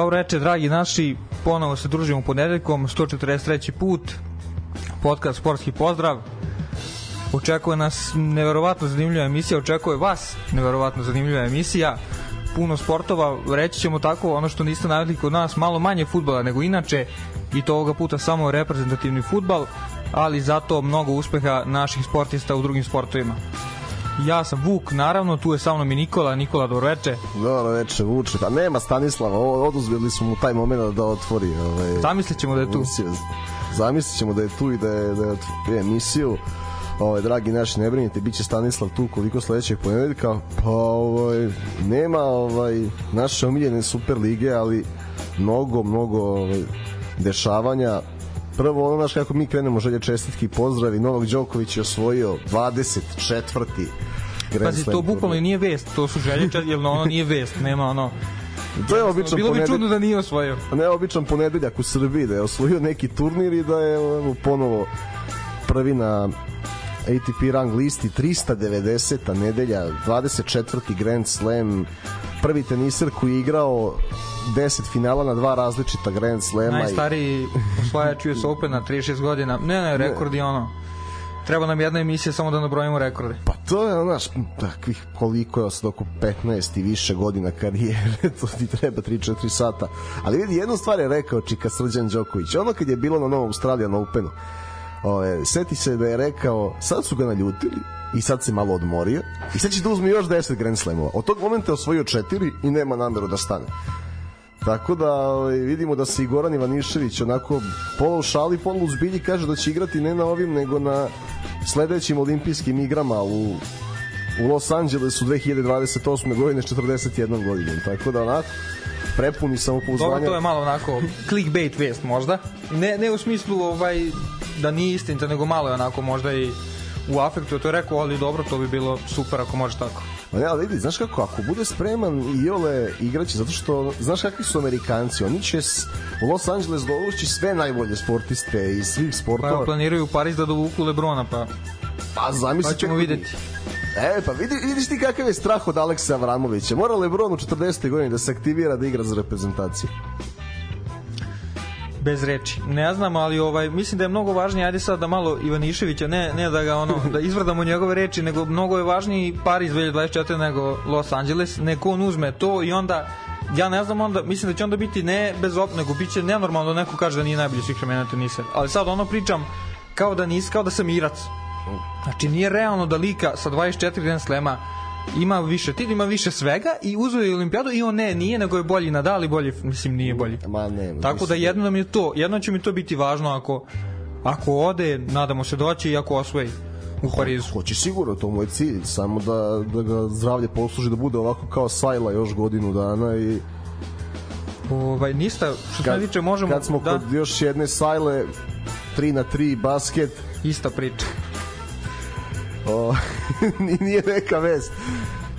Dobro večer, dragi naši. Ponovo se družimo ponedeljkom, 143. put. Podcast Sportski pozdrav. Očekuje nas neverovatno zanimljiva emisija, očekuje vas neverovatno zanimljiva emisija. Puno sportova, reći ćemo tako, ono što niste navikli kod nas, malo manje futbala nego inače i to ovoga puta samo reprezentativni futbal, ali zato mnogo uspeha naših sportista u drugim sportovima. Ja sam Vuk, naravno, tu je sa mnom i Nikola. Nikola, dobro veče. Dobro veče, Vuče. Pa nema Stanislava, oduzeli smo mu taj moment da otvori. Ovaj, Zamislit ćemo da je tu. Zamislit ćemo da je tu i da je, da je emisiju. Ovaj, dragi naši, ne brinite, biće Stanislav tu koliko sledećeg ponedeljka. Pa ovaj, nema ovaj, naše omiljene Super lige, ali mnogo, mnogo ovaj, dešavanja prvo ono naš kako mi krenemo želje čestitki pozdravi Novak Đoković je osvojio 24. Grand Pazi, to bukvalno nije vest, to su želje, jer ono nije vest, nema ono To je običan Bilo bi čudno da nije osvojio. Ne običan ponedeljak u Srbiji da je osvojio neki turnir i da je ono, ponovo prvi na ATP rang listi 390. nedelja 24. Grand Slam prvi teniser koji je igrao 10 finala na dva različita Grand Slema. Najstariji osvajač US Opena, 36 godina. Ne, ne, rekord je ono. Treba nam jedna emisija samo da nabrojimo rekorde. Pa to je onaš, takvih koliko je sad oko 15 i više godina karijere, to ti treba 3-4 sata. Ali vidi, jednu stvar je rekao Čika Srđan Đoković. Ono kad je bilo na Novom Australijan Openu, ove, seti se da je rekao, sad su ga naljutili, i sad se malo odmorio i sad će da uzme još 10 Grand Slamova. Od tog momenta je osvojio 4 i nema nameru da stane. Tako da vidimo da se i Goran Ivanišević onako polo u šali, polo u zbilji kaže da će igrati ne na ovim, nego na sledećim olimpijskim igrama u, u Los Angelesu 2028. godine 41 godinom. Tako da onako prepuni samopouzdanja. Dobro, to je malo onako clickbait vest možda. Ne, ne u smislu ovaj, da nije istinita, nego malo je onako možda i u afektu to je rekao, ali dobro, to bi bilo super ako može tako. Ma ne, ali vidi, znaš kako, ako bude spreman i ole igraće, zato što, znaš kakvi su Amerikanci, oni će s, u Los Angeles dovući sve najbolje sportiste iz svih sportova. Pa planiraju u Pariz da dovuku Lebrona, pa... Pa zamisli pa ćemo videti. E, pa vidi, vidiš ti kakav je strah od Aleksa Avramovića. Mora Lebron u 40. godini da se aktivira da igra za reprezentaciju bez reči. Ne znam, ali ovaj mislim da je mnogo važnije ajde sad da malo Ivaniševića ne ne da ga ono da izvrdamo njegove reči, nego mnogo je važniji Paris 2024 nego Los Angeles. Neko on uzme to i onda ja ne znam onda, mislim da će onda biti ne bez op, nego biće nenormalno da neko kaže da nije najbolji svih vremena teniser. Ali sad ono pričam kao da nis, kao da sam Irac. Znači nije realno da lika sa 24 Grand Slema ima više titul, ima više svega i uzeo je olimpijadu i on ne, nije, nego je bolji Nadal i bolji, mislim, nije bolji. Ma ne, Tako da jedno da mi je to, jedno će mi to biti važno ako ako ode, nadamo se doći i ako osvoji u Parizu. Hoće sigurno, to mu je cilj, samo da, da ga zdravlje posluži da bude ovako kao Sajla još godinu dana i Ovaj, nista, što se tiče, možemo... Kad smo da... kod još jedne Sajle, 3 na 3 basket... Ista priča. O, nije neka vest.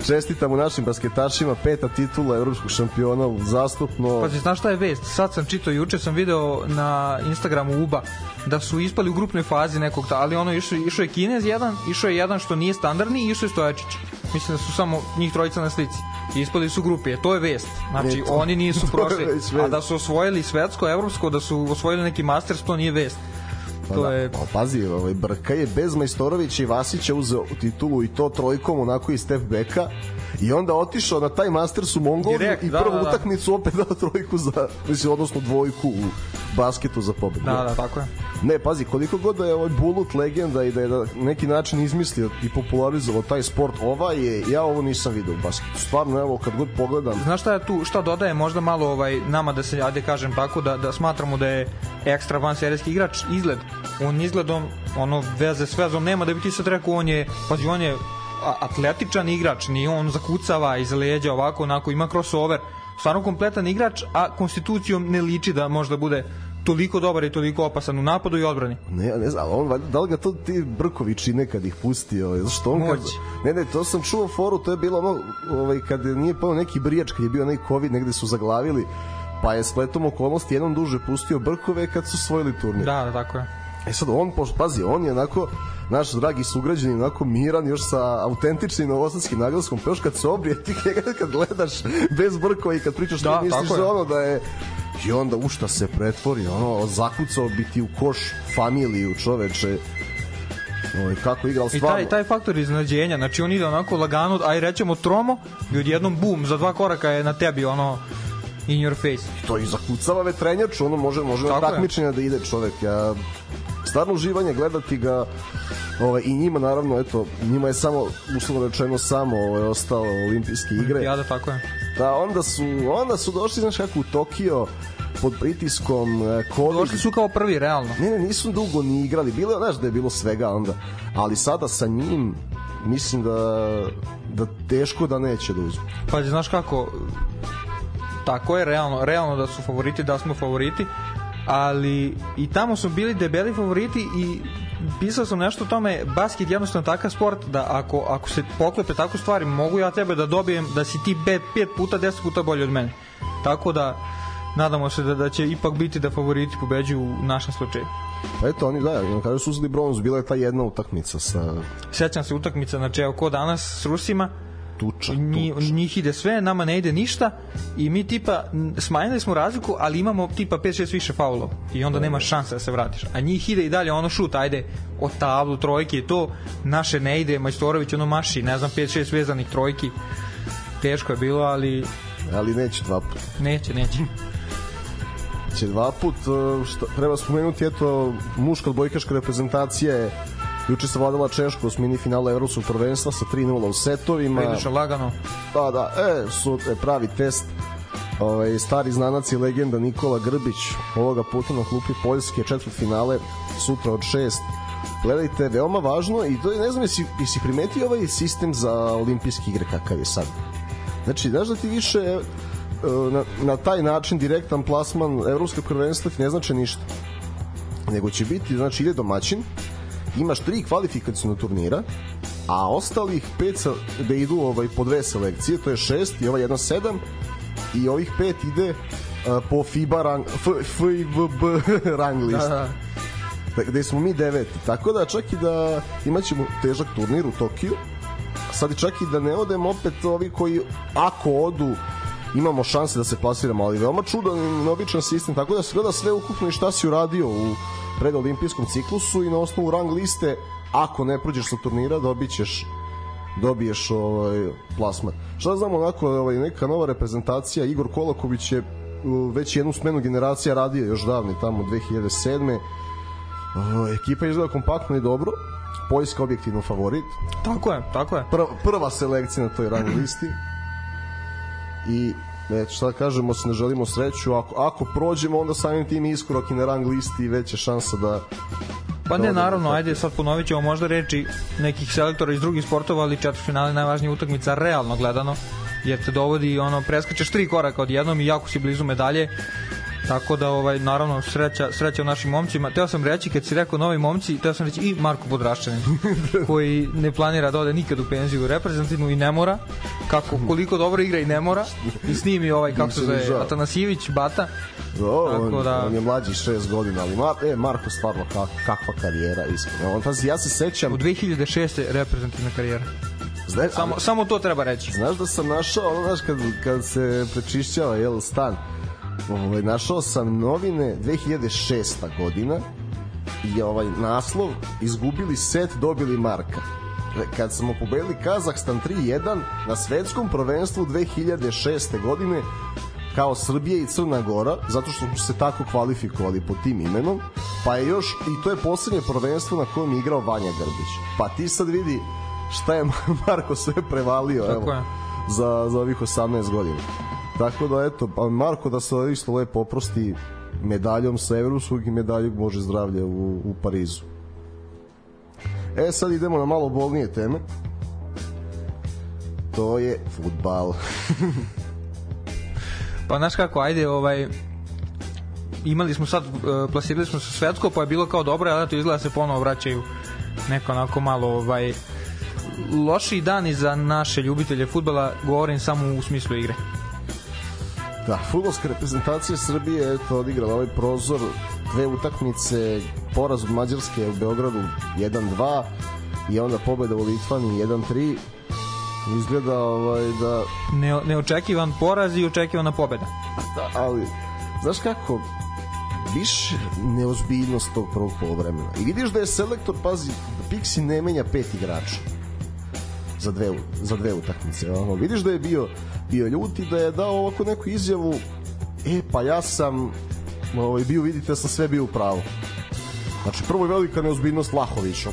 Čestitamo našim basketašima peta titula evropskog šampiona zastupno. Pa znaš šta je vest? Sad sam čitao juče sam video na Instagramu UBA da su ispali u grupnoj fazi nekog, ali ono išao, išao je Kinez jedan, išao je jedan što nije standardni i išao je Stojačić. Mislim da su samo njih trojica na slici. Ispali su grupe, to je vest. Znači, ne, to, oni nisu prošli, a da su osvojili svetsko, evropsko, da su osvojili neki Masters, to nije vest. Pa to da. je... Pa, pazi, ovaj, Brka je bez Majstorovića i Vasića uzeo titulu i to trojkom onako iz step beka i onda otišao na taj Masters u Mongoliju Direkt, i da, prvu da, da. utakmicu opet dao trojku za, mislim, odnosno dvojku u basketu za pobedu. Da, da, tako je. Ne, pazi, koliko god da je ovaj Bulut legenda i da je na neki način izmislio i popularizovao taj sport, ova je, ja ovo nisam video u basketu. Stvarno, evo, kad god pogledam... Znaš šta je tu, šta dodaje možda malo ovaj, nama da se, ajde kažem tako, da, da smatramo da je ekstra van serijski igrač izgled. On izgledom, ono, veze s vezom nema da bi ti sad rekao, on je, pazi, on je atletičan igrač, nije on zakucava iz leđa ovako, onako, ima crossover, stvarno kompletan igrač, a konstitucijom ne liči da možda bude toliko dobar i toliko opasan u napadu i odbrani. Ne, ne znam, on, da li ga to ti Brković čine kad ih pusti, ovaj, zašto on kad... Ne, ne, to sam čuo foru, to je bilo ono, ovaj, kad nije pao neki brijač, kad je bio neki COVID, negde su zaglavili, pa je spletom okolnosti jednom duže pustio Brkove kad su svojili turnir. Da, da, tako je. E sad, on, pošto, pazi, on je onako, naš dragi sugrađani, onako miran, još sa autentičnim novosadskim naglaskom, pa još kad se obrije, ti kad gledaš bez brkova i kad pričaš, da, ti misliš da ono da je i onda u šta se pretvori, ono, zakucao biti u koš familiju čoveče, Ovaj kako igrao stvarno. I taj taj faktor iznenađenja, znači on ide onako lagano, aj rećemo tromo i odjednom bum, za dva koraka je na tebi ono in your face. I to i zakucava vetrenjač, ono može može na takmičenja da ide čovek. Ja stvarno uživanje gledati ga ovaj, i njima naravno eto njima je samo uslovno rečeno samo ovaj, ostalo olimpijske igre ja da tako je da onda su onda su došli znaš kako u Tokio pod pritiskom e, COVID. Došli su kao prvi, realno. Ne, ne, nisu dugo ni igrali. Bilo, znaš da je bilo svega onda. Ali sada sa njim mislim da da teško da neće da uzme. Pa znaš kako tako je realno, realno da su favoriti, da smo favoriti, ali i tamo su bili debeli favoriti i pisao sam nešto o tome, basket je jednostavno takav sport da ako, ako se poklepe tako stvari, mogu ja tebe da dobijem da si ti 5 puta, 10 puta bolji od mene. Tako da nadamo se da, da će ipak biti da favoriti pobeđuju u našem slučaju. Pa eto, oni da, kada su uzeli bronz, bila je ta jedna utakmica sa... Sećam se utakmica, znači evo ko danas s Rusima, tuča, Nji, tuča. Njih ide sve, nama ne ide ništa i mi tipa smanjili smo razliku, ali imamo tipa 5-6 više faulov i onda nema šanse da se vratiš. A njih ide i dalje ono šut, ajde, o tablu, trojke i to, naše ne ide, Majstorović ono maši, ne znam, 5-6 vezanih trojki. Teško je bilo, ali... Ali neće dva puta. Neće, neće. će dva put, što, treba spomenuti, eto, muška odbojkaška reprezentacija je Juče se vladala Češko u mini finala evropskog prvenstva sa 3:0 u setovima. Vidiš lagano. Da, da, e, su e, pravi test. Ovaj stari znanac i legenda Nikola Grbić ovoga puta na klupi Poljske četvrt finale sutra od 6 gledajte, veoma važno i to je, ne znam, jesi, jesi primetio ovaj sistem za olimpijske igre kakav je sad? Znači, znaš da ti više e, na, na taj način direktan plasman evropskog prvenstva ti ne znači ništa nego će biti, znači ide domaćin imaš tri kvalifikacijona turnira, a ostalih pet sa, da idu ovaj, po dve selekcije, to je šest i ova jedna sedam, i ovih pet ide uh, po FIBA rang, F, FIVB rang list. Da, da. Gde smo mi deveti. Tako da čak i da imaćemo težak turnir u Tokiju, sad čak i da ne odemo opet ovi koji ako odu imamo šanse da se plasiramo, ali veoma čudan i neobičan sistem, tako da se gleda sve ukupno i šta si uradio u predolimpijskom ciklusu i na osnovu rang liste ako ne prođeš sa turnira dobićeš dobiješ ovaj plasman. Šta znamo onako ovaj neka nova reprezentacija Igor Kolaković je već jednu smenu generacija radio još davno tamo 2007. Uh, ekipa izgleda kompaktno i dobro. Poljska objektivno favorit. Tako je, tako je. Prva, prva selekcija na toj rang listi. I već šta da kažemo se ne želimo sreću ako, ako prođemo onda samim tim iskorak i na rang listi veća šansa da Pa ne, naravno, ajde sad ponovit ćemo možda reči nekih selektora iz drugih sportova, ali četvrtfinale najvažnija utakmica realno gledano, jer te dovodi ono preskačeš tri koraka odjednom i jako si blizu medalje Tako da ovaj naravno sreća sreća našim momcima. Teo sam reći kad si rekao novi momci, teo sam reći i Marko Podraščanin koji ne planira da ode nikad u penziju reprezentativnu i ne mora. Kako koliko dobro igra i ne mora. I snimi ovaj kako se zove Atanasijević Bata. Do, Tako on, da... on je mlađi 6 godina, ali Mar, e, Marko stvarno kak, kakva karijera iskreno. On, pazi, ja se sećam... U 2006. reprezentativna karijera. Znaš, samo, samo to treba reći. Znaš da sam našao, ono, znaš, kad, kad se prečišćava, jel, stan, ovaj, našao sam novine 2006. godina i ovaj naslov izgubili set, dobili marka kad smo pobedili Kazahstan 3-1 na svetskom prvenstvu 2006. godine kao Srbija i Crna Gora, zato što smo se tako kvalifikovali po tim imenom, pa je još, i to je poslednje prvenstvo na kojem je igrao Vanja Grbić. Pa ti sad vidi šta je Marko sve prevalio tako evo, je. za, za ovih 18 godina. Tako da, eto, pa Marko da se isto lepo oprosti medaljom sa evropskog i medaljog može zdravlje u, u Parizu. E, sad idemo na malo bolnije teme. To je futbal. pa znaš kako, ajde, ovaj, imali smo sad, uh, plasirali smo se svetsko, pa je bilo kao dobro, ali to izgleda da se ponovo vraćaju neko onako malo ovaj, loši dani za naše ljubitelje futbala, govorim samo u smislu igre. Da, futbolska reprezentacija Srbije je to odigrala ovaj prozor dve utakmice, poraz od Mađarske u Beogradu 1-2 i onda pobeda u Litvani 1-3 izgleda ovaj, da... Ne, neočekivan poraz i očekivana pobeda. Da, ali, znaš kako, više neozbiljnost tog prvog polovremena. I vidiš da je selektor, pazi, da Pixi ne menja pet igrača za dve, za dve utakmice. Ono, vidiš da je bio, bio ljuti, da je dao ovako neku izjavu e, pa ja sam ovaj, bio, vidite da sam sve bio u pravu. Znači, prvo je velika neozbiljnost Lahovića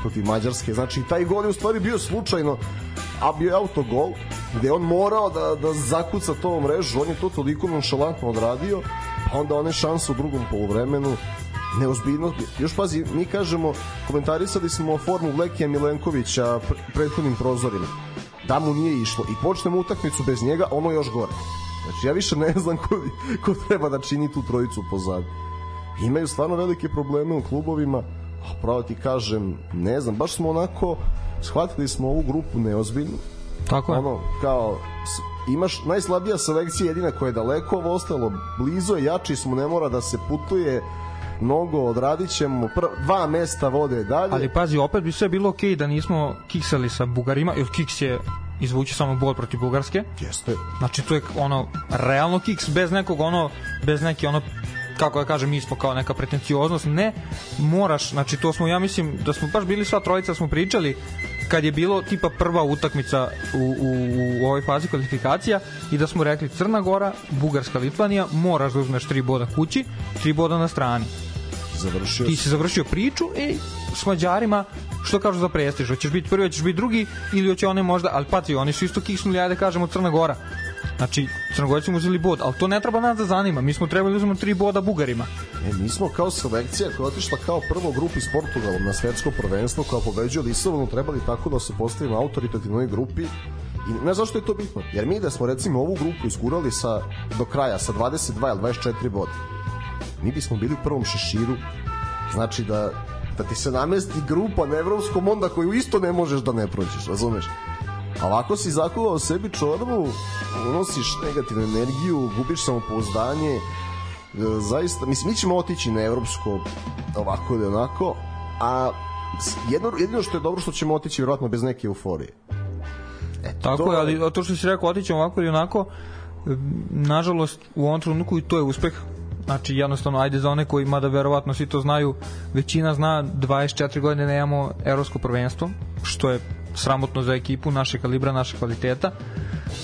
protiv Mađarske. Znači, taj gol je u stvari bio slučajno, a bio je autogol, gde on morao da, da zakuca to mrežu, on je to toliko nonšalantno odradio, pa onda one šanse u drugom poluvremenu, neozbiljno. Još pazi, mi kažemo, komentarisali smo formu Vlekija Milenkovića prethodnim prozorima. Da mu nije išlo i počnemo utakmicu bez njega, ono još gore. Znači, ja više ne znam ko, ko treba da čini tu trojicu pozad. Imaju stvarno velike probleme u klubovima, a pravo ti kažem, ne znam, baš smo onako, shvatili smo ovu grupu neozbiljnu. Tako je. Ono, kao, imaš najslabija selekcija jedina koja je daleko, ovo ostalo blizu je, jači smo, ne mora da se putuje, mnogo odradit ćemo, dva mesta vode dalje. Ali pazi, opet bi sve bilo okej okay da nismo kiksali sa Bugarima, jer kiks je izvući samo bod protiv Bugarske. Jeste. Znači to je ono realno kiks bez nekog ono bez neke ono kako da kažem, mi smo kao neka pretencioznost, ne, moraš, znači to smo, ja mislim, da smo baš bili sva trojica, smo pričali kad je bilo tipa prva utakmica u, u, u ovoj fazi kvalifikacija i da smo rekli Crna Gora, Bugarska, Litvanija, moraš da uzmeš tri boda kući, tri boda na strani. Završio Ti si završio priču i s Mađarima što kažu za prestiž, hoćeš biti prvi, hoćeš biti drugi ili hoće one možda, ali pati, oni su isto kisnuli, ajde kažemo Crna Gora. Znači, Crnogorci mu uzeli bod, ali to ne treba nas da zanima. Mi smo trebali da uzmemo tri boda Bugarima. E, mi smo kao selekcija koja otišla kao prvo grupi s Portugalom na svetsko prvenstvo koja pobeđuje Lisabonu trebali tako da se postavimo autoritativnoj grupi I ne zašto je to bitno, jer mi da smo recimo ovu grupu iskurali sa, do kraja sa 22 ili 24 boda, mi bismo bili u prvom šeširu, znači da da ti se namesti grupa na evropskom onda koju isto ne možeš da ne prođeš, razumeš? A ovako si zakuvao sebi čorbu, unosiš negativnu energiju, gubiš samopouzdanje, zaista, mislim, mi ćemo otići na evropsko ovako ili onako, a jedno, jedino što je dobro što ćemo otići vjerojatno bez neke euforije. E, Tako je, ali to što si rekao, otićemo ovako ili onako, nažalost, u ovom trenutku i to je uspeh Znači, jednostavno, ajde za one koji, mada verovatno svi to znaju, većina zna, 24 godine nemamo evropsko prvenstvo, što je sramotno za ekipu naše kalibra, naše kvaliteta.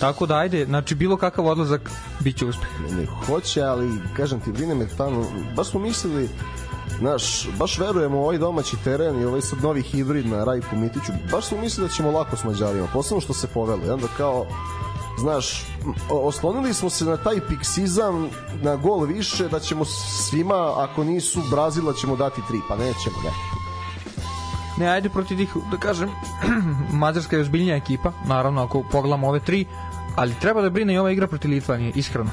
Tako da ajde, znači bilo kakav odlazak biće uspeh. Ne, hoće, ali kažem ti, brine me tamo, baš smo mislili Znaš, baš verujemo u ovaj domaći teren i ovaj sad novi hibrid na Rajku Mitiću, baš smo mislili da ćemo lako s Mađarima, posebno što se povelo. I onda kao, znaš, oslonili smo se na taj piksizam, na gol više, da ćemo svima, ako nisu Brazila, ćemo dati tri, pa nećemo, ne. Ne, ajde protiv tih, da kažem, Mađarska je ozbiljnija ekipa, naravno, ako pogledamo ove tri, ali treba da brine i ova igra protiv Litvanije, iskreno.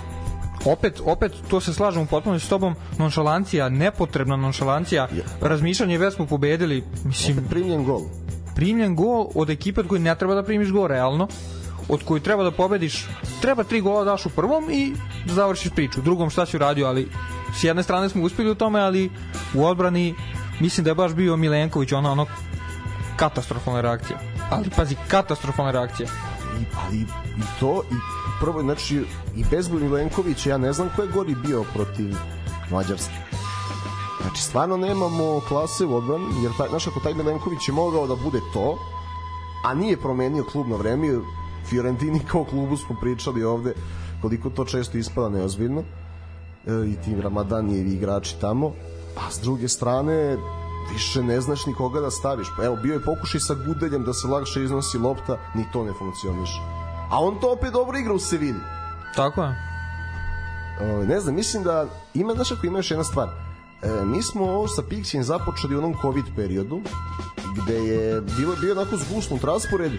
Opet, opet, to se slažem u potpunosti s tobom, nonšalancija, nepotrebna nonšalancija, ja. razmišljanje, već smo pobedili, mislim... Opet primljen gol. Primljen gol od ekipe od koje ne treba da primiš gol, realno od koju treba da pobediš, treba tri gola daš u prvom i da završiš priču. U drugom šta si uradio, ali s jedne strane smo uspeli u tome, ali u odbrani mislim da je baš bio Milenković, ona ono katastrofalna reakcija. Ali pazi, katastrofalna reakcija. I, ali i to, i prvo, znači, i bez Milenkovića, ja ne znam ko je gori bio protiv Mađarske. Znači, stvarno nemamo klase u odbrani, jer taj, znaš, ako taj Milenković je mogao da bude to, a nije promenio klub na vreme, Fiorentini kao klubu smo pričali ovde koliko to često ispada neozbiljno. E, i ti Ramadan i igrači tamo. A s druge strane više ne znaš ni koga da staviš. Evo bio je pokušaj sa Gudeljem da se lakše iznosi lopta ni to ne funkcioniše. A on to opet dobro igra u Sevilji tako je. O, ne znam, mislim da ima, znaš ako ima još jedna stvar? E, mi smo ovo sa Pixijem započeli u onom COVID periodu gde je bilo, bio onako zgusnut raspored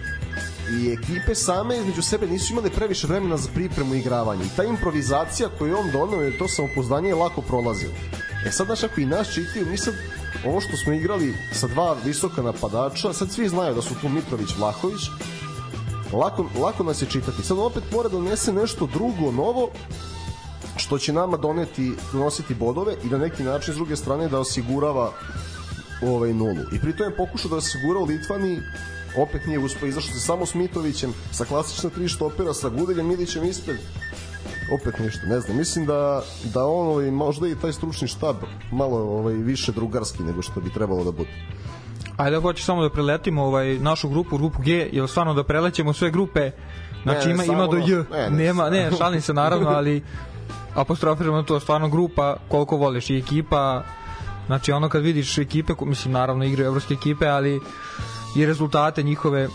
i ekipe same između sebe nisu imale previše vremena za pripremu i igravanje. I ta improvizacija koju on donao je to samopoznanje je lako prolazilo. E sad, znaš, ako i nas čitaju, mi sad, ovo što smo igrali sa dva visoka napadača, sad svi znaju da su tu Mitrović, Vlahović, lako, lako nas je čitati. Sad opet mora da donese nešto drugo, novo, što će nama doneti donositi bodove i na neki način s druge strane da osigurava ovaj nulu. I pritom je pokušao da osigura u Litvani opet nije uspeo, izašao se samo s Mitovićem, sa klasična tri štopera, sa Gudeljem Milićem ispred, opet ništa, ne znam, mislim da, da on ovaj, možda i taj stručni štab malo ovaj, više drugarski nego što bi trebalo da bude. Ajde, ako hoćeš samo da preletimo ovaj, našu grupu, grupu G, jel stvarno da prelećemo sve grupe, znači Ne, ima, samo ima do ono- J, ne, ne, nema, ne, šalim se naravno, ali apostrofiramo to stvarno grupa, koliko voliš i ekipa, znači ono kad vidiš ekipe, mislim naravno igraju evropske ekipe, ali i rezultate njihove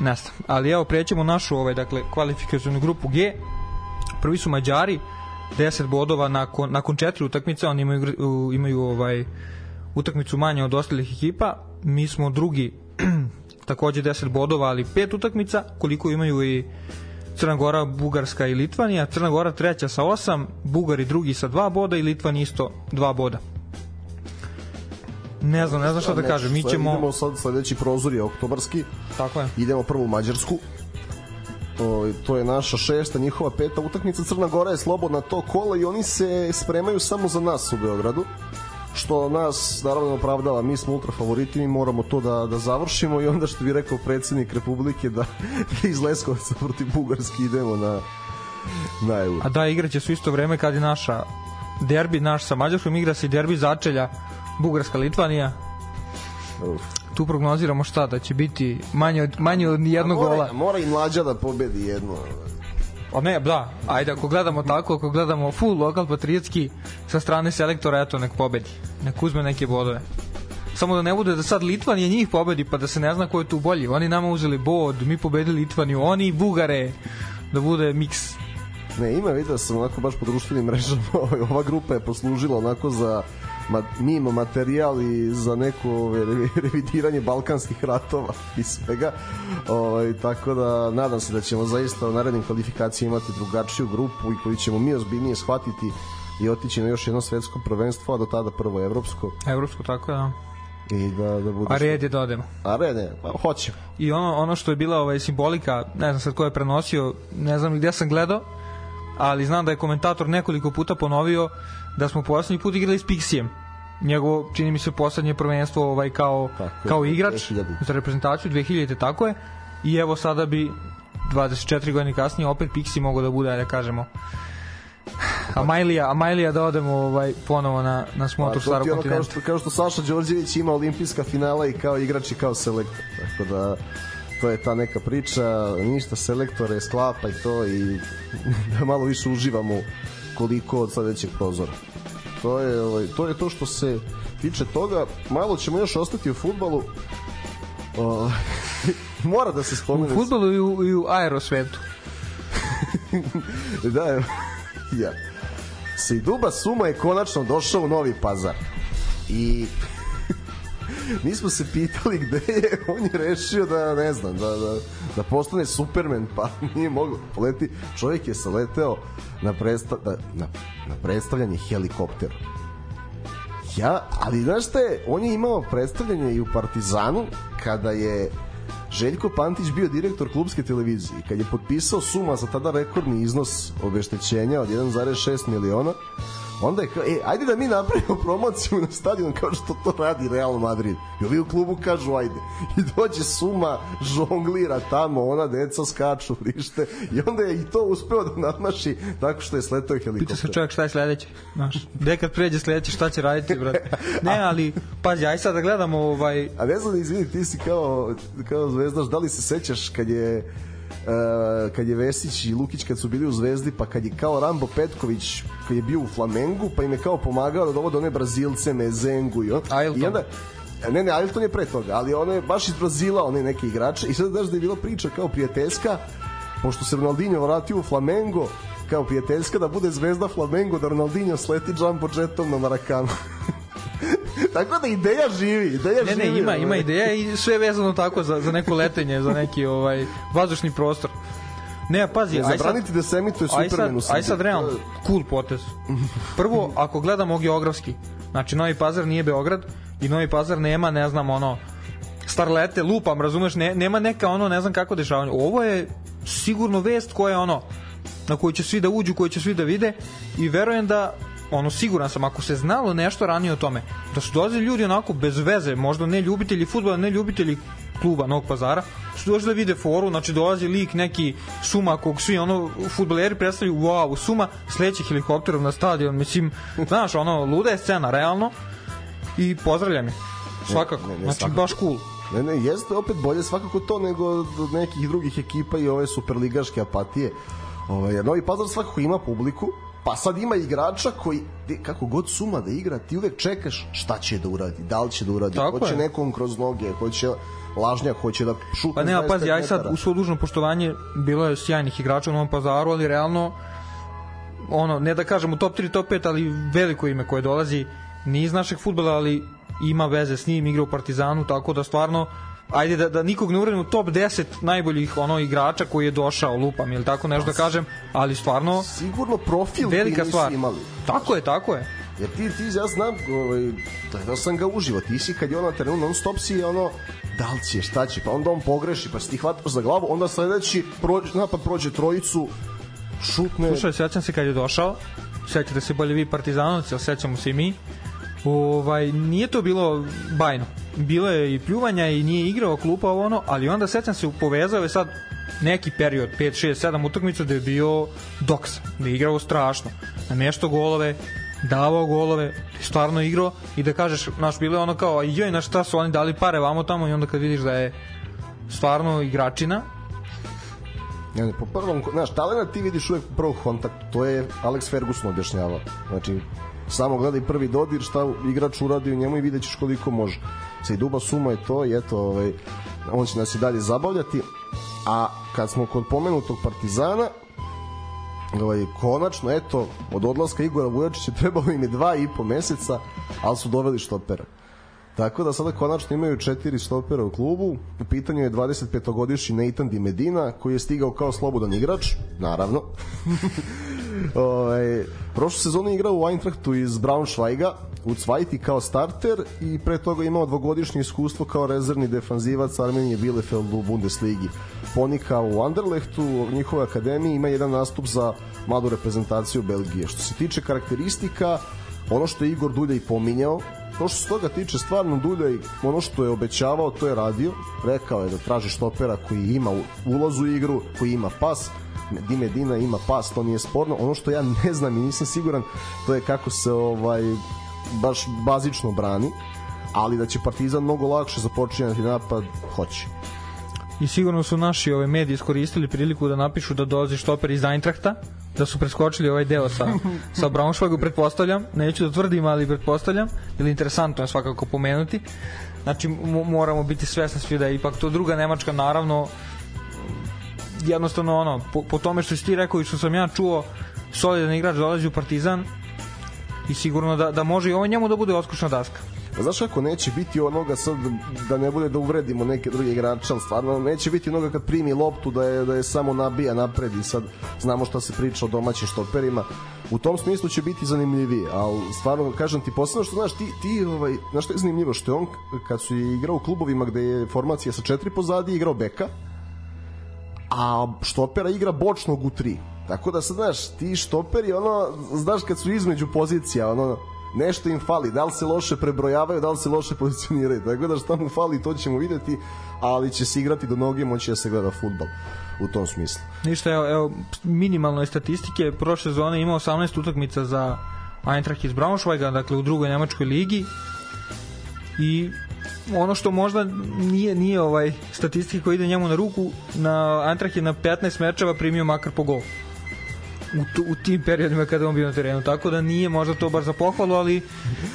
ne znam. Ali evo prećemo našu ovaj dakle kvalifikacionu grupu G. Prvi su Mađari 10 bodova nakon nakon četiri utakmice, oni imaju imaju ovaj utakmicu manje od ostalih ekipa. Mi smo drugi takođe 10 bodova, ali pet utakmica, koliko imaju i Crna Gora, Bugarska i Litvanija. Crna Gora treća sa 8, Bugari drugi sa 2 boda i Litvan isto 2 boda. Ne znam, ne znam šta da kažem. Mi ćemo... Idemo sad, sledeći prozor je oktobarski, Tako je. idemo prvo u Mađarsku, O, to je naša šesta, njihova peta utakmica. Crna Gora je slobodna to kola i oni se spremaju samo za nas u Beogradu što nas naravno opravdava, mi smo ultra favoriti, mi moramo to da, da završimo i onda što bi rekao predsednik Republike da, da iz Leskovca protiv Bugarski idemo na, na euro. A da, igraće su isto vreme kad je naša derbi naš sa Mađarskom, igra se derbi začelja Bugarska Litvanija. Uf. Tu prognoziramo šta, da će biti manje od, manje od jednog mora, gola. Mora i mlađa da pobedi jedno. O ne, da, ajde, ako gledamo tako, ako gledamo full lokal patriotski sa strane selektora, eto, nek pobedi. Nek uzme neke bodove. Samo da ne bude da sad Litvanija njih pobedi, pa da se ne zna ko je tu bolji. Oni nama uzeli bod, mi pobedili Litvaniju, oni Bugare, da bude miks. Ne, ima vidio sam onako baš po društvenim mrežama, ovaj, ova grupa je poslužila onako za ma, mimo materijal i za neko ove, revi- revidiranje balkanskih ratova i svega. Ovaj, tako da nadam se da ćemo zaista u narednim kvalifikacijama imati drugačiju grupu i koju ćemo mi ozbiljnije shvatiti i otići na još jedno svetsko prvenstvo, a do tada prvo evropsko Evropsko, tako je, da. i da, da bude A red je da odemo. A red je, pa hoćemo. I ono, ono što je bila ovaj simbolika, ne znam sad ko je prenosio, ne znam gde sam gledao, ali znam da je komentator nekoliko puta ponovio da smo poslednji put igrali s Pixijem. Njegovo, čini mi se, poslednje prvenstvo ovaj, kao, Tako kao igrač 2000. za reprezentaciju 2000, tako je. I evo sada bi 24 godine kasnije opet Pixi mogao da bude, da kažemo, Amajlija, Amajlija da odemo ovaj, ponovo na, na smotru A to starog ti ono kao kontinenta. što, kao što Saša Đorđević ima olimpijska finala i kao igrač i kao selektor. Tako da to je ta neka priča, ništa selektore, sklapa i to i da malo više uživamo koliko od sledećeg prozora. To je, ovaj, to je to što se tiče toga. Malo ćemo još ostati u futbalu. O, mora da se U spomene. futbolu i u, i u aerosvetu. da, ja. Sejduba Suma je konačno došao u Novi Pazar. I mi smo se pitali gde je, on je rešio da, ne znam, da, da, da postane Superman, pa nije mogao poleti. Čovjek je saleteo na, predsta, na, na, predstavljanje helikoptera. Ja, ali znaš šta je, on je imao predstavljanje i u Partizanu kada je Željko Pantić bio direktor klubske televizije kad je potpisao suma za tada rekordni iznos obeštećenja od 1,6 miliona onda je kao, e, ajde da mi napravimo promociju na stadion kao što to radi Real Madrid. I ovi u klubu kažu, ajde. I dođe suma, žonglira tamo, ona deca skaču, vrište. I onda je i to uspeo da nadmaši tako što je sletao Pita se helikopter. čovjek šta je sledeće. Znaš, gde kad pređe sledeće, šta će raditi, brate? Ne, ali, pazi, aj sad da gledamo ovaj... A ne znam, izvini, ti si kao, kao zvezdaš, da li se sećaš kad je kad je Vesić i Lukić kad su bili u Zvezdi pa kad je kao Rambo Petković kad je bio u Flamengu pa im je kao pomagao da dovode one Brazilce Mezengu i, on, i onda ne ne Ailton je pre toga ali on je baš iz Brazila one neke igrače i sad znaš da je bila priča kao prijateljska pošto se Ronaldinho vratio u Flamengo kao prijateljska da bude zvezda Flamengo da Ronaldinho sleti jumbo jetom na Marakanu Tako da ideja živi, ideja Ne, živi. ne, ima, ovaj. ima ideja i sve je vezano tako za, za neko letenje, za neki ovaj vazdušni prostor. Ne, pazi, sad, Zabraniti da se emituje Superman u sad, Srbiji. aj sad realno, cool potez. Prvo, ako gledamo geografski, znači Novi Pazar nije Beograd i Novi Pazar nema, ne znam, ono, starlete, lupam, razumeš, ne, nema neka ono, ne znam kako dešavanje. Ovo je sigurno vest koja je ono, na koju će svi da uđu, koju će svi da vide i verujem da ono siguran sam ako se znalo nešto ranije o tome da su dolazili ljudi onako bez veze možda ne ljubitelji fudbala ne ljubitelji kluba Novog pazara su došli da vide foru znači dolazi lik neki suma kog svi ono fudbaleri predstavljaju wow suma sledeći helikopterom na stadion mislim znaš ono luda je scena realno i pozdravljam je svakako Ne, ne, ne, znači svakako. baš cool Ne, ne, jeste opet bolje svakako to nego od nekih drugih ekipa i ove superligaške apatije. Ovaj, Novi Pazar svakako ima publiku, pa sad ima igrača koji, de, kako god suma da igra, ti uvek čekaš šta će da uradi, da li će da uradi, Tako hoće je. nekom kroz noge, hoće lažnjak, hoće da šutne Pa nema, 25 pazi, aj sad u svo dužno poštovanje bilo je sjajnih igrača u Novom pazaru, ali realno ono, ne da kažem u top 3, top 5, ali veliko ime koje dolazi ni iz našeg futbola, ali ima veze s njim, igra u Partizanu, tako da stvarno ajde da, da nikog ne uredim u top 10 najboljih ono igrača koji je došao lupam ili tako nešto da kažem, ali stvarno Sigurno profil velika stvar. imali. Tako je, tako je. Jer ti, ti ja znam, ovaj, gledao sam ga uživo, ti si kad je on na terenu non stop si ono, da li će, šta će, pa onda on pogreši, pa si ti hvataš za glavu, onda sledeći prođe, napad prođe trojicu, šutne, Slušaj, sećam se kad je došao, sećate se bolje vi partizanovci, ali sećamo se i mi, ovaj, nije to bilo bajno. Bilo je i pljuvanja i nije igrao klupa ovo ono, ali onda sećam se povezao je sad neki period, 5, 6, 7 utakmica da je bio doks, da je igrao strašno, namešto golove, davao golove, stvarno igrao i da kažeš, naš bilo je ono kao, joj, na šta su oni dali pare vamo tamo i onda kad vidiš da je stvarno igračina, Ne, po prvom, znaš, talent ti vidiš uvek u prvom kontaktu, to je Alex Ferguson objašnjavao. Znači, samo gledaj prvi dodir, šta igrač uradi u njemu i vidjet ćeš koliko može. Se duba suma je to i eto, ovaj, on će nas i dalje zabavljati. A kad smo kod pomenutog Partizana, ovaj, konačno, eto, od odlaska Igora Vujačića trebalo im je dva i po meseca, ali su doveli štopera. Tako da sada konačno imaju četiri stopera u klubu. U pitanju je 25-godišnji Nathan Di Medina, koji je stigao kao slobodan igrač, naravno. ovaj, prošlu sezonu je igrao u Eintrachtu iz Braunschweiga, Cvajti kao starter i pre toga imao dvogodišnje iskustvo kao rezervni defanzivac Armenije Bielefeld u Bundesligi. Ponika u Anderlechtu, u njihovoj akademiji ima jedan nastup za mladu reprezentaciju Belgije. Što se tiče karakteristika, ono što je Igor Dulja i pominjao, to što se toga tiče stvarno Duljaj ono što je obećavao to je radio rekao je da traži štopera koji ima ulaz u igru koji ima pas Di Medina ima pas, to nije sporno ono što ja ne znam i nisam siguran to je kako se ovaj baš bazično brani ali da će Partizan mnogo lakše započinjati napad hoće I sigurno su naši ove mediji iskoristili priliku da napišu da dolazi štoper iz Eintrachta, da su preskočili ovaj deo sa, sa Braunschweigu, pretpostavljam, neću da tvrdim, ali pretpostavljam, ili interesantno je svakako pomenuti. Znači, mo- moramo biti svesni svi da je ipak to druga Nemačka, naravno, jednostavno ono, po, po tome što si ti rekao i što sam ja čuo, solidan igrač dolazi u Partizan i sigurno da, da može i ovo njemu da bude oskušna daska. A Znaš kako neće biti onoga sad da ne bude da uvredimo neke druge igrače, ali stvarno neće biti onoga kad primi loptu da je, da je samo nabija napred i sad znamo šta se priča o domaćim štoperima. U tom smislu će biti zanimljivije, ali stvarno kažem ti posebno što znaš ti, ti ovaj, znaš što je zanimljivo što je on kad su igrao u klubovima gde je formacija sa četiri pozadi igrao beka, a štopera igra bočnog u tri. Tako da sad, znaš, ti štoperi, ono, znaš kad su između pozicija, ono, nešto im fali, da li se loše prebrojavaju, da li se loše pozicioniraju. Tako da šta mu fali, to ćemo videti, ali će se igrati do noge, moći da se gleda futbal u tom smislu. Ništa, evo, evo minimalne statistike, prošle sezone je imao 18 utakmica za Eintracht iz Braunschweiga, dakle u drugoj nemačkoj ligi i ono što možda nije nije ovaj statistika koja ide njemu na ruku, na Eintracht je na 15 mečeva primio makar po gol. U, tu, u tim periodima kada on bio na terenu, tako da nije možda to baš za pohvalu, ali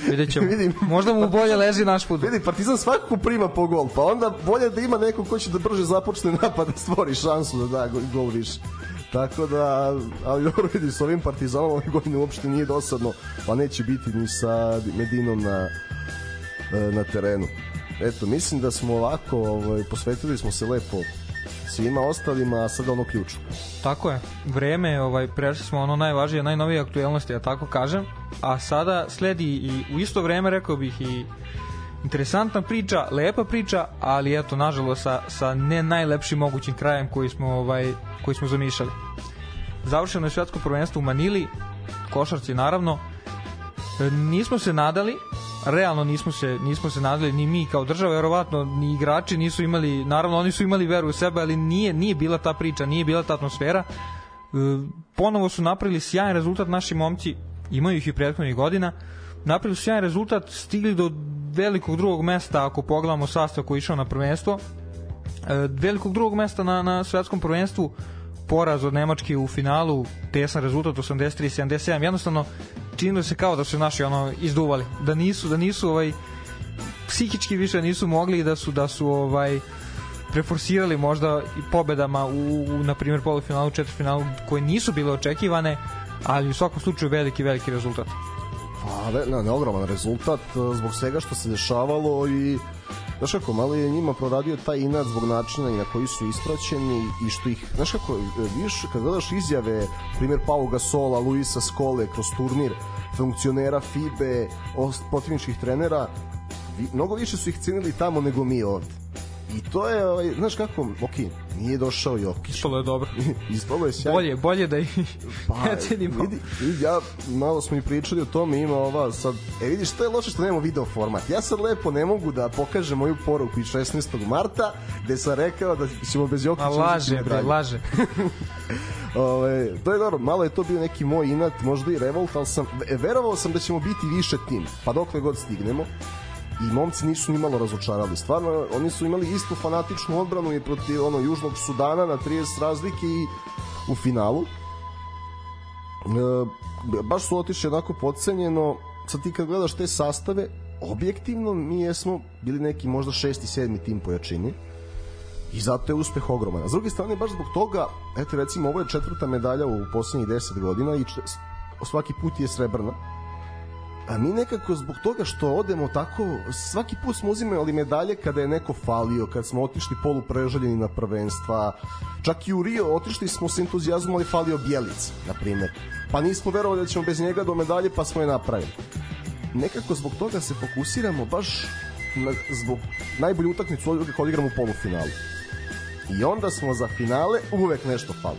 vidjet ćemo. Vidim. Možda mu bolje leži naš fudbal. Vidi, Partizan svakako prima po gol, pa onda bolje da ima neko ko će da brže započne napad da stvori šansu da da gol, gol više. Tako da, ali dobro vidi, s ovim Partizanom ove godine uopšte nije dosadno, pa neće biti ni sa Medinom na, e, na terenu. Eto, mislim da smo ovako, ovaj, posvetili smo se lepo svima ostalima, a sada ono ključno. Tako je. Vreme, ovaj prešli smo ono najvažnije, najnovije aktuelnosti, ja tako kažem. A sada sledi i u isto vreme rekao bih i interesantna priča, lepa priča, ali eto nažalost sa sa ne najlepšim mogućim krajem koji smo ovaj koji smo zamišljali. završeno je svetsko prvenstvo u Manili, košarci naravno. E, nismo se nadali, realno nismo se nismo se nadali ni mi kao država, verovatno ni igrači nisu imali, naravno oni su imali veru u sebe, ali nije nije bila ta priča, nije bila ta atmosfera. E, ponovo su napravili sjajan rezultat naši momci, imaju ih i prethodnih godina. Napravili su sjajan rezultat, stigli do velikog drugog mesta ako pogledamo sastav koji je išao na prvenstvo. E, velikog drugog mesta na, na svetskom prvenstvu poraz od Nemačke u finalu, tesan rezultat 83-77, jednostavno činilo se kao da su naši ono izduvali, da nisu da nisu ovaj psihički više nisu mogli da su da su ovaj preforsirali možda i pobedama u, u na primjer polufinalu, četvrtfinalu koje nisu bile očekivane, ali u svakom slučaju veliki veliki rezultat. Pa, ne, ne, ogroman rezultat e, zbog svega što se dešavalo i Znaš kako, malo je njima proradio taj inat zbog načina i na koji su ispraćeni i što ih, znaš kako, e, viš, kad gledaš izjave, primjer Pau Gasola, Luisa Skole kroz turnir, funkcionera FIBE, protivničkih trenera, vi, mnogo više su ih cenili tamo nego mi ovde I to je, ovaj, znaš kako, ok, nije došao Jokić. Ispalo je dobro. Ispalo je sjajno. Bolje, bolje da ih pa, ne cenimo. Vidi, vidi, ja, malo smo i pričali o tome, ima ova sad, e vidiš, što je loše što nemamo video format. Ja sad lepo ne mogu da pokažem moju poruku iz 16. marta, gde sam rekao da ćemo bez Jokića... A laže, bre, laže. Ove, to je dobro, malo je to bio neki moj inat, možda i revolt, ali sam, verovao sam da ćemo biti više tim, pa dokle god stignemo i momci nisu ni malo razočarali. Stvarno, oni su imali istu fanatičnu odbranu i protiv ono, Južnog Sudana na 30 razlike i u finalu. E, baš su otišli onako podcenjeno. Sad ti kad gledaš te sastave, objektivno mi jesmo bili neki možda šesti, sedmi tim po jačini i zato je uspeh ogroman. A s druge strane, baš zbog toga, eto recimo, ovo je četvrta medalja u poslednjih 10 godina i svaki put je srebrna a mi nekako zbog toga što odemo tako, svaki put smo uzimali medalje kada je neko falio, kad smo otišli poluprežaljeni na prvenstva, čak i u Rio otišli smo sa entuzijazmom, ali falio Bjelic, na primer. Pa nismo verovali da ćemo bez njega do medalje, pa smo je napravili. Nekako zbog toga se fokusiramo baš na, zbog najbolju utakmicu kad odigramo u polufinalu. I onda smo za finale uvek nešto fali.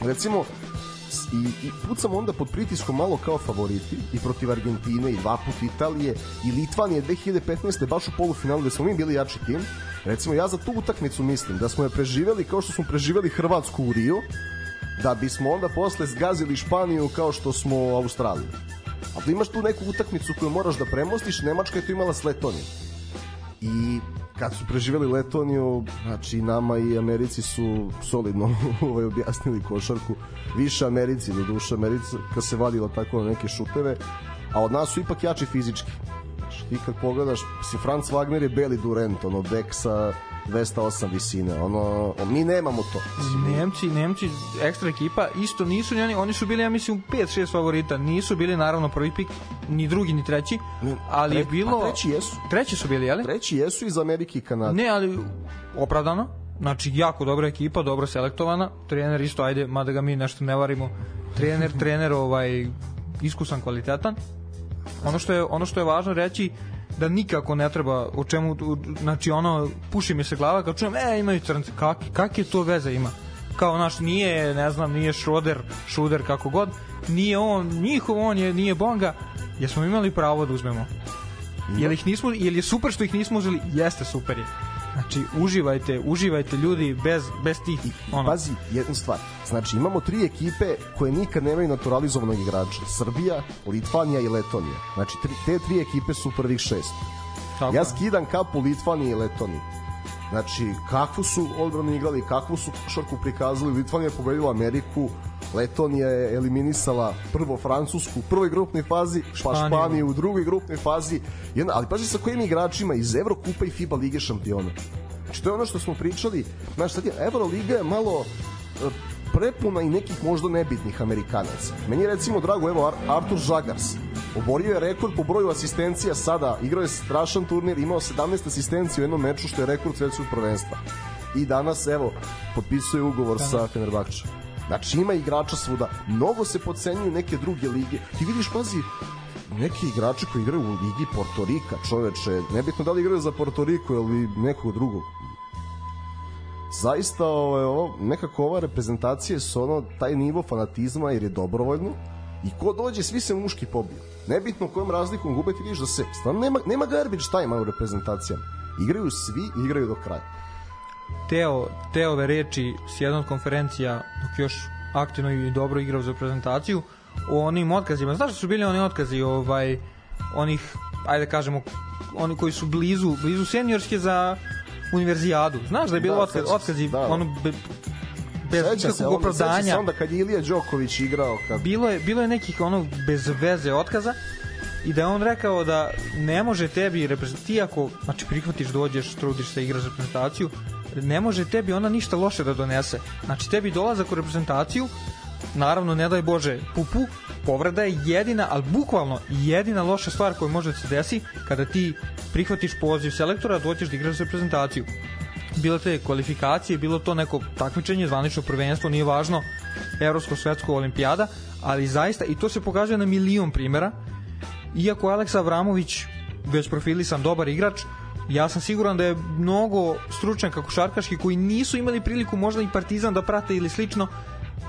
Recimo, i, i pucamo onda pod pritiskom malo kao favoriti i protiv Argentine i dva put Italije i Litvanije 2015. baš u polufinalu gde smo mi bili jači tim recimo ja za tu utakmicu mislim da smo je preživeli kao što smo preživeli Hrvatsku u Riju da bismo onda posle zgazili Španiju kao što smo Australiju ali imaš tu neku utakmicu koju moraš da premostiš Nemačka je tu imala s Letonijom i kad su preživeli Letoniju, znači nama i Americi su solidno ovaj, objasnili košarku. Više Americi, do duše Americi, kad se vadila tako na neke šuteve, a od nas su ipak jači fizički. Znači, ti kad pogledaš, si Franz Wagner je beli Durant, ono, bek sa 208 visine. Ono, mi nemamo to. Nemci, Nemci, ekstra ekipa, isto nisu ni oni, oni su bili, ja mislim, 5-6 favorita. Nisu bili, naravno, prvi pik, ni drugi, ni treći, ali je bilo... A treći jesu. Treći su bili, jeli? Treći jesu iz Amerike i Kanade. Ne, ali opravdano. Znači, jako dobra ekipa, dobro selektovana. Trener isto, ajde, mada ga mi nešto ne varimo. Trener, trener, ovaj, iskusan, kvalitetan. Ono što je, ono što je važno reći, da nikako ne treba o čemu znači ono puši mi se glava kad čujem e imaju crnce. Kak kak je to veze ima? Kao naš nije ne znam nije Schroeder Schroeder kako god nije on njihov on je nije Bonga. Jesmo imali pravo da uzmemo? Jel ih nismo jel je super što ih nismo uzeli? Jeste super je Znači, uživajte, uživajte ljudi bez, bez tih... I, ono. Pazi, jednu stvar. Znači, imamo tri ekipe koje nikad nemaju naturalizovanog igrača. Srbija, Litvanija i Letonija. Znači, tri, te tri ekipe su prvih šest. Tako. Ja skidam kapu Litvanije i Letonije Znači, kakvu su odbranu igrali, kakvu su šarku prikazali. Litvanija je pobedila Ameriku, Letonija je eliminisala prvo Francusku u prvoj grupnoj fazi, pa Španiju u drugoj grupnoj fazi. Jedna, ali pazi sa kojim igračima iz Evrokupa i FIBA Lige šampiona. Znači, to je ono što smo pričali. Znaš, sad je Evroliga je malo e, prepuna i nekih možda nebitnih Amerikanaca. Meni je recimo drago, evo, Artur Žagars Oborio je rekord po broju asistencija sada. Igrao je strašan turnir, imao 17 asistencija u jednom meču, što je rekord svetskog prvenstva. I danas, evo, potpisuje ugovor da. sa Fenerbahče. Znači, ima igrača svuda. Mnogo se podcenjuju neke druge lige. Ti vidiš, pazi, neki igrači koji igraju u ligi Portorika, čoveče, nebitno da li igraju za Portoriku ili nekog drugog. zaista ovaj, ovo, nekako ova reprezentacija su ono, taj nivo fanatizma jer je dobrovoljno i ko dođe, svi se muški pobiju. Nebitno kojom razlikom gube, ti vidiš da se, stvarno nema, nema garbage time u reprezentacijama. Igraju svi igraju do kraja. Teo, Teove reči s jednom od konferencija, dok još aktivno i dobro igrao za reprezentaciju, o onim otkazima. Znaš da su bili oni otkazi ovaj, onih, ajde da kažemo, oni koji su blizu, blizu seniorske za univerzijadu. Znaš da je bilo Da, otkaz, otkazi, da, da. ono, be, bez Seća se, ikakvog onda, seća se opravdanja. onda kad je Ilija Đoković igrao, kad Bilo je, bilo je nekih ono bez veze otkaza i da je on rekao da ne može tebi reprezent- ti ako znači prihvatiš dođeš trudiš se igraš reprezentaciju ne može tebi ona ništa loše da donese znači tebi dolazak u reprezentaciju naravno ne daj Bože pupu povreda je jedina, ali bukvalno jedina loša stvar koja može da se desi kada ti prihvatiš poziv selektora dođeš da igraš reprezentaciju bilo te kvalifikacije, bilo to neko takmičenje, zvanično prvenstvo, nije važno, evropsko, svetsko, olimpijada, ali zaista, i to se pokazuje na milion primera, iako je Aleksa Avramović već profilisan dobar igrač, ja sam siguran da je mnogo stručnjaka košarkaški koji nisu imali priliku možda i Partizan da prate ili slično,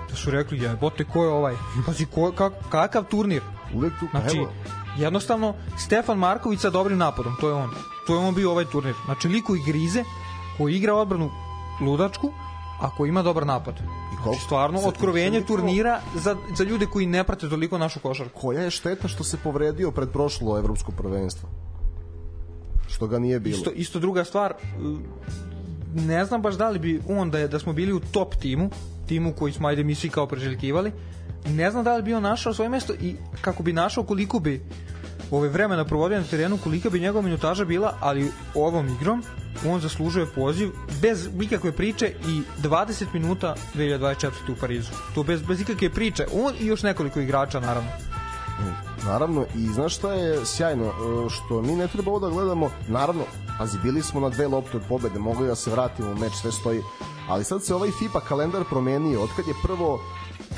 da su rekli, je, bote, ko je ovaj? Pazi, ko, kak, kakav turnir? uvek tu, Znači, evo, jednostavno, Stefan Marković sa dobrim napadom, to je on. To je on bio ovaj turnir. Znači, liko i grize, koji igra odbranu ludačku, a koji ima dobar napad. koliko- Znači, stvarno, otkrovenje turnira za, za ljude koji ne prate toliko našu košarku. koja je šteta što se povredio pred prošlo evropsko prvenstvo? Što ga nije bilo. Isto, isto druga stvar, ne znam baš da li bi on, da, je, da smo bili u top timu, timu koji smo, ajde, mi svi kao preželjkivali, ne znam da li bi on našao svoje mesto i kako bi našao koliko bi ove vremena provodio na terenu, kolika bi njegova minutaža bila, ali ovom igrom on zaslužuje poziv bez ikakve priče i 20 minuta 2024. u Parizu. To bez, bez ikakve priče. On i još nekoliko igrača, naravno. Naravno, i znaš šta je sjajno, E, što mi ne treba ovo da gledamo, naravno, pazi, bili smo na dve lopte od pobede, mogli da se vratimo u meč, sve stoji, ali sad se ovaj FIPA kalendar promenio, otkad je prvo,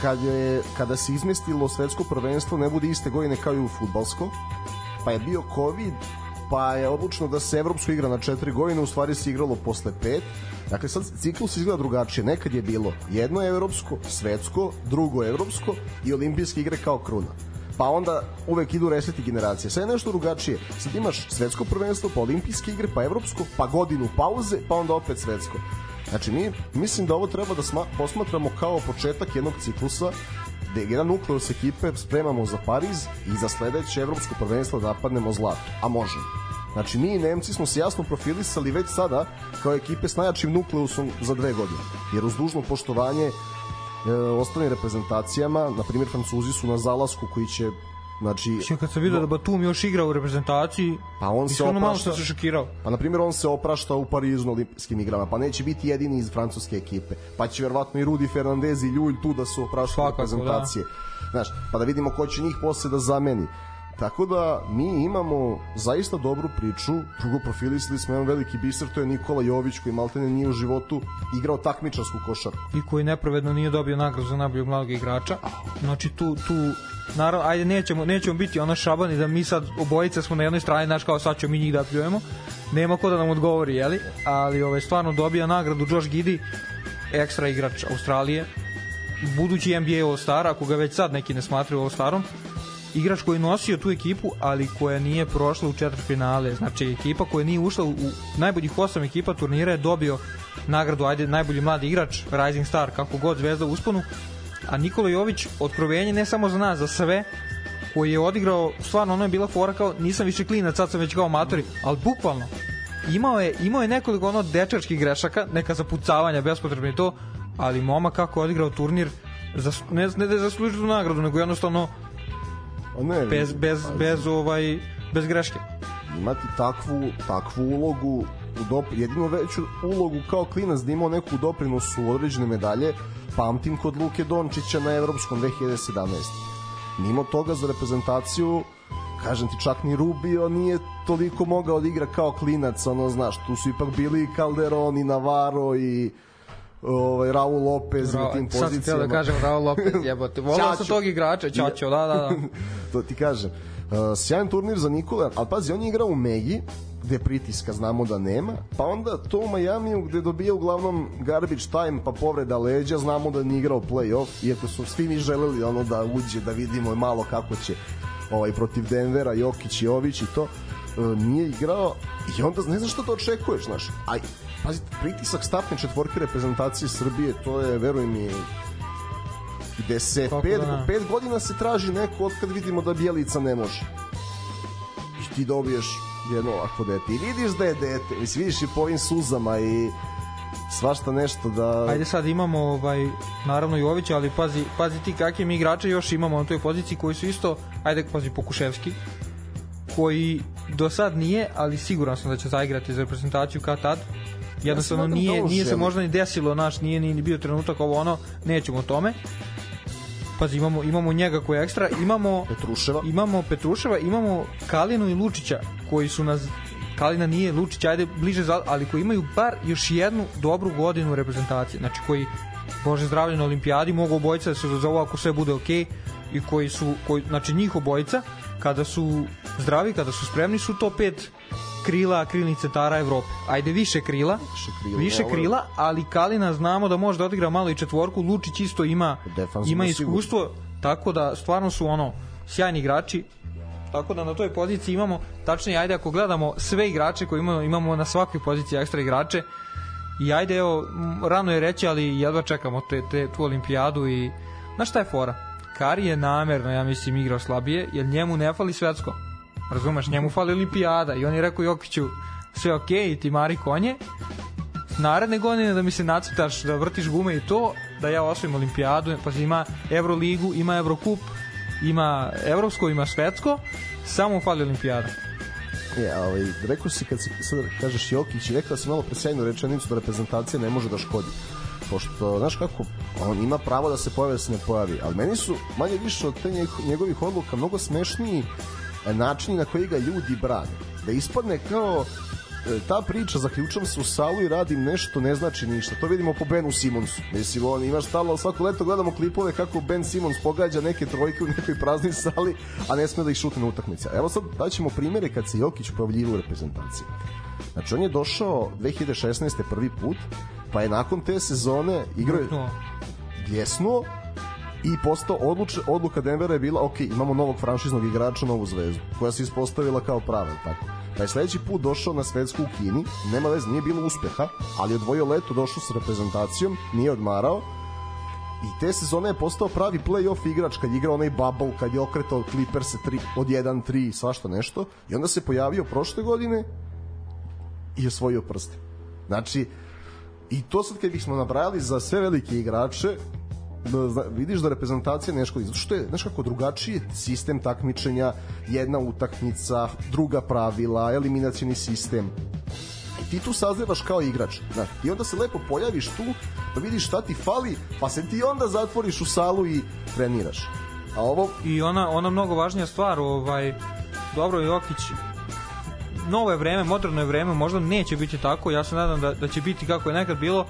kad je, kada se izmestilo svetsko prvenstvo, ne bude iste godine kao i u futbalsko, pa je bio COVID, pa je odlučeno da se evropsko igra na četiri godine, u stvari se igralo posle pet. Dakle, sad ciklus izgleda drugačije. Nekad je bilo jedno evropsko, svetsko, drugo evropsko i olimpijske igre kao kruna pa onda uvek idu reseti generacije. Sad je nešto drugačije. Sad imaš svetsko prvenstvo, pa olimpijske igre, pa evropsko, pa godinu pauze, pa onda opet svetsko. Znači, mi mislim da ovo treba da sma, posmatramo kao početak jednog ciklusa gde jedan nukleus ekipe spremamo za Pariz i za sledeće evropsko prvenstvo da napadnemo zlato. A možemo. Znači, mi i Nemci smo se jasno profilisali već sada kao ekipe s najjačim nukleusom za dve godine. Jer uz dužno poštovanje e, ostalim reprezentacijama, na primjer Francuzi su na zalasku koji će znači Znači, kad sam vidio da Batum još igra u reprezentaciji, Pa on se iskreno malo sam se šokirao. Pa na primjer on se oprašta u Parizu na olimpijskim igrama, pa neće biti jedini iz francuske ekipe. Pa će verovatno i Rudi Fernandez i Ljulj tu da su opraštali Svakako, reprezentacije. Znaš, pa da vidimo ko će njih posle da zameni. Tako da mi imamo zaista dobru priču, drugo profilisali smo jedan veliki biser, to je Nikola Jović koji maltene nije u životu igrao takmičarsku košarku. i koji nepravedno nije dobio nagradu za najboljeg mladog igrača. Znači tu tu naravno ajde nećemo nećemo biti ono šabani da mi sad obojica smo na jednoj strani naš kao sad ćemo mi njih da pljujemo. Nema ko da nam odgovori, jeli? Ali ovaj stvarno dobija nagradu Josh Giddy, ekstra igrač Australije, budući NBA All-Star, ako ga već sad neki ne smatraju All-Starom, igrač koji je nosio tu ekipu, ali koja nije prošla u četvrtfinale. Znači, ekipa koja nije ušla u, najboljih osam ekipa turnira je dobio nagradu, ajde, najbolji mladi igrač, Rising Star, kako god zvezda usponu. A Nikola Jović, otkrovenje ne samo za nas, za sve, koji je odigrao, stvarno ono je bila fora kao, nisam više klinac, sad sam već kao amatori, ali bukvalno, imao je, imao je nekoliko ono dečačkih grešaka, neka zapucavanja, bespotrebno i to, ali moma kako je odigrao turnir, zas, ne, ne da je zaslužio nagradu, nego jednostavno A ne, bez, bez, bez, ovaj, bez greške. imati takvu, takvu ulogu u dop, jedino veću ulogu kao klinac da imao neku doprinosu u određene medalje pamtim kod Luke Dončića na Evropskom 2017. Mimo toga za reprezentaciju kažem ti čak ni Rubio nije toliko mogao da igra kao klinac ono znaš tu su ipak bili i Calderon i Navarro i ovaj Raul Lopez na tim sad sam htio pozicijama da kažem Raul Lopez, jebote. Volao sam tog igrača, Ćaćo, da, da, da. to ti kažem. sjajan turnir za Nikola, ali pazi, on je igrao u Megi, gde pritiska znamo da nema, pa onda to u Majamiju gde dobija uglavnom garbage time pa povreda leđa, znamo da nije igrao play-off, iako su svi mi želeli ono da uđe, da vidimo malo kako će ovaj, protiv Denvera, Jokić i Ović i to, e, nije igrao i onda ne znaš što to očekuješ, znaš. Aj, pazite, pritisak stapne četvorke reprezentacije Srbije, to je, veruj mi, gde se pet, da pet godina se traži neko od kad vidimo da Bjelica ne može. I ti dobiješ jedno ovako dete. I vidiš da je dete, mislim, vidiš i po ovim suzama i svašta nešto da... Ajde sad imamo ovaj, naravno Jovića, ali pazi, pazi ti kakve mi igrače još imamo na toj poziciji koji su isto, ajde pazi Pokuševski, koji do sad nije, ali siguran sam da će zaigrati za reprezentaciju kad tad. Jednostavno ja nije, nije se možda ni desilo, naš nije ni bio trenutak ovo ono, nećemo o tome pazi imamo imamo njega koji je ekstra, imamo Petruševa. Imamo Petruševa, imamo Kalinu i Lučića koji su nas Kalina nije Lučić, ajde bliže za, ali koji imaju bar još jednu dobru godinu reprezentacije. Znači koji Bože zdravlje na olimpijadi mogu obojica da se zovu ako sve bude okej okay, i koji su koji znači njih obojica kada su zdravi, kada su spremni su to pet krila krilnih centara Evrope. Ajde više krila, više krila, više krila ali Kalina znamo da može da odigra malo i četvorku, Lučić isto ima ima iskustvo, sigurno. tako da stvarno su ono sjajni igrači. Tako da na toj poziciji imamo, tačnije ajde ako gledamo sve igrače koje imamo, imamo na svakoj poziciji ekstra igrače. I ajde evo, rano je reći, ali jedva čekamo te, te, tu olimpijadu i znaš šta je fora? Kari je namerno, ja mislim, igrao slabije, jer njemu ne fali svetsko Razumeš, njemu fali olimpijada i on je rekao Jokiću sve ok, ti mari konje. Naredne godine da mi se nacrtaš da vrtiš gume i to, da ja osvojim olimpijadu, pa ima Euroligu, ima Eurokup, ima Evropsko, ima Svetsko, samo fali olimpijada. Je, ovaj, rekao si kad si sad kažeš Jokić rekao si malo presjajnu rečenicu da reprezentacija ne može da škodi pošto, znaš kako, on ima pravo da se pojavi da se ne pojavi, ali meni su manje više od te njegovih odluka mnogo smešniji načini na koji ga ljudi brane. Da ispadne kao e, ta priča zaključam se u salu i radim nešto ne znači ništa. To vidimo po Benu Simonsu. Mislim, on imaš stalno svako leto gledamo klipove kako Ben Simons pogađa neke trojke u nekoj praznoj sali, a ne sme da ih šutne na utakmice. Evo sad daćemo primere kad se Jokić pojavljivo u reprezentaciji. Znači, on je došao 2016. prvi put, pa je nakon te sezone igrao... Jesno, i postao odluč, odluka Denvera je bila ok, imamo novog franšiznog igrača, novu zvezdu, koja se ispostavila kao prava, tako. Pa je sledeći put došao na svetsku u Kini, nema veze, nije bilo uspeha, ali odvojio leto, došao sa reprezentacijom, nije odmarao, i te sezone je postao pravi play-off igrač kad igra onaj bubble, kad je okretao Clippers tri, od 1-3 i svašta nešto i onda se pojavio prošle godine i osvojio prste. Znači, i to sad kad bismo nabrajali za sve velike igrače, vidiš da reprezentacija nešto zato što je znaš kako drugačiji sistem takmičenja jedna utakmica druga pravila eliminacioni sistem. I ti tu sazrevaš kao igrač znaš, i onda se lepo pojaviš tu da vidiš šta ti fali pa se ti onda zatvoriš u salu i treniraš. A ovo i ona ona mnogo važnija stvar ovaj dobro Jokić novo je vreme, moderno je vreme, možda neće biti tako, ja se nadam da, da će biti kako je nekad bilo,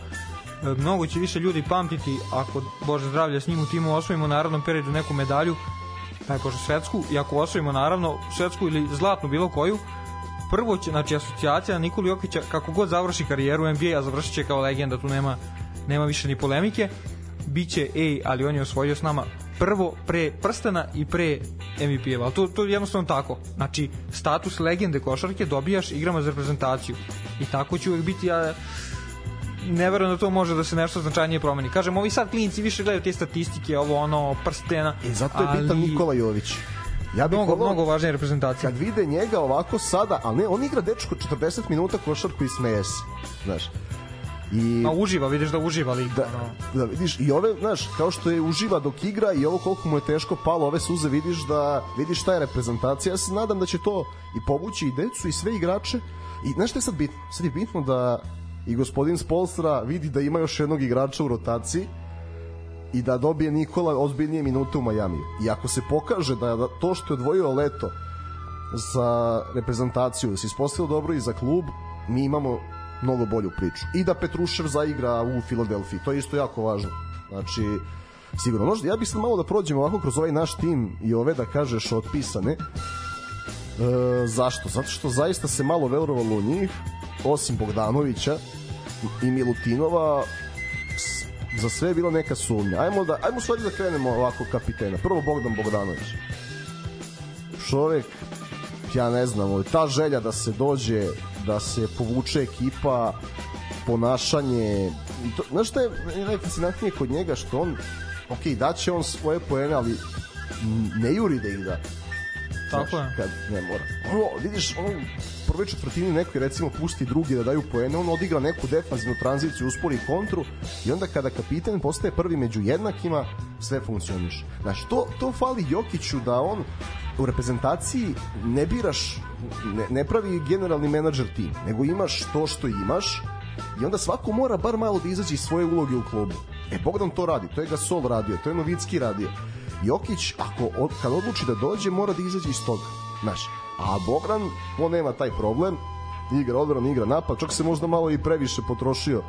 mnogo će više ljudi pamtiti ako Bože zdravlje s njim u timu osvojimo narodnom periodu neku medalju daj Bože svetsku i ako osvojimo naravno svetsku ili zlatnu bilo koju prvo će, znači asocijacija Nikoli Jokića kako god završi karijeru NBA a završit će kao legenda, tu nema, nema više ni polemike biće, ej, ali on je osvojio s nama prvo pre prstena i pre MVP-eva, ali to, to je jednostavno tako. Znači, status legende košarke dobijaš igrama za reprezentaciju. I tako će uvek biti, ja, ne verujem da to može da se nešto značajnije promeni. Kažem, ovi sad klinci više gledaju te statistike, ovo ono, prstena. I e, zato je ali... bitan Nikola Jović. Ja bih mnogo, mnogo važnija reprezentacija. Kad vide njega ovako sada, ali ne, on igra dečko 40 minuta košarku i smeje se. Znaš, I, A uživa, vidiš da uživa lig. Da, da, vidiš, i ove, znaš, kao što je uživa dok igra i ovo koliko mu je teško palo, ove suze vidiš da, vidiš šta je reprezentacija. Ja se nadam da će to i povući i decu i sve igrače. I znaš šta je sad bitno? Sad je bitno da i gospodin Spolstra vidi da ima još jednog igrača u rotaciji i da dobije Nikola ozbiljnije minute u Majamiju. I ako se pokaže da to što je odvojio leto za reprezentaciju, da se ispostavilo dobro i za klub, mi imamo mnogo bolju priču. I da Petrušev zaigra u Filadelfiji, to je isto jako važno. Znači, sigurno. Možda, ja bih sad malo da prođemo ovako kroz ovaj naš tim i ove, da kažeš, otpisane zašto? Zato što zaista se malo verovalo u njih, osim Bogdanovića i Milutinova, za sve je bila neka sumnja. Ajmo da ajmo stvari da krenemo ovako kapitena. Prvo Bogdan Bogdanović. Čovek ja ne znam, ta želja da se dođe, da se povuče ekipa, ponašanje, to, znaš šta je najfascinantnije kod njega, što on, ok, daće on svoje poene, ali ne juri da ih da. Tako je. Kad ne mora. Ono, vidiš, ono, prve četvrtini neki recimo pusti drugi da daju poene, on odigra neku defanzivnu tranziciju, uspori kontru i onda kada kapitan postaje prvi među jednakima, sve funkcioniše. Znači, to, to fali Jokiću da on u reprezentaciji ne biraš, ne, ne pravi generalni menadžer tim, nego imaš to što imaš i onda svako mora bar malo da izađe iz svoje uloge u klubu. E, Bogdan to radi, to je Gasol radio, to je Novicki radio. Jokić, ako kad odluči da dođe, mora da izađe iz toga. Znaš, a Bogdan, on nema taj problem, igra odbran, igra napad, čak se možda malo i previše potrošio.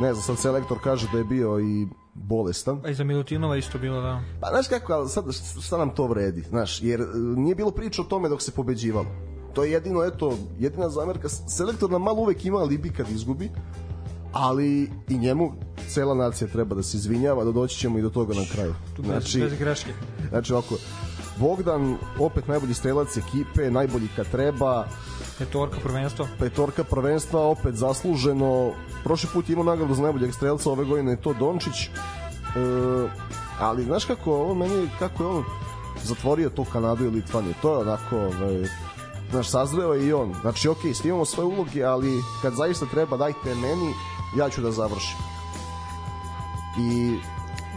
Ne znam, sad selektor kaže da je bio i bolestan. A i za Milutinova isto bilo, da. Pa znaš kako, ali sad šta nam to vredi, znaš, jer e, nije bilo priča o tome dok se pobeđivalo. To je jedino, eto, jedina zamerka. Selektor nam malo uvek ima alibi kad izgubi, ali i njemu cela nacija treba da se izvinjava, da doći ćemo i do toga na kraju. Tu znači, bez greške. Znači, ovako, Bogdan, opet najbolji strelac ekipe, najbolji kad treba. Petorka prvenstva. Petorka prvenstva, opet zasluženo. Prošli put imao nagradu za najboljeg strelca, ove godine je to Dončić. E, ali znaš kako, ovo meni, kako je on zatvorio tu Kanadu i Litvaniju, to je onako, ovaj, znaš, sazreo je i on. Znači, ok, svi imamo svoje uloge, ali kad zaista treba, dajte meni, ja ću da završim. I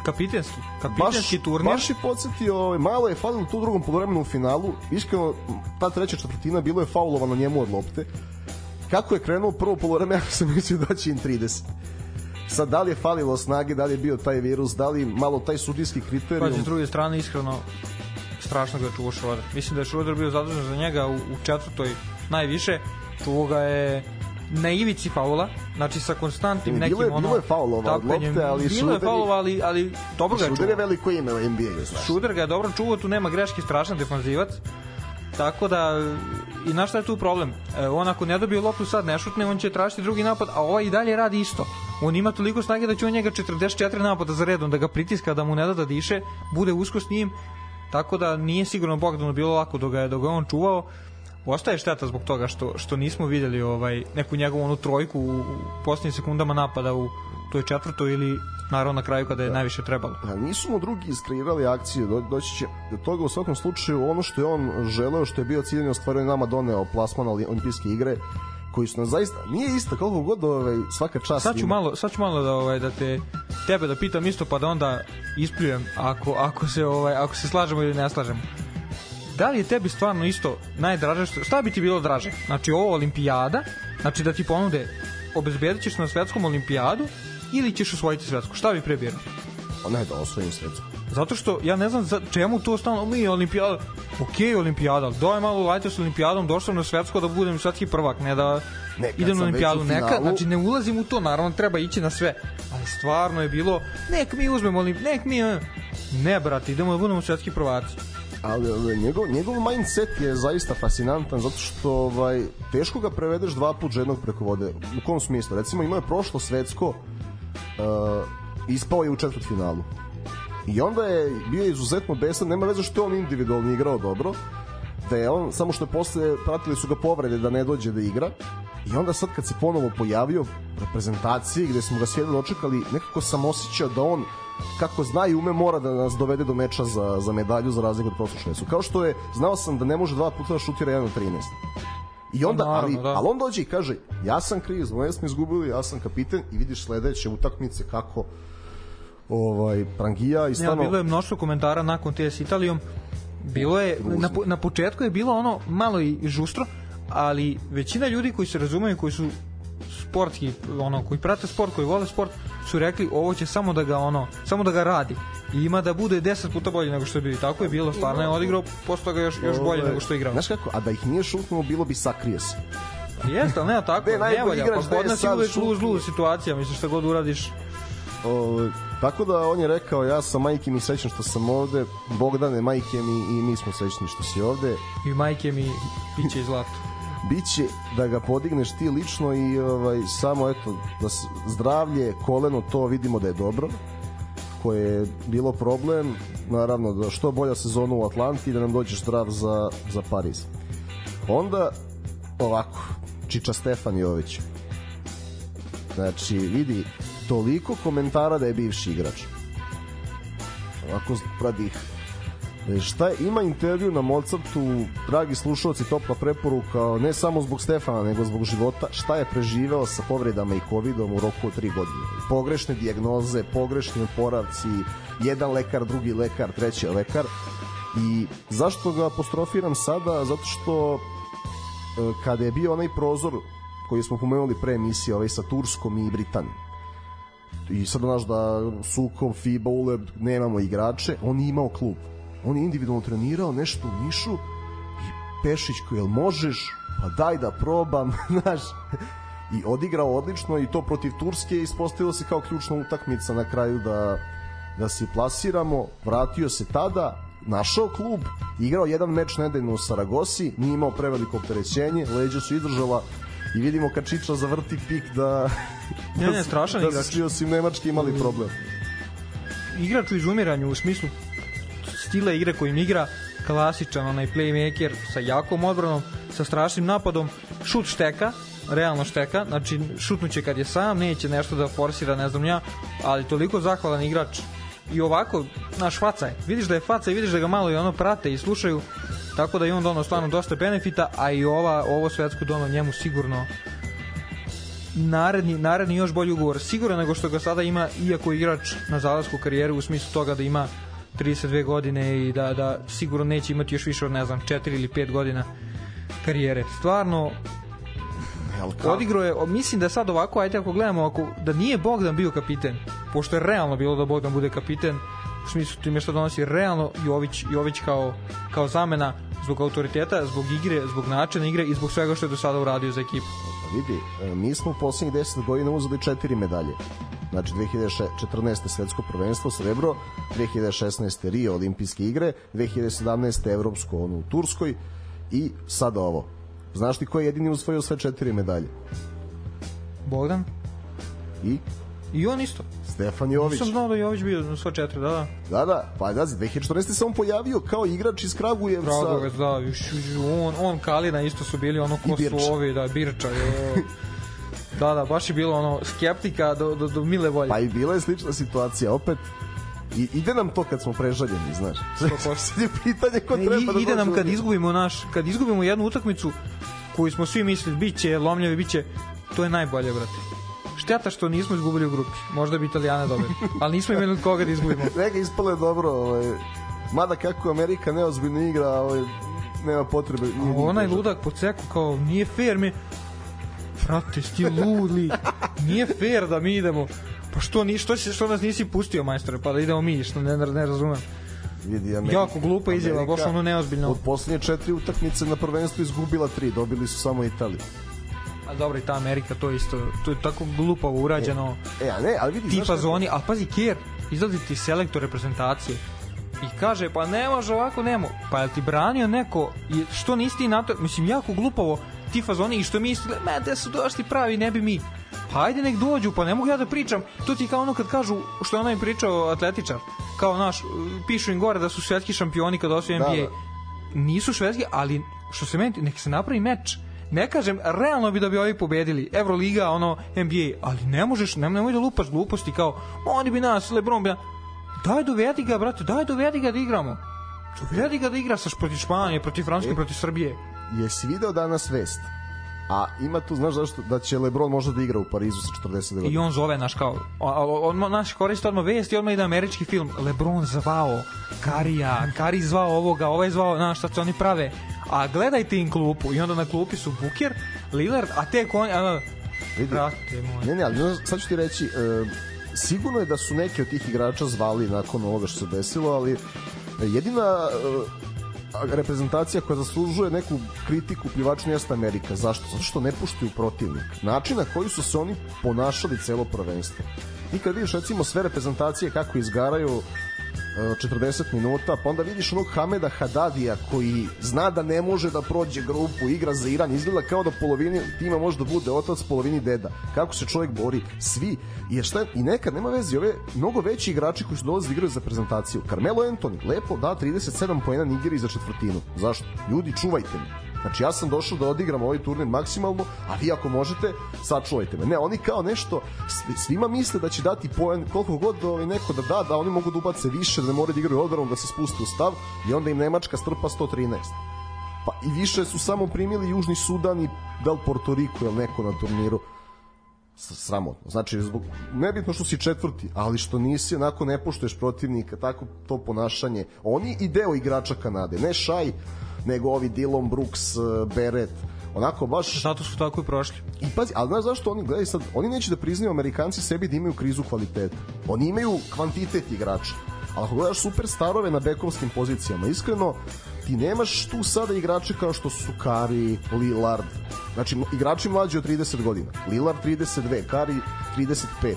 kapitenski, kapitenski baš, turnir. Baš je podsjetio, ovaj, malo je falilo tu drugom polovremenu u finalu, iskreno, ta treća četvrtina bilo je faulovano njemu od lopte. Kako je krenuo prvo polovreme, ja sam mislio da će im 30. Sad, da li je falilo snage, da li je bio taj virus, da li malo taj sudijski kriterijum. Pa, s druge strane, iskreno, strašno ga je Šroder. Mislim da je Šroder bio zadužen za njega u, u četvrtoj najviše. Čuvo ga je na ivici faula, znači sa konstantnim nekim bilo je, ono... Bilo je faulova od lopte, ali Bilo Šuder... je faulova, ali, ali dobro ga je Šuder je veliko ime u NBA, znaš. Šuder ga je dobro čuvao, tu nema greške, strašan defanzivac. Tako da, i na šta je tu problem? E, on ako ne dobije loptu sad ne šutne, on će tražiti drugi napad, a ovaj i dalje radi isto. On ima toliko snage da će on njega 44 napada za redom, da ga pritiska, da mu ne da da diše, bude usko s njim, tako da nije sigurno Bogdanu bilo lako dok ga je, dok ga on čuvao ostaje šteta zbog toga što što nismo videli ovaj neku njegovu onu trojku u, u poslednjim sekundama napada u toj četvrtoj ili naravno na kraju kada je da. najviše trebalo. A nisu mu drugi iskreirali akcije, do, doći će do toga u svakom slučaju ono što je on želeo, što je bio ciljeno ostvario nama doneo plasman olimpijske igre koji su nam zaista nije isto koliko god ovaj svaka čast sad ću malo sad ću malo da ovaj da te tebe da pitam isto pa da onda ispljujem ako ako se ovaj ako se slažemo ili ne slažemo da li je tebi stvarno isto najdraže, što, šta bi ti bilo draže? Znači ovo olimpijada, znači da ti ponude obezbedit ćeš na svetskom olimpijadu ili ćeš osvojiti svetsku? Šta bi prebirao? Pa ne da osvojim svetsku. Zato što ja ne znam za čemu to stalno mi olimpijada. Ok, olimpijada, daj malo lajte s olimpijadom, došao na svetsko da budem svetski prvak, ne da ne, idem na olimpijadu. Neka, znači ne ulazim u to, naravno treba ići na sve. Ali stvarno je bilo, nek mi uzmemo olimpijadu, nek mi ne brate, idemo da budemo svetski prvaci ali njegov, njegov mindset je zaista fascinantan zato što ovaj, teško ga prevedeš dva put jednog preko vode. U kom smislu? Recimo imao je prošlo svetsko uh, ispao je u četvrtfinalu. I onda je bio izuzetno besan, nema veze što je on individualno igrao dobro, da je on, samo što je posle pratili su ga povrede da ne dođe da igra, i onda sad kad se ponovo pojavio u reprezentaciji gde smo ga svi dočekali, nekako sam osjećao da on kako zna i ume mora da nas dovede do meča za, za medalju za razliku od prošle su. Kao što je, znao sam da ne može dva puta da šutira 1 13. I onda, Naravno, ali, da. ali on dođe i kaže, ja sam kriv, zvoje smo izgubili, ja sam kapiten i vidiš sledeće utakmice kako ovaj Prangija i stvarno... Ja, bilo je mnoštvo komentara nakon te s Italijom. Bilo je, na, na početku je bilo ono malo i žustro, ali većina ljudi koji se razumeju, koji su sportski, ono, koji prate sport, koji vole sport, su rekli ovo će samo da ga ono, samo da ga radi. I ima da bude 10 puta bolje nego što je bilo. Tako je bilo, stvarno je odigrao, posle toga još, još bolje nego što je igrao. Znaš kako, a da ih nije šutnuo, bilo bi sakrio se. Jeste, nema tako, ne, ne valja, pa kod nas je uvek zlu, zlu situacija, misliš šta god uradiš. O, Tako da on je rekao ja sam majke mi srećan što sam ovde, Bogdane majke mi i mi smo srećni što si ovde. I majke mi piće i zlato. Biće da ga podigneš ti lično i ovaj samo eto da zdravlje, koleno to vidimo da je dobro koje je bilo problem. Naravno da što bolja sezona u Atlanti da nam dođeš zdrav za, za Pariz. Onda ovako Čiča Stefan Jović znači vidi toliko komentara da je bivši igrač. Ovako pradih e, šta je, ima intervju na Mozartu dragi slušalci topla preporuka ne samo zbog Stefana nego zbog života. Šta je preživeo sa povredama i covidom u roku od 3 godine? Pogrešne dijagnoze pogrešni oporavci jedan lekar, drugi lekar, treći lekar. I zašto ga apostrofiram sada? Zato što e, kada je bio onaj prozor koji smo pomenuli pre emisije ovaj sa Turskom i Britanijom i sad znaš da Sukov, FIBA, ULEB nemamo igrače, on je imao klub on je individualno trenirao nešto u Nišu. I Pešić koji, jel možeš? Pa daj da probam. Znaš i odigrao odlično i to protiv Turske ispostavilo se kao ključna utakmica na kraju da da se plasiramo, vratio se tada našao klub, igrao jedan meč nedeljno u Saragosi, nije imao preveliko opterećenje, leđa su izdržala i vidimo kad Čiča zavrti pik da ne, ne, strašan da, igrač. da svi osim Nemački imali problem. Igrač u izumiranju u smislu stila igre kojim igra, klasičan onaj playmaker sa jakom odbranom, sa strašnim napadom, šut šteka, realno šteka, znači šutnuće kad je sam, neće nešto da forsira, ne znam ja, ali toliko zahvalan igrač. I ovako, naš faca je, vidiš da je faca i vidiš da ga malo i ono prate i slušaju, tako da i on dono stvarno dosta benefita, a i ova, ovo svetsko dono njemu sigurno naredni, naredni još bolji ugovor, sigurno nego što ga sada ima, iako igrač na zalasku karijeru u smislu toga da ima 32 godine i da, da sigurno neće imati još više od, ne znam, 4 ili 5 godina karijere. Stvarno, odigrao je, mislim da je sad ovako, ajde ako gledamo, ako, da nije Bogdan bio kapiten, pošto je realno bilo da Bogdan bude kapiten, u smislu time što donosi realno Jović, Jović kao, kao zamena zbog autoriteta, zbog igre, zbog načina igre i zbog svega što je do sada uradio za ekipu. Vidi, e, mi smo u poslednjih 10 godina uzeli četiri medalje. Znači 2014. svetsko prvenstvo srebro, 2016. Rio olimpijske igre, 2017. evropsko ono u Turskoj i sada ovo. Znaš ti ko je jedini usvojio sve četiri medalje? Bogdan. I? I on isto. Stefan Jović. Nisam znao da Jović bio na sva četiri, da, da. Da, da, pa da, 2014. se on pojavio kao igrač iz Kragujevca. Kragujevac, da, još, on, on Kalina isto su bili ono ko su ovi, da, Birča, jo. Da, da, baš je bilo ono skeptika do, do, do mile volje. Pa i bila je slična situacija, opet I ide nam to kad smo prežaljeni, znaš. Sad je pitanje ko treba da Ide nam kad izgubimo naš, kad izgubimo jednu utakmicu koju smo svi mislili biće lomljive, biće to je najbolje, brate. Šteta što nismo izgubili u grupi. Možda bi Italijane dobili. Ali nismo imali od koga da izgubimo. Neka ispale dobro, ovaj. Mada kako Amerika neozbiljno igra, ovaj, nema potrebe. A onaj ludak po ceku kao nije fair mi frate, sti ludli, nije fair da mi idemo. Pa što, ni, što, što nas nisi pustio, majstore, pa da idemo mi, što ne, ne razumem. Vidi, Amerika, jako glupa izjava, baš ono neozbiljno. Od poslednje četiri utakmice na prvenstvu izgubila tri, dobili su samo Italiju. A dobro i ta Amerika to isto, to je tako glupavo urađeno. E, e a ne, ali vidi, Tipa znaš zoni, a pazi Kier, izlazi ti selektor reprezentacije i kaže pa ne može ovako nemo pa je ti branio neko što nisi ti na to mislim jako glupavo ti fazoni i što mi isto, me, da su došli pravi, ne bi mi. Pa ajde nek dođu, pa ne mogu ja da pričam. To ti kao ono kad kažu, što je onaj pričao atletičar, kao naš, pišu im gore da su svetski šampioni kad osvoje NBA. Da, da. Nisu svetski, ali što se meni, nek se napravi meč. Ne kažem, realno bi da bi ovi pobedili. Euroliga, ono, NBA, ali ne možeš, ne, nemoj da lupaš gluposti kao, oni bi nas, Lebron bi Daj dovedi ga, brate, daj dovedi ga da igramo. Dovedi ga da igra sa protiv Španije, protiv Francuske, e, protiv Srbije jesi video danas vest? A ima tu, znaš zašto, da će Lebron možda da igra u Parizu sa 40 godina. I on zove, naš kao, on, on naš koristi odmah vest i odmah ide američki film. Lebron zvao Karija, Kari zvao ovoga, ovaj zvao, znaš šta se oni prave. A gledajte im klupu i onda na klupi su Buker, Lillard, a te konj, a, Vidi. Ne, ne, ali sad ću ti reći, e, sigurno je da su neki od tih igrača zvali nakon ovoga što se desilo, ali jedina e, reprezentacija koja zaslužuje neku kritiku plivaču jeste Amerika. Zašto? Zato što ne puštuju protivnik. Način na koji su se oni ponašali celo prvenstvo. i kad vidiš recimo sve reprezentacije kako izgaraju 40 minuta, pa onda vidiš onog Hameda Hadadija koji zna da ne može da prođe grupu, igra za Iran, izgleda kao da polovini tima može da bude otac, polovini deda. Kako se čovjek bori? Svi. I, šta, I nekad nema veze, ove mnogo veći igrači koji su dolaze da igraju za prezentaciju. Carmelo Anthony, lepo da 37 poena Nigeri za četvrtinu. Zašto? Ljudi, čuvajte me Znači ja sam došao da odigram ovaj turnir maksimalno, a vi ako možete, sačuvajte me. Ne, oni kao nešto, svima misle da će dati poen, koliko god ovaj neko da da, da oni mogu da ubace više, da ne moraju da igraju odbranom, da se spuste u stav i onda im Nemačka strpa 113. Pa i više su samo primili Južni Sudan i Del Porto Rico ili neko na turniru sramotno. Znači, zbog, nebitno što si četvrti, ali što nisi, onako ne poštuješ protivnika, tako to ponašanje. Oni i deo igrača Kanade, ne Šaj, nego ovi Dylan Brooks, eh, Beret, onako baš zato su tako i prošli. I pazi, ali znaš zašto oni gledaj sad oni neće da priznaju Amerikanci sebi da imaju krizu kvaliteta. Oni imaju kvantitet igrača. Ali ako gledaš superstarove na bekovskim pozicijama iskreno ti nemaš tu sada igrače kao što su Kari, Lillard. Znači igrači mlađi od 30 godina. Lillard 32, Kari 35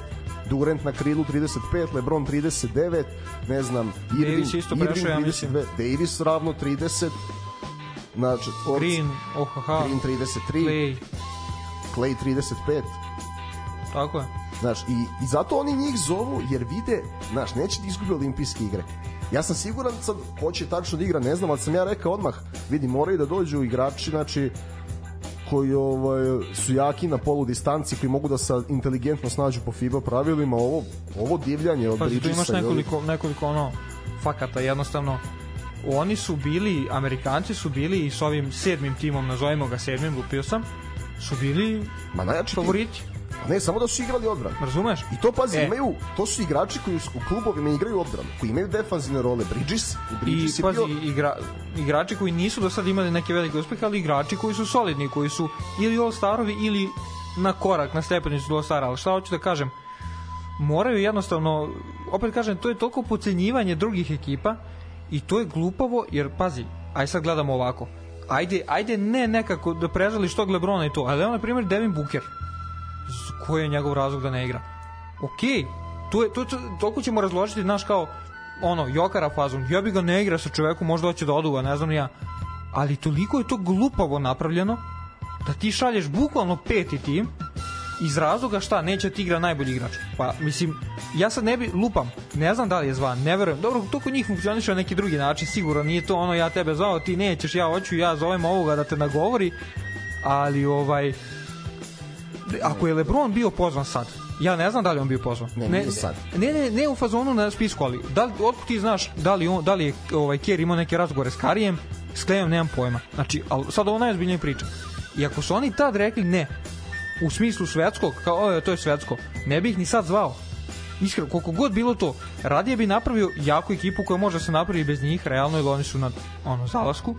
Durant na krilu 35, LeBron 39, ne znam, Irving, Davis isto prešao, ja mislim. Davis ravno 30, na četvorci. Green, ohaha. Green 33. Clay. Clay 35. Tako je. Znaš, i, i zato oni njih zovu jer vide, znaš, neće da izgubi olimpijske igre. Ja sam siguran sad hoće tačno da igra, ne znam, ali sam ja rekao odmah, vidi, moraju da dođu igrači, znači, koji ovaj, su jaki na polu distanci, koji mogu da se inteligentno snađu po FIBA pravilima, ovo, ovo divljanje od pa, tu imaš nekoliko, nekoliko ono, fakata, jednostavno, oni su bili, Amerikanci su bili i s ovim sedmim timom, nazovimo ga sedmim, lupio sam, su bili Ma najjači favoriti. Tim. Ne, samo da su igrali odbranu. Razumeš? I to pazi, e. imaju, to su igrači koji u klubovima igraju odbranu, koji imaju defanzivne role. Bridges, Bridges I, pazi, bio... igra, igrači koji nisu do sada imali neke velike uspehe, ali igrači koji su solidni, koji su ili all-starovi ili na korak, na stepenicu do all-stara. Ali šta hoću da kažem? Moraju jednostavno, opet kažem, to je toliko pocenjivanje drugih ekipa I to je glupavo, jer pazi, aj sad gledamo ovako. Ajde, ajde ne nekako da prežališ tog Lebrona i to, ali evo na primjer Devin Booker. Koji je njegov razlog da ne igra? Okej, to je, to, to, toliko ćemo razložiti, znaš, kao ono, Jokara fazom, ja bi ga ne igra sa čovekom, možda hoće da oduva, ne znam ja. Ali toliko je to glupavo napravljeno, da ti šalješ bukvalno peti tim iz razloga šta neće ti igra najbolji igrač. Pa mislim, ja sad ne bi lupam, ne znam da li je zvan, ne verujem. Dobro, to kod njih funkcioniše na neki drugi način, sigurno nije to ono ja tebe zvao, ti nećeš, ja hoću, ja zovem ovoga da te nagovori, ali ovaj ako je LeBron bio pozvan sad, ja ne znam da li on bio pozvan. Ne, ne, sad. Ne, ne, ne u fazonu na spisku, ali da li, otkud ti znaš da li, on, da li je ovaj, Kerr imao neke razgovore s Karijem, s Klejom nemam pojma. Znači, ali sad ovo najozbiljnije priča. I ako su oni tad rekli ne, u smislu svetskog, kao to je svetsko, ne bih ni sad zvao. Iskreno, koliko god bilo to, radije bi napravio jaku ekipu koja može da se napravi bez njih, realno, jer oni su na ono, zalasku,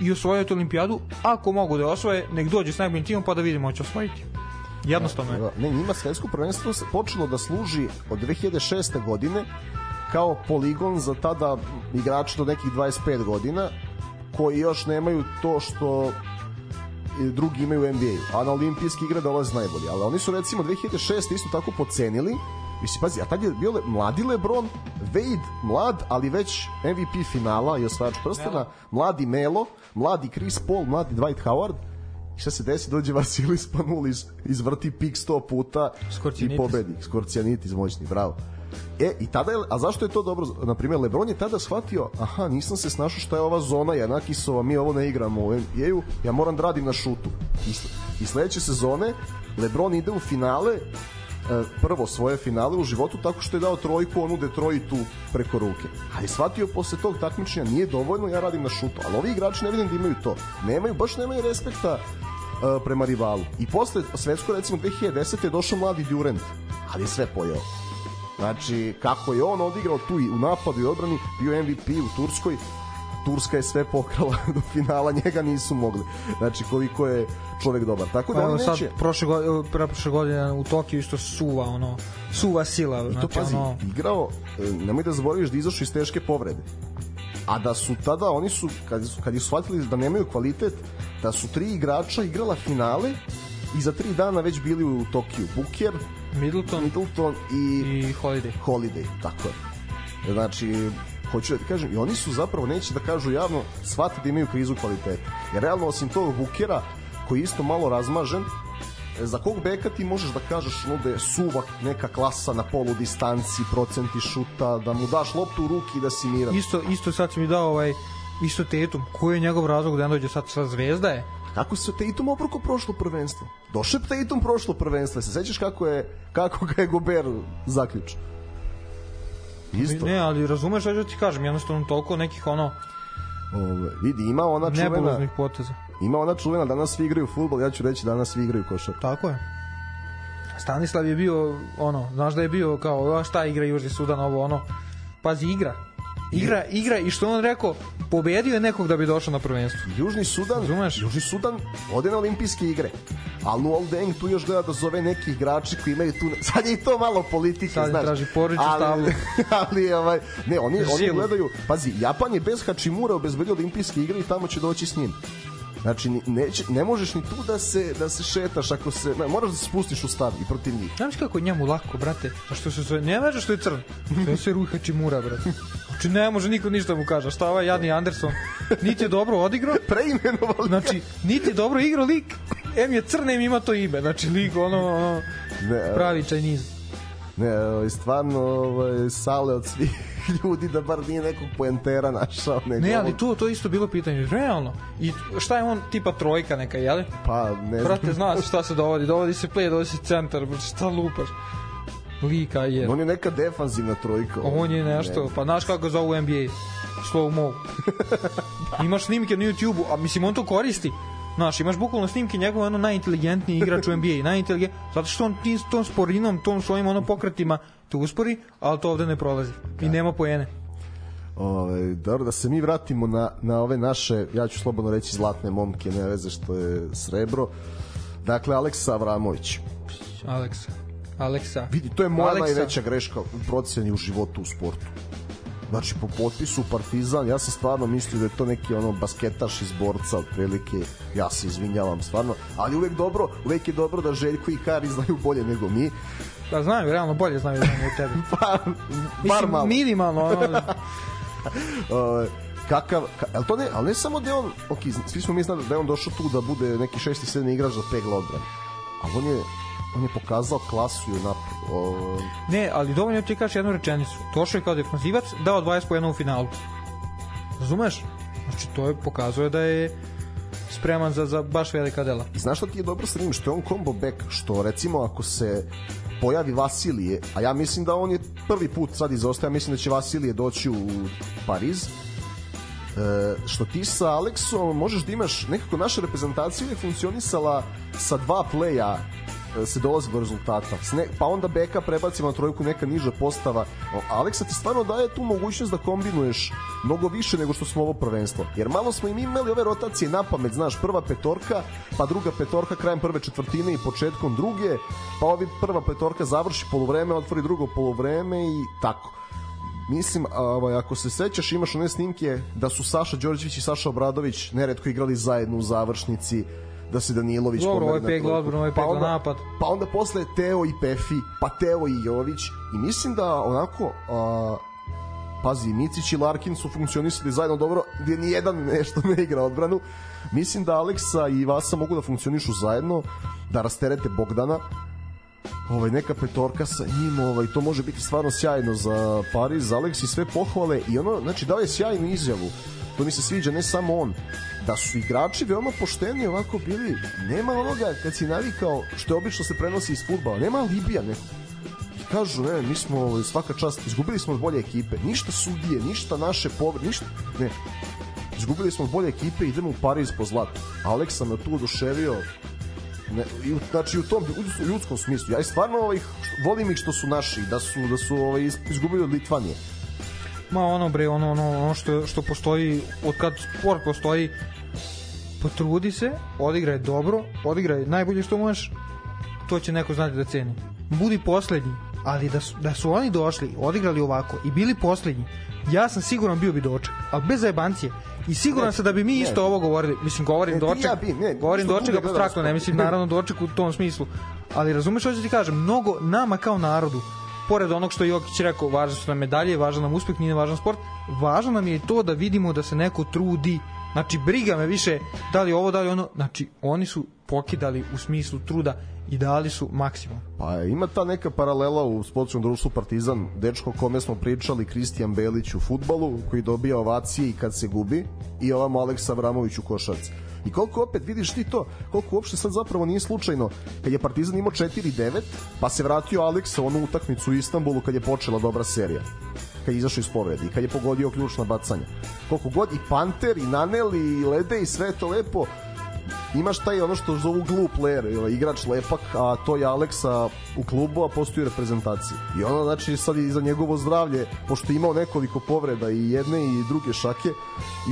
i osvojiti olimpijadu, ako mogu da je osvoje, nek dođe s najboljim timom pa da vidimo će osvojiti. Jednostavno je. Ne, njima svetsko prvenstvo počelo da služi od 2006. godine kao poligon za tada igrače do nekih 25 godina koji još nemaju to što drugi imaju u NBA-u, a na olimpijske igre dolaze najbolji. Ali oni su recimo 2006. isto tako pocenili Mislim, pazi, a tad je bio le, mladi Lebron, Wade, mlad, ali već MVP finala i osvajač prstena, mladi Melo, mladi Chris Paul, mladi Dwight Howard, I šta se desi? Dođe Vasilis Panulis, izvrti pik 100 puta i pobedi. Skorcijanitis moćni, bravo. E, i tada je, a zašto je to dobro? Na primjer, Lebron je tada shvatio, aha, nisam se snašao šta je ova zona Janakisova, mi ovo ne igramo u NBA-u, ja moram da radim na šutu. I, i sledeće sezone Lebron ide u finale, e, prvo svoje finale u životu tako što je dao trojku onu Detroitu preko ruke. Ali shvatio posle tog takmičenja nije dovoljno, ja radim na šutu. Ali ovi igrači ne vidim da imaju to. Nemaju, baš nemaju respekta uh, prema rivalu. I posle svetsko recimo 2010. je došao mladi Durant, ali sve pojeo. Znači, kako je on odigrao tu i u napadu i odbrani, bio MVP u Turskoj, Turska je sve pokrala do finala, njega nisu mogli. Znači, koliko je čovek dobar. Tako da pa, neće... Sad, prošle, godine, prošle godine u Tokiju isto suva, ono, suva sila. I to znači, pazi, ono... igrao, e, nemoj da zaboraviš da izašao iz teške povrede. A da su tada, oni su, kad su, kad su shvatili da nemaju kvalitet, da su tri igrača igrala finale i za tri dana već bili u Tokiju. Booker, Middleton Middleton i, i Holiday. Holiday, tako je. Znači, hoću da ti kažem, i oni su zapravo, neće da kažu javno, shvate da imaju krizu kvaliteta. Jer realno, osim tog Bukera, koji je isto malo razmažen, za kog beka ti možeš da kažeš no da je suvak neka klasa na polu distanci, procenti šuta, da mu daš loptu u ruki i da si miran. Isto, isto sad si mi dao ovaj, isto Tetum. Koji je njegov razlog da ne dođe sad sa zvezda je? Kako se Tatum obroko prošlo prvenstvo? Došao je Tatum prošlo prvenstvo. Se sećaš kako je kako ga je Gober zaključio? Isto. Ne, ali razumeš ću ti kažem, jednostavno toliko nekih ono Ove, vidi, ima ona čuvena poteza. ima ona čuvena danas svi igraju fudbal, ja ću reći danas svi igraju košarku. Tako je. Stanislav je bio ono, znaš da je bio kao šta igra Južni Sudan ovo ono. Pazi igra. Igra, igra i što on rekao, pobedio je nekog da bi došao na prvenstvo. Južni Sudan, Razumeš? Južni Sudan ode na olimpijske igre. A Luol Deng tu još gleda da zove neki igrači koji imaju tu... Sad je i to malo politike, Sad znaš. traži porodičnu tablu. ali, ali ovaj, ne, oni, oni gledaju... Pazi, Japan je bez Hačimura obezbedio olimpijske igre i tamo će doći s njim. Znači, neće, ne možeš ni tu da se, da se šetaš ako se... Ne, moraš da se spustiš u stav i protiv njih. Znaš kako je njemu lako, brate? A što se zove, ne važe što je crn. To se Ruha Čimura, brate. Znači ne može niko ništa mu kaže. Šta ovaj jadni Anderson? Niti je dobro odigrao, Preimenovali znači niti je dobro igrao lik, em je crn, em ima to ime. Znači lik ono, ono ne, pravi Chinese. Ne, ovaj, stvarno ovaj, sale od svih ljudi da bar nije nekog poentera našao. Nego Ne, ali to to isto bilo pitanje, realno. I šta je on tipa trojka neka, jel? Pa, ne znam. Brate, zna se šta se dovodi, dovodi se play, dovodi se centar, šta lupaš? Lika je. On je neka defanzivna trojka. On je nešto, pa znaš kako ga zovu u NBA? Slow mo. Imaš snimke na YouTube-u, a mislim on to koristi. Znaš, imaš bukvalno snimke njegov ono najinteligentniji igrač u NBA, najinteligent, zato što on tim tom sporinom, tom svojim ono pokretima te uspori, ali to ovde ne prolazi i nema poene. Ovaj, dobro, da se mi vratimo na, na ove naše, ja ću slobodno reći zlatne momke, ne veze što je srebro. Dakle, Aleksa Avramović. Aleksa. Aleksa. Vidi, to je moja Aleksa. najveća greška u proceni u životu u sportu. Znači, po potpisu Partizan, ja sam stvarno mislio da je to neki ono basketaš iz borca, otprilike, ja se izvinjavam stvarno, ali uvek dobro, uvek je dobro da Željko i Kari znaju bolje nego mi, Da znaju, realno bolje znaju da od tebe. pa, bar Mislim, malo. minimalno, ono, Ovaj, kakav, ka, ali to ne, ali ne samo da je on, ok, svi smo mi znali da je on došao tu da bude neki šesti, sedmi igrač za pegla odbrane, ali on je, on je pokazao klasu napred. O, Ne, ali dovoljno ti kažeš jednu rečenicu. Došao je kao defanzivac, dao 20 pojena u finalu. Razumeš? Znači, to je pokazuje da je spreman za, za baš velika dela. I znaš šta ti je dobro sa njim? Što je on combo back, što recimo ako se pojavi Vasilije, a ja mislim da on je prvi put sad izostaje, mislim da će Vasilije doći u Pariz, e, što ti sa Aleksom možeš da imaš nekako naša reprezentacija je funkcionisala sa dva pleja se dolazi do rezultata. S ne, pa onda beka prebacimo na trojku neka niža postava. Aleksa ti stvarno daje tu mogućnost da kombinuješ mnogo više nego što smo ovo prvenstvo. Jer malo smo im imali ove rotacije na pamet, znaš, prva petorka, pa druga petorka krajem prve četvrtine i početkom druge, pa ovi prva petorka završi poluvreme, otvori drugo poluvreme i tako. Mislim, ovaj, ako se sećaš, imaš one snimke da su Saša Đorđević i Saša Obradović neretko igrali zajedno u završnici, da se Danilović Dobro, pomeri ovo je na pegla odbrana, ovo je Pa onda- napad. Pa onda posle Teo i Pefi, pa Teo i Jović i mislim da onako a, pazi, Micić i Larkin su funkcionisali zajedno dobro, gde ni jedan nešto ne igra odbranu. Mislim da Aleksa i Vasa mogu da funkcionišu zajedno, da rasterete Bogdana, ovaj neka petorka sa njim, ovaj to može biti stvarno sjajno za Pariz, Aleks i sve pohvale i ono, znači dao je sjajnu izjavu. To mi se sviđa ne samo on, da su igrači veoma pošteni ovako bili, nema onoga kad si navikao što je obično se prenosi iz fudbala, nema libija nekog. I kažu, ne, mi smo ovaj, svaka čast, izgubili smo od bolje ekipe, ništa sudije, ništa naše povre, ništa, ne, izgubili smo od bolje ekipe, idemo u Pariz po zlato. Aleksa me tu oduševio, ne, i, znači u tom ljudskom smislu. Ja stvarno ovaj, volim ih što su naši, da su, da su ovaj, iz- izgubili od Litvanije. Ma ono bre, ono, ono, ono što, što postoji, od kad sport postoji, potrudi se, odigraj dobro, odigraj najbolje što možeš, to će neko znati da ceni. Budi poslednji, ali da su, da su oni došli, odigrali ovako i bili poslednji, ja sam siguran bio bi doček, ali bez zajebancije, I siguran sam da bi mi isto ovo govorili, mislim govorim Ne, doček, ja bi- ne, govorim doček abstraktno, ne mislim naravno doček u tom smislu, ali razumeš što ću ti kažem, mnogo nama kao narodu, pored onog što Jokić rekao, važne su nam medalje, važan nam uspeh, nije važan sport, važno nam je i to da vidimo da se neko trudi, znači briga me više da li ovo, da li ono, znači oni su pokidali u smislu truda i dali su maksimum. Pa ima ta neka paralela u sportskom društvu Partizan, dečko kome smo pričali, Kristijan Belić u futbalu, koji dobija ovacije i kad se gubi, i ovamo Aleksa Avramović u košarci. I koliko opet vidiš ti to, koliko uopšte sad zapravo nije slučajno, kad je Partizan imao 4-9, pa se vratio Aleksa u onu utakmicu u Istanbulu kad je počela dobra serija kad je izašao iz povrede i kad je pogodio ključna bacanja. Koliko god i Panter, i Naneli, i Lede i sve to lepo, imaš taj ono što zovu glup player, ovaj, igrač lepak, a to je Aleksa u klubu, a postoji u reprezentaciji. I ono, znači, sad i za njegovo zdravlje, pošto je imao nekoliko povreda i jedne i druge šake,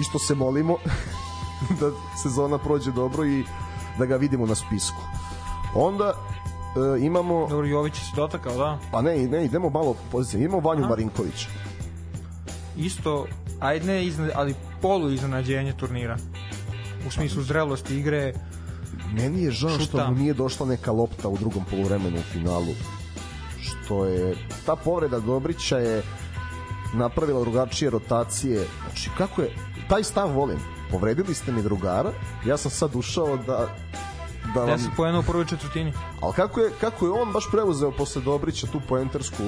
isto se molimo da sezona prođe dobro i da ga vidimo na spisku. Onda e, imamo, Dobro, Jović se dotakao, da. pa ne, ne, idemo malo po poziciji, imamo Vanju Aha. Marinkovića. Isto, ajde ne iznad, ali polu iznenađenje turnira. U smislu zrelosti igre, Meni je žao što mu nije došla neka lopta u drugom poluvremenu u finalu. Što je ta povreda Dobrića je napravila drugačije rotacije. Znači kako je taj stav volim. Povredili ste mi drugara, ja sam sad ušao da da vam, 10 poena u prvoj četvrtini. ali kako je, kako je on baš preuzeo posle Dobrića tu poentersku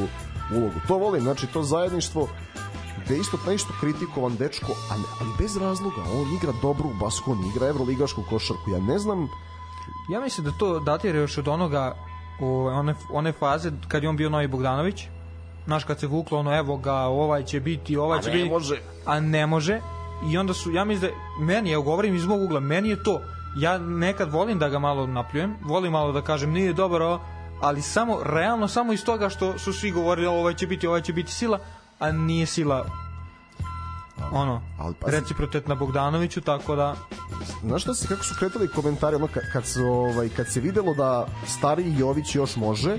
ulogu. To volim, znači to zajedništvo gde je isto isto kritikovan dečko, ali, ali bez razloga. On igra dobro u basku, on igra evroligašku košarku. Ja ne znam Ja mislim da to datira još od onoga o, one, one faze kad je on bio Novi Bogdanović. Znaš, kad se vuklo ono, evo ga, ovaj će biti, ovaj će ne biti. može. A ne može. I onda su, ja mislim da, meni, ja govorim iz mog ugla, meni je to, ja nekad volim da ga malo napljujem, volim malo da kažem nije dobar ovo, ali samo, realno samo iz toga što su svi govorili ovaj će biti, ovaj će biti sila, a nije sila. Ono, ali pazi- reciprotet na Bogdanoviću, tako da Znaš šta se, kako su kretali komentari, ono, kad, kad, se, ovaj, kad se videlo da stariji Jović još može,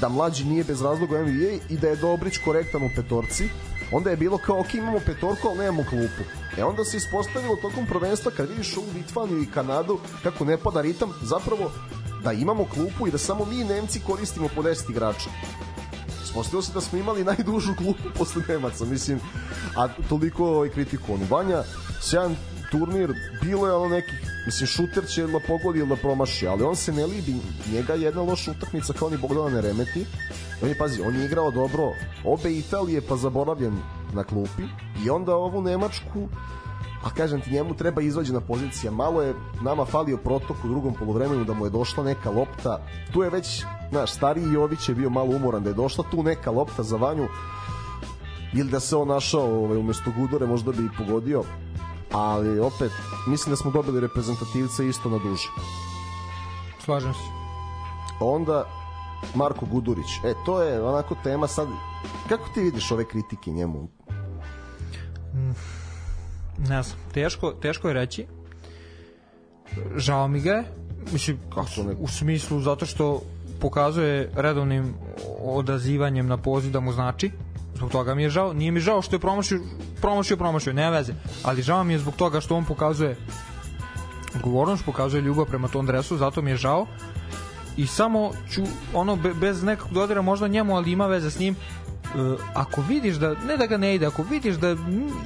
da mlađi nije bez razloga NBA i da je Dobrić korektan u petorci, onda je bilo kao, ok, imamo petorku, ali nemamo klupu. E onda se ispostavilo tokom prvenstva, kad vidiš ovu Litvaniju i Kanadu, kako ne pada ritam, zapravo da imamo klupu i da samo mi Nemci koristimo po 10 igrača. Ispostavilo se da smo imali najdužu klupu posle Nemaca, mislim, a toliko ovaj kritiku on Vanja, sjajan turnir, bilo je ono nekih, mislim, šuter će da pogodi ili da promaši, ali on se ne libi, njega je jedna loša utakmica kao ni Bogdana ne remeti, on je, pazi, on je igrao dobro, obe Italije pa zaboravljen na klupi. I onda ovu Nemačku a kažem ti njemu treba izvađena pozicija. Malo je nama falio protok u drugom poluvremenu da mu je došla neka lopta. Tu je već znaš stariji Jović je bio malo umoran da je došla tu neka lopta za Vanju. Ili da se on našao ovaj, umesto Gudore možda bi i pogodio ali opet mislim da smo dobili reprezentativca isto na duže slažem se. onda Marko Gudurić e to je onako tema sad kako ti vidiš ove kritike njemu Ne znam, teško, teško je reći. Žao mi ga je, mislim, ne? u smislu zato što pokazuje redovnim odazivanjem na poziv da mu znači. Zbog toga mi je žao. Nije mi žao što je promašio, promašio, promašio, nema veze. Ali žao mi je zbog toga što on pokazuje odgovornost, pokazuje ljubav prema tom dresu, zato mi je žao. I samo ću, ono, be, bez nekog dodira možda njemu, ali ima veze s njim, e, ako vidiš da, ne da ga ne ide, ako vidiš da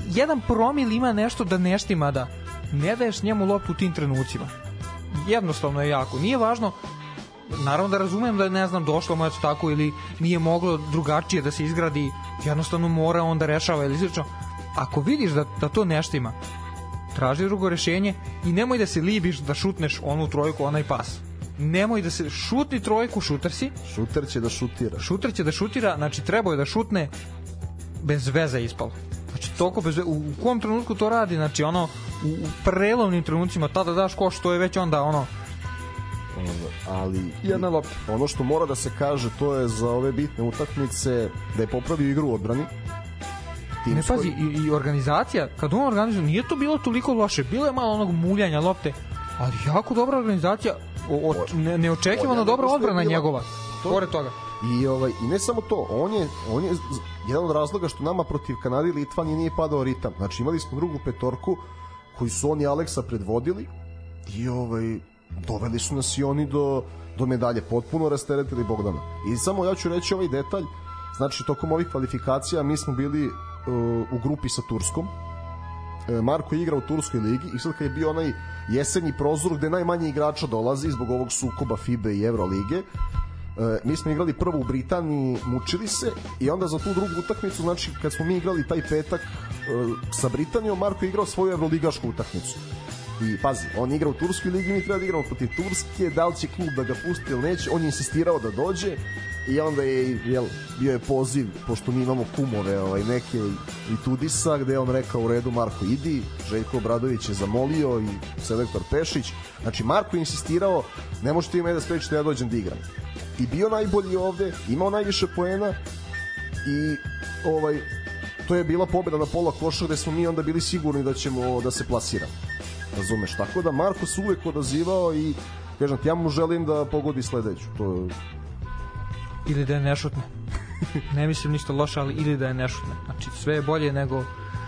jedan promil ima nešto da ne štima da ne daješ njemu loptu u tim trenucima. Jednostavno je jako. Nije važno, naravno da razumem da je, ne znam, došlo mu eto tako ili nije moglo drugačije da se izgradi, jednostavno mora on da rešava ili slično. Ako vidiš da, da to ne štima, traži drugo rešenje i nemoj da se libiš da šutneš onu trojku, onaj pas. Nemoj da se šutni trojku, šuter si, šuter će da šutira šuter će da šutira, znači trebao je da šutne bez veze ispalo. Znači toliko bez veze, u, u kom trenutku to radi, znači ono u, u prelovnim trenucima tada daš koš, to je već onda ono ali jedna lopta. ono što mora da se kaže to je za ove bitne utakmice da je popravio igru u odbrani Ne pazi, i, i organizacija, kad on organizuje, nije to bilo toliko loše, bilo je malo onog muljanja lopte, ali jako dobra organizacija, o, o, ne, neočekivano dobra odbrana bila- njegova. To- Pored toga. I, ovaj, I ne samo to, on je, on je jedan od razloga što nama protiv Kanade i Litvanije nije padao ritam. Znači imali smo drugu petorku koji su oni Aleksa predvodili i ovaj doveli su nas i oni do, do medalje, potpuno rasteretili Bogdana. I samo ja ću reći ovaj detalj, znači tokom ovih kvalifikacija mi smo bili uh, u grupi sa Turskom, e, Marko igra u Turskoj ligi i sad kad je bio onaj jesenji prozor gde najmanje igrača dolazi zbog ovog sukoba FIBE i Eurolige, E, mi smo igrali prvo u Britaniji, mučili se i onda za tu drugu utakmicu, znači kad smo mi igrali taj petak e, sa Britanijom, Marko je igrao svoju evroligašku utakmicu. I pazi, on igra u Turskoj ligi, mi treba da igramo protiv Turske, da li će klub da ga pusti ili neće, on je insistirao da dođe i onda je jel, bio je poziv, pošto mi imamo kumove ovaj, neke i Tudisa, gde je on rekao u redu Marko idi, Željko Obradović je zamolio i selektor Pešić, znači Marko je insistirao ne možete ime da sprečite da ja dođem da igram. I bio najbolji ovde, imao najviše poena i ovaj to je bila pobeda na pola koša gde smo mi onda bili sigurni da ćemo da se plasiramo. Razumeš? Tako da Marko se uvek odazivao i kažem ti, ja mu želim da pogodi sledeću. To je... Ili da je nešutne. ne mislim ništa loše, ali ili da je nešutne. Znači sve je bolje nego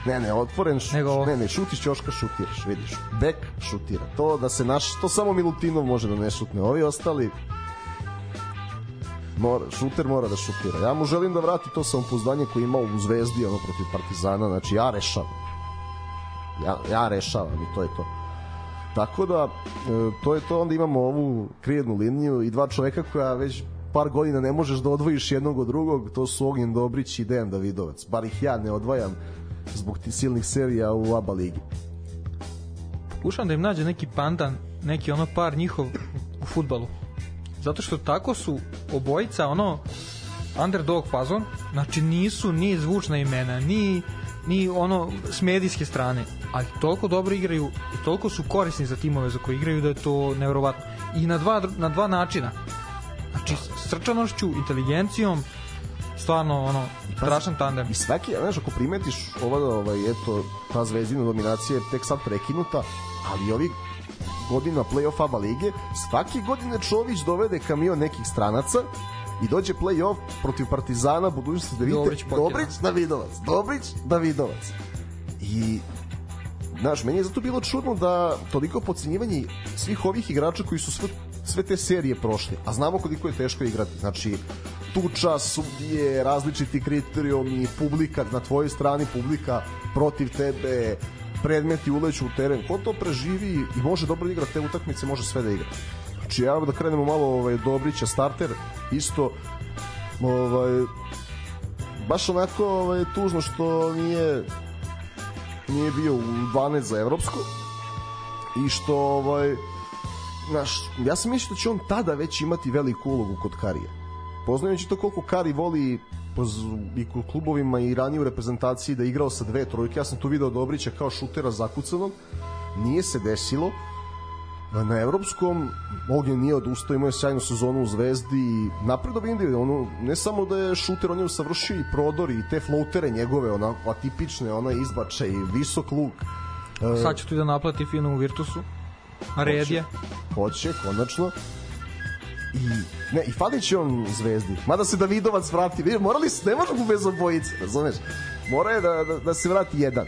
Ne, ne, otvoren š, Nego... ne, ne, šutiš ćoška šutiraš, vidiš. Bek šutira. To da se naš, to samo Milutinov može da ne šutne. Ovi ostali mora, šuter mora da šutira. Ja mu želim da vrati to samopouzdanje koje imao u Zvezdi ono protiv Partizana, znači ja rešavam. Ja, ja rešavam i to je to. Tako da, e, to je to, onda imamo ovu krijednu liniju i dva čoveka koja već par godina ne možeš da odvojiš jednog od drugog, to su Ognjen Dobrić i Dejan Davidovac. Bar ih ja ne odvajam zbog ti silnih serija u ABA ligi. Pokušam da im nađe neki pandan, neki ono par njihov u futbalu. Zato što tako su obojica ono underdog fazon, znači nisu ni zvučna imena, ni ni ono s medijske strane, ali toliko dobro igraju i toliko su korisni za timove za koje igraju da je to neverovatno. I na dva, na dva načina. Znači, srčanošću, inteligencijom, stvarno ono strašan tandem. I svaki, znaš, ako primetiš ova, ovaj, eto, ta zvezdina dominacija je tek sad prekinuta, ali ovi godina play-off ABA lige, svake godine Čović dovede kamion nekih stranaca i dođe play-off protiv Partizana, budućnosti da vidite, Dobrić. Dobrić, Davidovac, Dobrić, Davidovac. I Znaš, meni je zato bilo čudno da toliko pocenjivanje svih ovih igrača koji su sve, sve te serije prošli, a znamo koliko je teško igrati. Znači, tuča, sudije, različiti kriterijumi, publika na tvojoj strani, publika protiv tebe, predmeti uleću u teren. Ko to preživi i može dobro da igra te utakmice, može sve da igra. Znači, ja da krenemo malo ovaj, Dobrića, starter, isto ovaj, baš onako ovaj, tužno što nije nije bio u 12 za evropsko i što ovaj znaš, ja sam mislio da će on tada već imati veliku ulogu kod Karija. Poznajući to koliko Kari voli i kod klubovima i ranije u reprezentaciji da je igrao sa dve trojke ja sam tu video Dobrića kao šutera zakucanog. Nije se desilo na evropskom Ognjen nije odustao, imao je sjajnu sezonu u Zvezdi i napredo bi individualno, ne samo da je šuter, on je usavršio i prodor i te floatere njegove, onako atipične, onaj izbačaj, visok luk. Sad ću ti da naplati fino u Virtusu. A red je. Hoće, konačno. I, ne, i falit će on Zvezdi. Mada se Davidovac vrati. Morali su, ne možemo bez obojice, razumeš? Mora je da, da, da se vrati jedan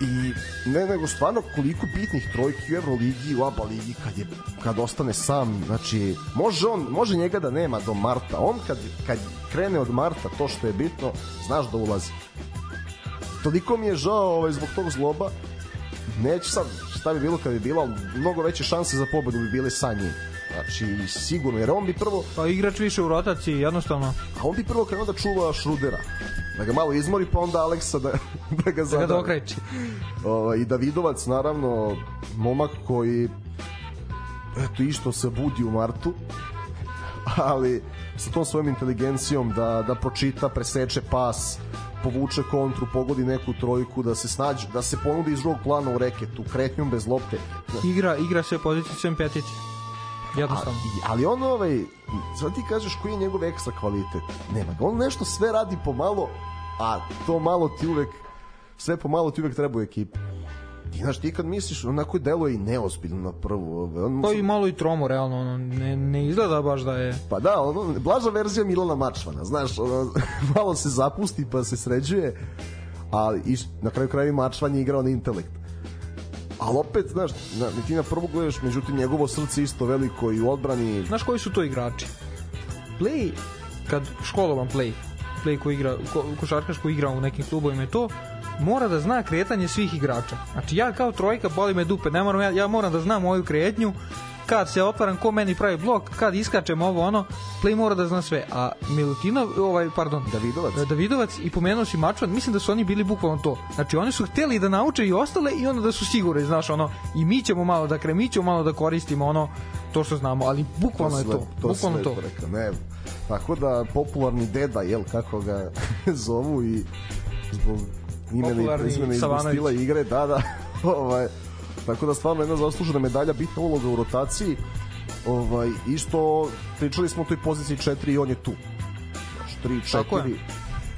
i ne nego stvarno koliko bitnih trojki u Euroligi u ABA ligi kad je kad ostane sam znači može on može njega da nema do marta. On kad kad krene od marta to što je bitno znaš da ulazi. Toliko mi je žao ovaj, zbog tog zloba. Neću sad šta bi bilo kad bi bilo mnogo veće šanse za pobedu bi bile sa njim znači sigurno jer on bi prvo pa igrač više u rotaciji jednostavno a on bi prvo krenuo da čuva Šrudera da ga malo izmori pa onda Aleksa da, da ga zadavi. Da ga dokreći. O, I Davidovac naravno momak koji eto išto se budi u martu ali sa tom svojom inteligencijom da, da pročita, preseče pas povuče kontru, pogodi neku trojku, da se snađe, da se ponudi iz drugog plana u reketu, kretnjom bez lopte. Igra, igra sve pozicijom petici. Jednostavno. A, ali on ovaj, sad ti kažeš koji je njegov ekstra kvalitet. Nema ga. On nešto sve radi pomalo, a to malo ti uvek, sve pomalo ti uvek treba u ekipi. Ti znaš, ti kad misliš, onako deluje i neozbiljno na prvu. ovaj, On, Pa i malo i tromo, realno, ono, ne, ne izgleda baš da je... Pa da, ono, blaža verzija Milana Mačvana, znaš, ono, malo se zapusti pa se sređuje, ali i, na kraju kraju Mačvan je igrao na intelekt. Ali opet, znaš, na, ti na prvu gledaš, međutim, njegovo srce isto veliko i u odbrani. Znaš koji su to igrači? Play, kad školovan play, play koji igra, ko, košarkaš koji igra u nekim klubovima je to, mora da zna kretanje svih igrača. Znači ja kao trojka boli me dupe, ne moram, ja, ja moram da znam moju kretnju, kad se otvaram, ko meni pravi blok, kad iskačem ovo ono, play mora da zna sve. A Milutinov, ovaj, pardon, Davidovac. Davidovac i pomenuo si Mačvan, mislim da su oni bili bukvalno to. Znači oni su hteli da nauče i ostale i onda da su sigurni, znaš, ono, i mi ćemo malo da kre, mi ćemo malo da koristimo ono to što znamo, ali bukvalno to je to. to bukvalno to. Rekao, ne, tako da popularni deda, jel, kako ga zovu i zbog imena i prezimena stila igre, da, da, ovaj, Tako da stvarno jedna zaslužena medalja, bitna uloga u rotaciji. Ovaj, isto pričali smo o toj poziciji 4 i on je tu. 3, 4.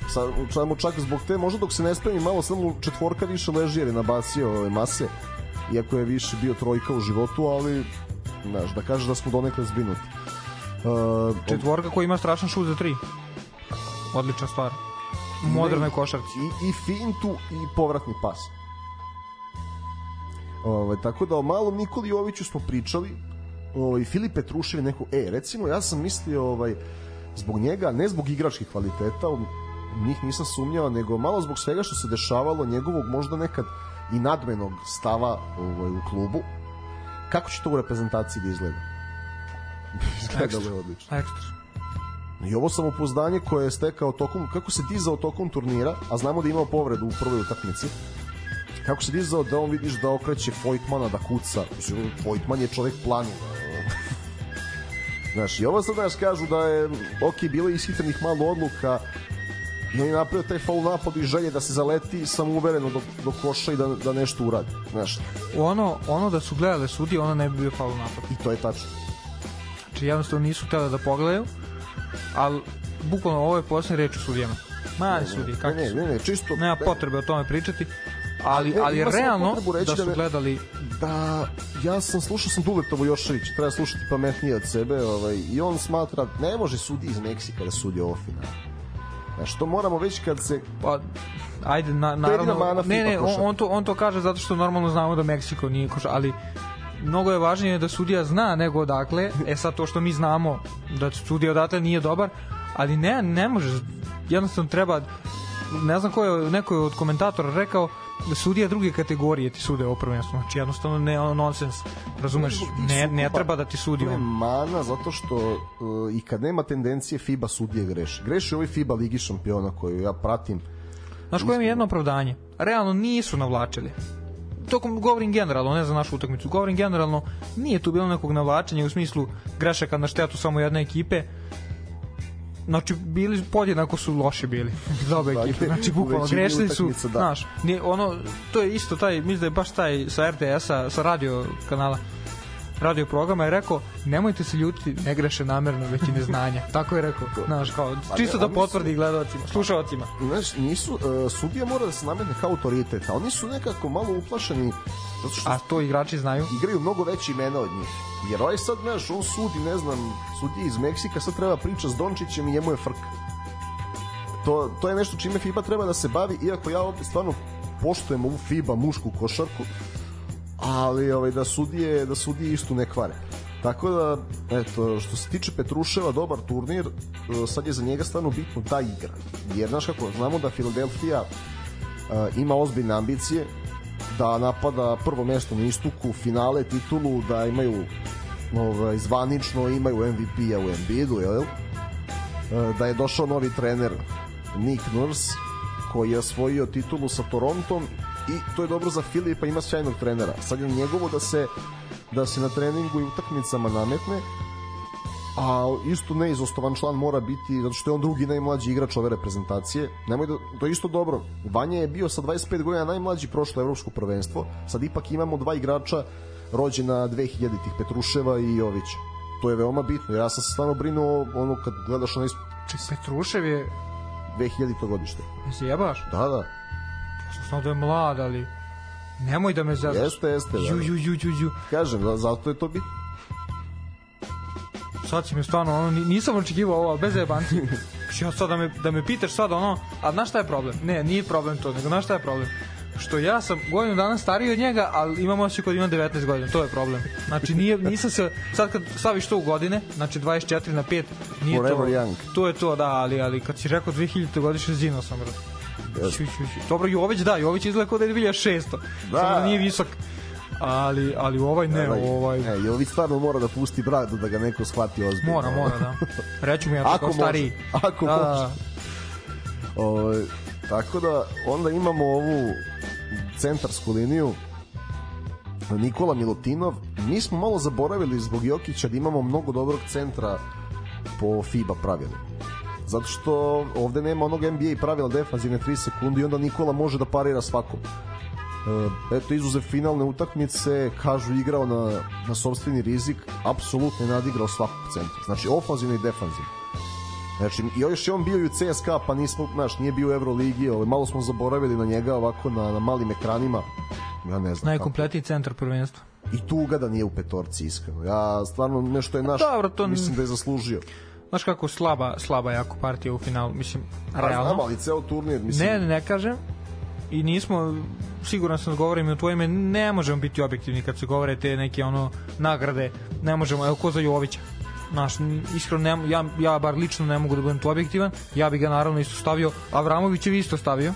Sa, samo čak zbog te, možda dok se ne spremi malo, samo četvorka više leži jer je nabacio ove mase, iako je više bio trojka u životu, ali znaš, da kažeš da smo donekle zbinuti. Uh, četvorka koja ima strašan šut za tri. Odlična stvar. U modernoj košarci. I, I fintu i povratni pas. Ovaj, tako da o malom Nikoli Joviću smo pričali, ovaj, Filip Petrušev je neko, e, recimo ja sam mislio ovaj, zbog njega, ne zbog igračkih kvaliteta, njih nisam sumnjao, nego malo zbog svega što se dešavalo, njegovog možda nekad i nadmenog stava ovaj, u klubu, kako će to u reprezentaciji da izgleda? Izgledalo je odlično. Ekstra. I ovo samopouzdanje koje je stekao tokom, kako se dizao tokom turnira, a znamo da je imao povredu u prvoj utakmici, kako se dizao da on vidiš da okreće Fojtmana da kuca. Fojtman je čovek planu. Znaš, i ovo sad znaš kažu da je, ok, bilo je ishitrenih malo odluka, i on je napravio taj faul napad i želje da se zaleti samo uvereno do, do koša i da, da nešto uradi. Znaš. Ono, ono da su gledale sudije, ono ne bi bio faul napad. I to je tačno. Znači, jednostavno nisu htjeli da pogledaju, ali bukvalno ovo je posljednje reč u sudijama. Mali sudije, kako ne, ne, ne, čisto... Nema potrebe o tome pričati ali, ali, ali realno da su da gledali da ja sam slušao sam Duletovo Jošević treba slušati pametnije od sebe ovaj, i on smatra ne može sudi iz Meksika da sudi ovo final Znaš, to moramo već kad se... Pa, ajde, na, naravno... Ne, ne, on, on, to, on to kaže zato što normalno znamo da Meksiko nije koša, ali mnogo je važnije da sudija zna nego odakle. E sad to što mi znamo da sudija odatle nije dobar, ali ne, ne može. Jednostavno treba ne znam ko je, neko je od komentatora rekao sudija druge kategorije ti sude ovo prvenstvo. Znači jednostavno ne nonsens. Razumeš? Ne ne treba da ti sudi on. mana zato što uh, i kad nema tendencije FIBA sudije greši. Greši ovaj FIBA ligi šampiona koju ja pratim. Znaš koje je jedno opravdanje? Realno nisu navlačili tokom govorim generalno, ne za našu utakmicu, govorim generalno, nije tu bilo nekog navlačenja u smislu grešaka na štetu samo jedne ekipe, znači bili podjednako su loši bili za obe ekipe. Znači bukvalno grešili su, da. znaš, nije, ono to je isto taj, mislim da je baš taj sa RTS-a, sa radio kanala radio programa je rekao nemojte se ljutiti, ne greše namerno, već i neznanja. Tako je rekao, znaš, kao pa čisto da potvrdi gledalcima, slušalcima. Znaš, nisu uh, sudija mora da se nametne kao autoritet, a oni su nekako malo uplašeni zato što a to igrači znaju. Igraju mnogo veće imena od njih. Jer ovaj sad, znaš, on sudi, ne znam, sudi iz Meksika, sad treba priča s Dončićem i njemu je frk. To, to je nešto čime FIBA treba da se bavi, iako ja ovde stvarno poštujem ovu FIBA mušku košarku, ali ovaj, da sudije, da sudije istu ne kvare. Tako da, eto, što se tiče Petruševa, dobar turnir, e, sad je za njega stvarno bitno ta igra. Jer, znaš kako, znamo da Filadelfija uh, ima ozbiljne ambicije, da napada prvo mesto na istuku, finale, titulu, da imaju ovaj, zvanično imaju MVP-a u Embiidu, jel? E, da je došao novi trener Nick Nurse, koji je osvojio titulu sa Torontom i to je dobro za Filipa, ima sjajnog trenera. Sad je njegovo da se da se na treningu i utakmicama nametne, a isto neizostovan član mora biti zato što je on drugi najmlađi igrač ove reprezentacije. Nemoj da to je isto dobro. Vanja je bio sa 25 godina najmlađi prošlo evropsko prvenstvo. Sad ipak imamo dva igrača rođena 2000-ih Petruševa i Jović. To je veoma bitno. Ja sam se stvarno brinuo ono kad gledaš onaj Petrušev je 2000 godište. Jesi jebaš? Da, da sam da je mlad, ali nemoj da me zadaš. Jeste, jeste. Da. Ju, ju, ju, ju, ju. Kažem, da, zato je to bitno. Sad si mi stvarno, ono, nisam očekivao ovo, bez jebanci. ja sad da me, da me pitaš sad ono, a znaš šta je problem? Ne, nije problem to, nego znaš šta je problem? što ja sam godinu dana stariji od njega, ali imam osjećaj kod ima 19 godina, to je problem. Znači nije, nisam se, sad kad staviš to u godine, znači 24 na 5, nije Forever to, young. to je to, da, ali, ali kad si rekao 2000 godišnje zino sam, bro. Yes. Šu, šu, šu. Dobro, Jović da, Jović izgleda kao da je 2600, da. samo da nije visok. Ali, ali ovaj ne, ovaj... E, Jović stvarno mora da pusti bradu da ga neko shvati ozbiljno. Mora, mora, da. Reću mu ja tako Ako stariji. može, ako da, može. da, O, tako da onda imamo ovu centarsku liniju Nikola Milutinov mi smo malo zaboravili zbog Jokića da imamo mnogo dobrog centra po FIBA pravilu zato što ovde nema onog NBA pravila defanzivne 3 sekunde i onda Nikola može da parira svakom E, eto izuzev finalne utakmice kažu igrao na, na sobstveni rizik apsolutno je nadigrao svakog centra znači ofanzivno i defanzivno Znači, i još je on bio i u CSKA, pa nismo, znaš, nije bio u Euroligi, ovaj, malo smo zaboravili na njega ovako na, na malim ekranima. Ja ne znam. Najkompletniji centar prvenstva. I tuga da nije u petorci, iskreno. Ja stvarno nešto je naš, Dobro, to... mislim da je zaslužio. Znaš kako slaba, slaba jako partija u finalu, mislim, A realno. znam, ali ceo turnir, mislim... Ne, ne kažem. I nismo, siguran sam da govorim i u tvoje ime, ne možemo biti objektivni kad se govore te neke ono nagrade. Ne možemo, evo ko za Jovića. Znaš, iskreno, ne, ja, ja bar lično ne mogu da budem tu objektivan. Ja bi ga naravno isto stavio. Avramović je isto stavio.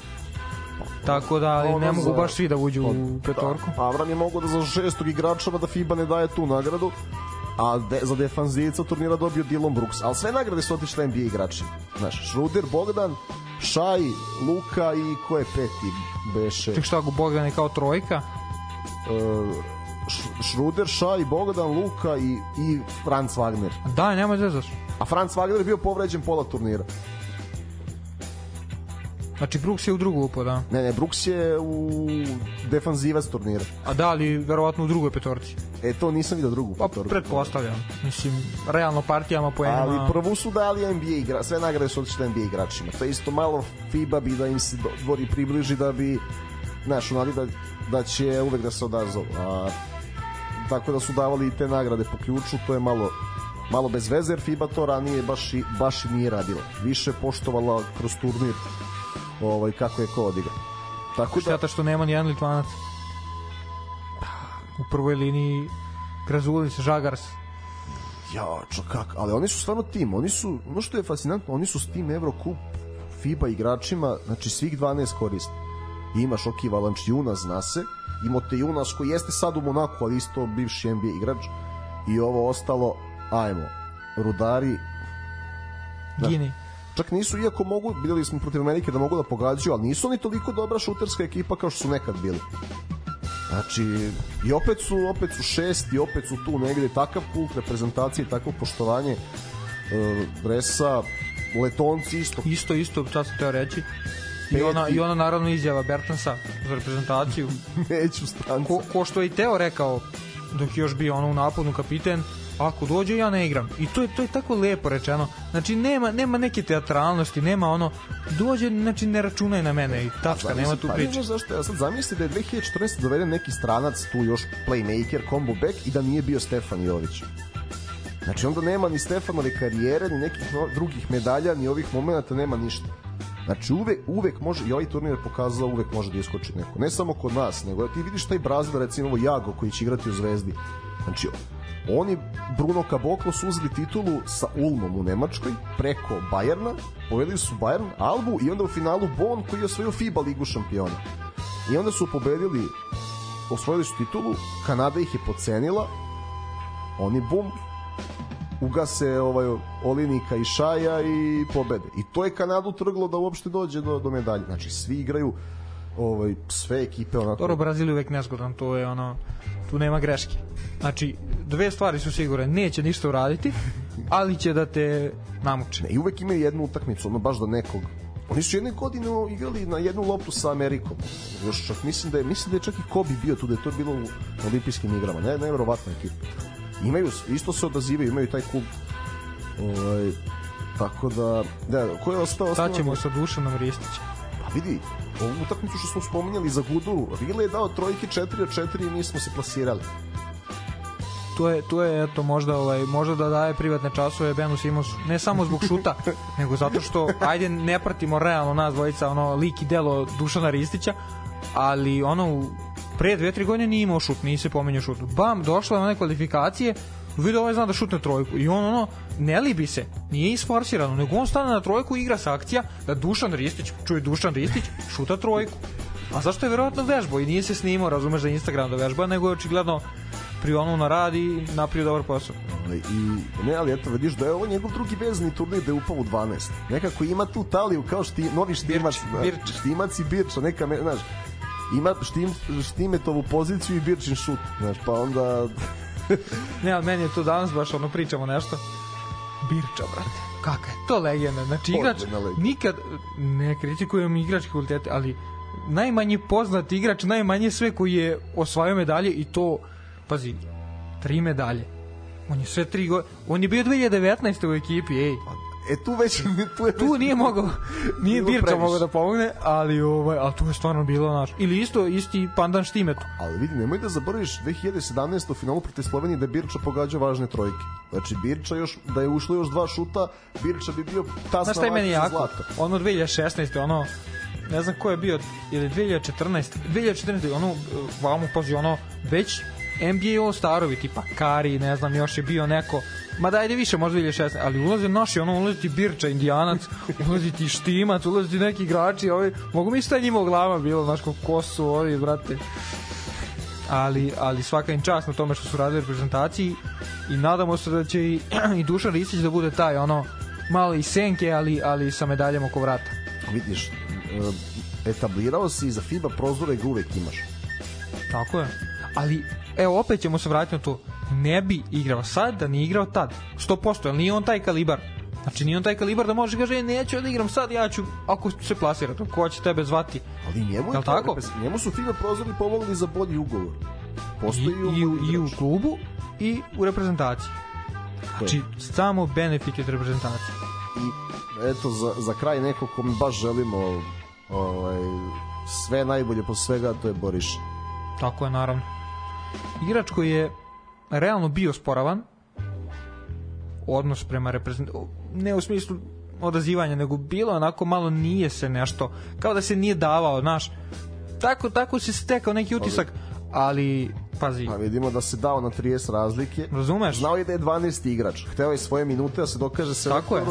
Tako da, ali ne mogu za- baš svi da uđu u petorku. Da, Avram je mogo da za šestog igrača da FIBA ne daje tu nagradu, a de, za defanzivca turnira dobio Dylan Brooks. Ali sve nagrade su otišle NBA igrači. Znaš, Šruder, Bogdan, Šaj, Luka i ko je peti beše? Ček šta, Bogdan je kao trojka. Š- Šruder, Šaj, Bogdan, Luka i, i Franz Wagner. Da, nemoj zezaš. A Franz Wagner je bio povređen pola turnira. Znači, Brooks je u drugu upao, da. Ne, ne, Brooks je u defanzivac turnira. A da, ali verovatno u drugoj petorci. E, to nisam vidio drugu Pa, petorku. pretpostavljam. Mislim, realno partijama, poenima... Ali prvu su dali NBA igra, sve nagrade su otišle NBA igračima. To je isto malo FIBA bi da im se dvori približi da bi znaš, u nadi da, da će uvek da se odazovu. A, tako da su davali i te nagrade po ključu, to je malo malo bez veze, jer FIBA to ranije baš i, baš i nije radila. Više poštovala kroz turnir ovaj, kako je ko odigra. Tako da, Šteta što nema ni jedan Litvanac. U prvoj liniji Grazulis, Žagars. Ja, čak, ali oni su stvarno tim, oni su, ono što je fascinantno, oni su s tim Eurocup FIBA igračima, znači svih 12 koriste. Imaš Oki Valanč Junas, zna se, imate Junas koji jeste sad u Monaku, ali isto bivši NBA igrač, i ovo ostalo, ajmo, Rudari, Da. Gini. Čak nisu, iako mogu, videli smo protiv Amerike da mogu da pogađaju, ali nisu oni toliko dobra šuterska ekipa kao što su nekad bili. Znači, i opet su, opet su šest i opet su tu negde takav kult reprezentacije, takvo poštovanje e, Bresa, Letonci isto. Isto, isto, sam teo reći. I ona, I ona naravno izjava Bertansa za reprezentaciju. Neću stranca. Ko, ko što je i Teo rekao dok je još bio ono u napadu kapiten ako dođe ja ne igram i to je to je tako lepo rečeno znači nema nema neke teatralnosti nema ono dođe znači ne računaj na mene i tačka nema tu pa, priče zašto, ja sad zamisli da je 2014. doveden neki stranac tu još playmaker, combo back i da nije bio Stefan Jović. Znači onda nema ni Stefanove karijere, ni nekih drugih medalja, ni ovih momenta, nema ništa. Znači uvek, uvek može, i ovaj turnir je pokazao uvek može da iskoči neko. Ne samo kod nas, nego ti vidiš taj Brazil, recimo ovo Jago koji će igrati u Zvezdi. Znači, oni Bruno Caboclo su uzeli titulu sa Ulmom u Nemačkoj preko Bajerna, povedili su Bayern, Albu i onda u finalu Bonn koji je osvojio FIBA ligu šampiona. I onda su pobedili osvojili su titulu, Kanada ih je pocenila, oni bum, ugase ovaj Olinika i Šaja i pobede. I to je Kanadu trglo da uopšte dođe do, do medalje. Znači, svi igraju ovaj, sve ekipe onako... Dobro, Brazil je uvek nezgodan, to je ono, tu nema greške. Znači, dve stvari su sigurne, neće ništa uraditi, ali će da te namuče. Ne, I uvek imaju jednu utakmicu, ono baš do nekog Oni su jedne godine igrali na jednu loptu sa Amerikom. Još čak mislim da je mislim da je čak i Kobe bio tu, da je to bilo u olimpijskim igrama. Ne, neverovatna ekipa. Imaju isto se odazivaju, imaju taj klub. Ovaj tako da da ko je ostao Sad ćemo sa Dušanom Ristićem. Pa vidi, ovu utakmicu što smo spominjali za Guduru, Rile je dao trojke 4 od 4 i nismo se plasirali. to je to je eto možda ovaj možda da daje privatne časove Benu Simonsu ne samo zbog šuta nego zato što ajde ne pratimo realno nas dvojica ono lik i delo Dušana Ristića ali ono pre dve, tri godine nije imao šut, nije se pomenio šut. Bam, došla na one kvalifikacije, vidio ovaj zna da šutne trojku i on ono ne libi se, nije isforsirano, nego on stane na trojku i igra sa akcija da Dušan Ristić, čuje Dušan Ristić, šuta trojku. A zašto je verovatno vežbao i nije se snimao, razumeš za Instagram da vežba, nego je očigledno prionuo na rad i napravio dobar posao. I, ne, ali eto, vidiš da je ovo njegov drugi vezni turnir da je upao u 12. Nekako ima tu taliju kao šti, novi štimac, Birč, Birč. štimac i birča, neka, me, znaš, ima štim, štimetovu poziciju i birčin šut, znaš, pa onda... ne, ali meni je to danas baš ono pričamo nešto. Birča, brate. Kaka je to legenda. Znači, igrač nikad, ne kritikujem igračke kvalitete, ali najmanje poznat igrač, najmanje sve koji je osvajao medalje i to, pazi, tri medalje. On je sve tri godine, on je bio 2019. u ekipi, ej. E tu već tu, je tu nije mogao nije Birča mogao da pomogne, ali ovaj al tu je stvarno bilo naš. Ili isto isti pandan Štimetu. Ali vidi, nemoj da zaboraviš 2017 u finalu protiv Slovenije da Birča pogađa važne trojke. Znači Birča još da je ušlo još dva šuta, Birča bi bio tasna Znaš šta je meni jako? Zlato. Ono 2016. ono ne znam ko je bio ili 2014. 2014. ono vamo pazi ono već NBA All-Starovi, tipa Kari, ne znam, još je bio neko, ma da ajde više, možda 2016, ali ulaze naši, ono, ulazi ti Birča, Indijanac, ulazi ti Štimac, ulazi ti neki igrači, ovi, mogu mi šta njima u glava bilo, znaš, ko su ovi, brate, ali, ali svaka im čast na tome što su radili reprezentaciji i nadamo se da će i, i Dušan Risić da bude taj, ono, malo i senke, ali, ali sa medaljama oko vrata. Vidiš, etablirao si za FIBA prozore ga uvek imaš. Tako je. Ali evo opet ćemo se vratiti na to ne bi igrao sad da nije igrao tad 100% jer nije on taj kalibar Znači nije on taj kalibar da može kaže neću da igram sad, ja ću ako se plasira, to ko će tebe zvati. Ali njemu je tako? Njemu su FIBA prozori pomogli za bolji ugovor. Postoji I, i, u, i u klubu i u reprezentaciji. Znači samo benefit od reprezentacije. I eto za, za kraj neko ko mi baš želimo ovaj, sve najbolje po svega to je Boriš. Tako je naravno igrač koji je realno bio sporavan odnos prema reprezentaciji ne u smislu odazivanja, nego bilo onako malo nije se nešto, kao da se nije davao, znaš, tako, tako se stekao neki utisak, ali pazi. A vidimo da se dao na 30 razlike. Razumeš? Znao je da je 12 igrač. Hteo je svoje minute da se dokaže se Tako je.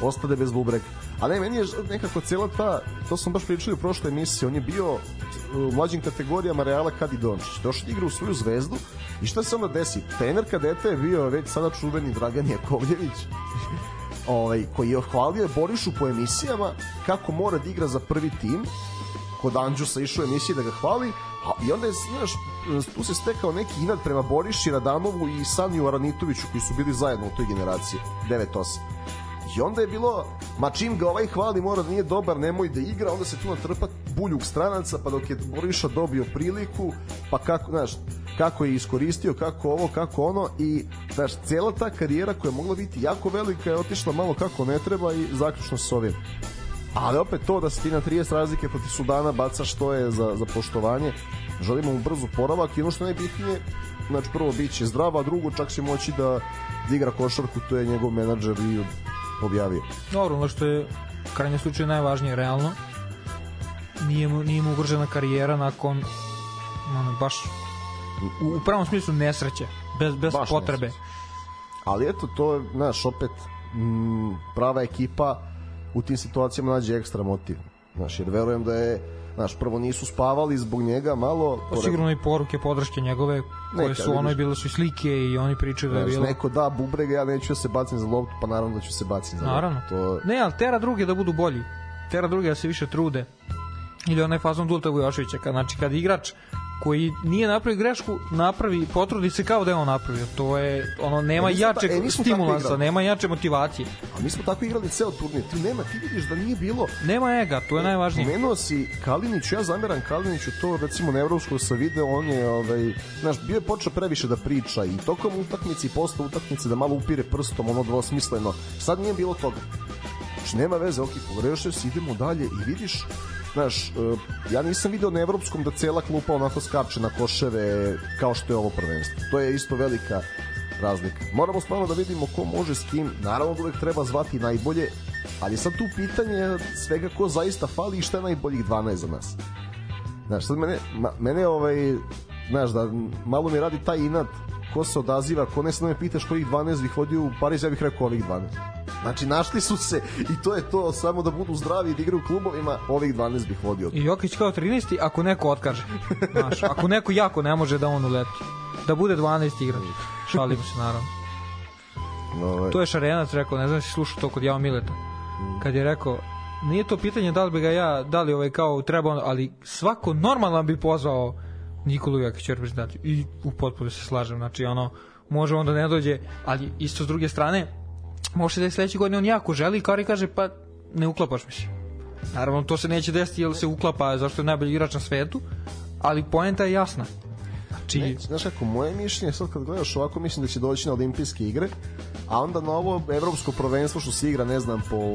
Ostade bez bubrega. A ne, meni je nekako cijela ta, to sam baš pričali u prošloj emisiji, on je bio u mlađim kategorijama Reala kad i Dončić. Došao da igra u svoju zvezdu i šta se onda desi? Trener kadeta je bio već sada čuveni Dragan Jakovljević, ovaj, koji je hvalio Borišu po emisijama kako mora da igra za prvi tim, kod Anđusa išao emisije da ga hvali, a, i onda je, znaš, tu se stekao neki inat prema Boriši, Radamovu i Saniju Aranitoviću koji su bili zajedno u toj generaciji, 9-8 I onda je bilo, ma čim ga ovaj hvali mora da nije dobar, nemoj da igra, onda se tu natrpa buljug stranaca, pa dok je Boriša dobio priliku, pa kako, znaš, kako je iskoristio, kako ovo, kako ono i znaš, cela ta karijera koja je mogla biti jako velika je otišla malo kako ne treba i zaključno s ovim. Ali opet to da se ti na 30 razlike protiv Sudana bacaš što je za, za poštovanje, želimo mu brzo poravak i ono što najbitnije, znači prvo bit će zdrava, drugo čak će moći da, da igra košarku, to je njegov menadžer i objavio. Dobro, ono što je krajnje slučaju najvažnije realno, nije mu, nije mu ugrožena karijera nakon ono, baš u, u pravom smislu nesreće, bez, bez baš potrebe. Nesreće. Ali eto, to je, znaš, opet m, prava ekipa u tim situacijama nađe ekstra motiv. Znaš, jer verujem da je znaš, prvo nisu spavali zbog njega malo. Pa sigurno i poruke podrške njegove koje Neka, su ono bile su slike i oni pričaju da je bilo. Neko da bubrega, ja neću da se bacim za loptu, pa naravno da ću se baciti za naravno. loptu. To... Ne, ali tera druge da budu bolji. Tera druge da se više trude. Ili onaj fazon Dulta Vujoševića, kad, znači kad igrač koji nije napravio grešku, napravi, potrudi se kao da je on napravio. To je, ono, nema e, jačeg ta, e, stimulansa, nema jače motivacije. A mi smo tako igrali ceo turnir. Ti nema, ti vidiš da nije bilo... Nema ega, to je e, najvažnije. Pomenuo si Kaliniću, ja zameram Kaliniću to, recimo, na Evropskom sa video, on je, ovaj, znaš, bio je počeo previše da priča i tokom utakmice i posle utakmice da malo upire prstom, ono dvosmisleno. Sad nije bilo toga. Znači, nema veze, ok, pogrešio se, idemo dalje i vidiš znaš, e, ja nisam video na evropskom da cela klupa onako skače na koševe kao što je ovo prvenstvo. To je isto velika razlika. Moramo stvarno da vidimo ko može s kim. Naravno da uvek treba zvati najbolje, ali sad tu pitanje svega ko zaista fali i šta je najboljih 12 za nas. Znaš, sad mene, ma, mene ovaj, znaš, da malo mi radi taj inat ko se odaziva, ko ne samo me pitaš kojih 12 bih vodio u Pariz, ja bih rekao ovih 12. Znači, našli su se i to je to, samo da budu zdravi i da igraju u klubovima, ovih 12 bih vodio. I Jokić kao 13. ako neko otkaže. Znaš, ako neko jako ne može da on uleti. Da bude 12 igrač. Šalimo se, naravno. Ovaj, To je Šarenac rekao, ne znam si slušao to kod Jao Mileta. Kad je rekao, nije to pitanje da li bi ga ja, da li ovaj kao treba on, ali svako normalan bi pozvao Nikolu Jokića u reprezentaciju. I u potpuno se slažem, znači ono, može onda ne dođe, ali isto s druge strane, može da je sledeće godine on jako želi, Kari kaže, pa ne uklapaš mi se. Naravno, to se neće desiti jer se uklapa zašto je najbolji igrač na svetu, ali poenta je jasna. Znači, Ne, znaš kako, moje mišljenje, sad kad gledaš ovako, mislim da će doći na olimpijske igre, a onda na ovo evropsko prvenstvo što se igra, ne znam, po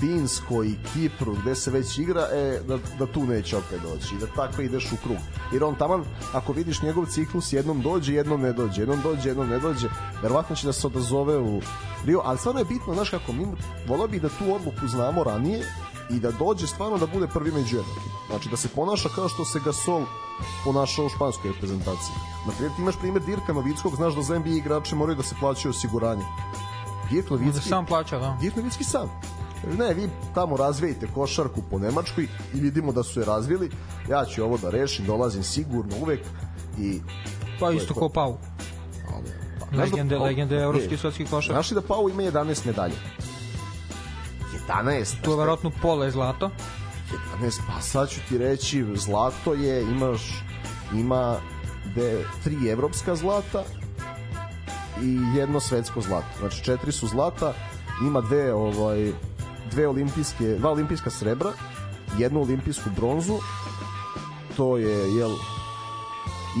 Finskoj i Kipru, gde se već igra, e, da, da tu neće opet doći i da tako ideš u krug. Jer on taman, ako vidiš njegov ciklus, jednom dođe, jednom ne dođe, jednom dođe, jednom ne dođe, verovatno će da se odazove u Rio, ali stvarno je bitno, znaš kako, mi volio bi da tu odluku znamo ranije i da dođe stvarno da bude prvi među jednakim. Znači da se ponaša kao što se Gasol ponašao u španskoj reprezentaciji. Na primjer, ti imaš primjer Dirka Novickog, znaš da za NBA igrače moraju da se plaćaju osiguranje. Dirk onda Novicki, sam plaća, da. Dirk Novicki sam. Ne, vi tamo razvijete košarku po Nemačkoj i vidimo da su je razvili, ja ću ovo da rešim, dolazim sigurno uvek i Pa isto to. ko Pau. Znaš da- Legende, o, legende evropski svetski košar. Znaš li da Pau ima 11 medalja? 11. To je verovatno pola je zlato. 11, pa sad ću ti reći, zlato je, imaš, ima de, tri evropska zlata i jedno svetsko zlato. Znači četiri su zlata, ima dve, ovaj, dve olimpijske, dva olimpijska srebra, jednu olimpijsku bronzu, to je, jel,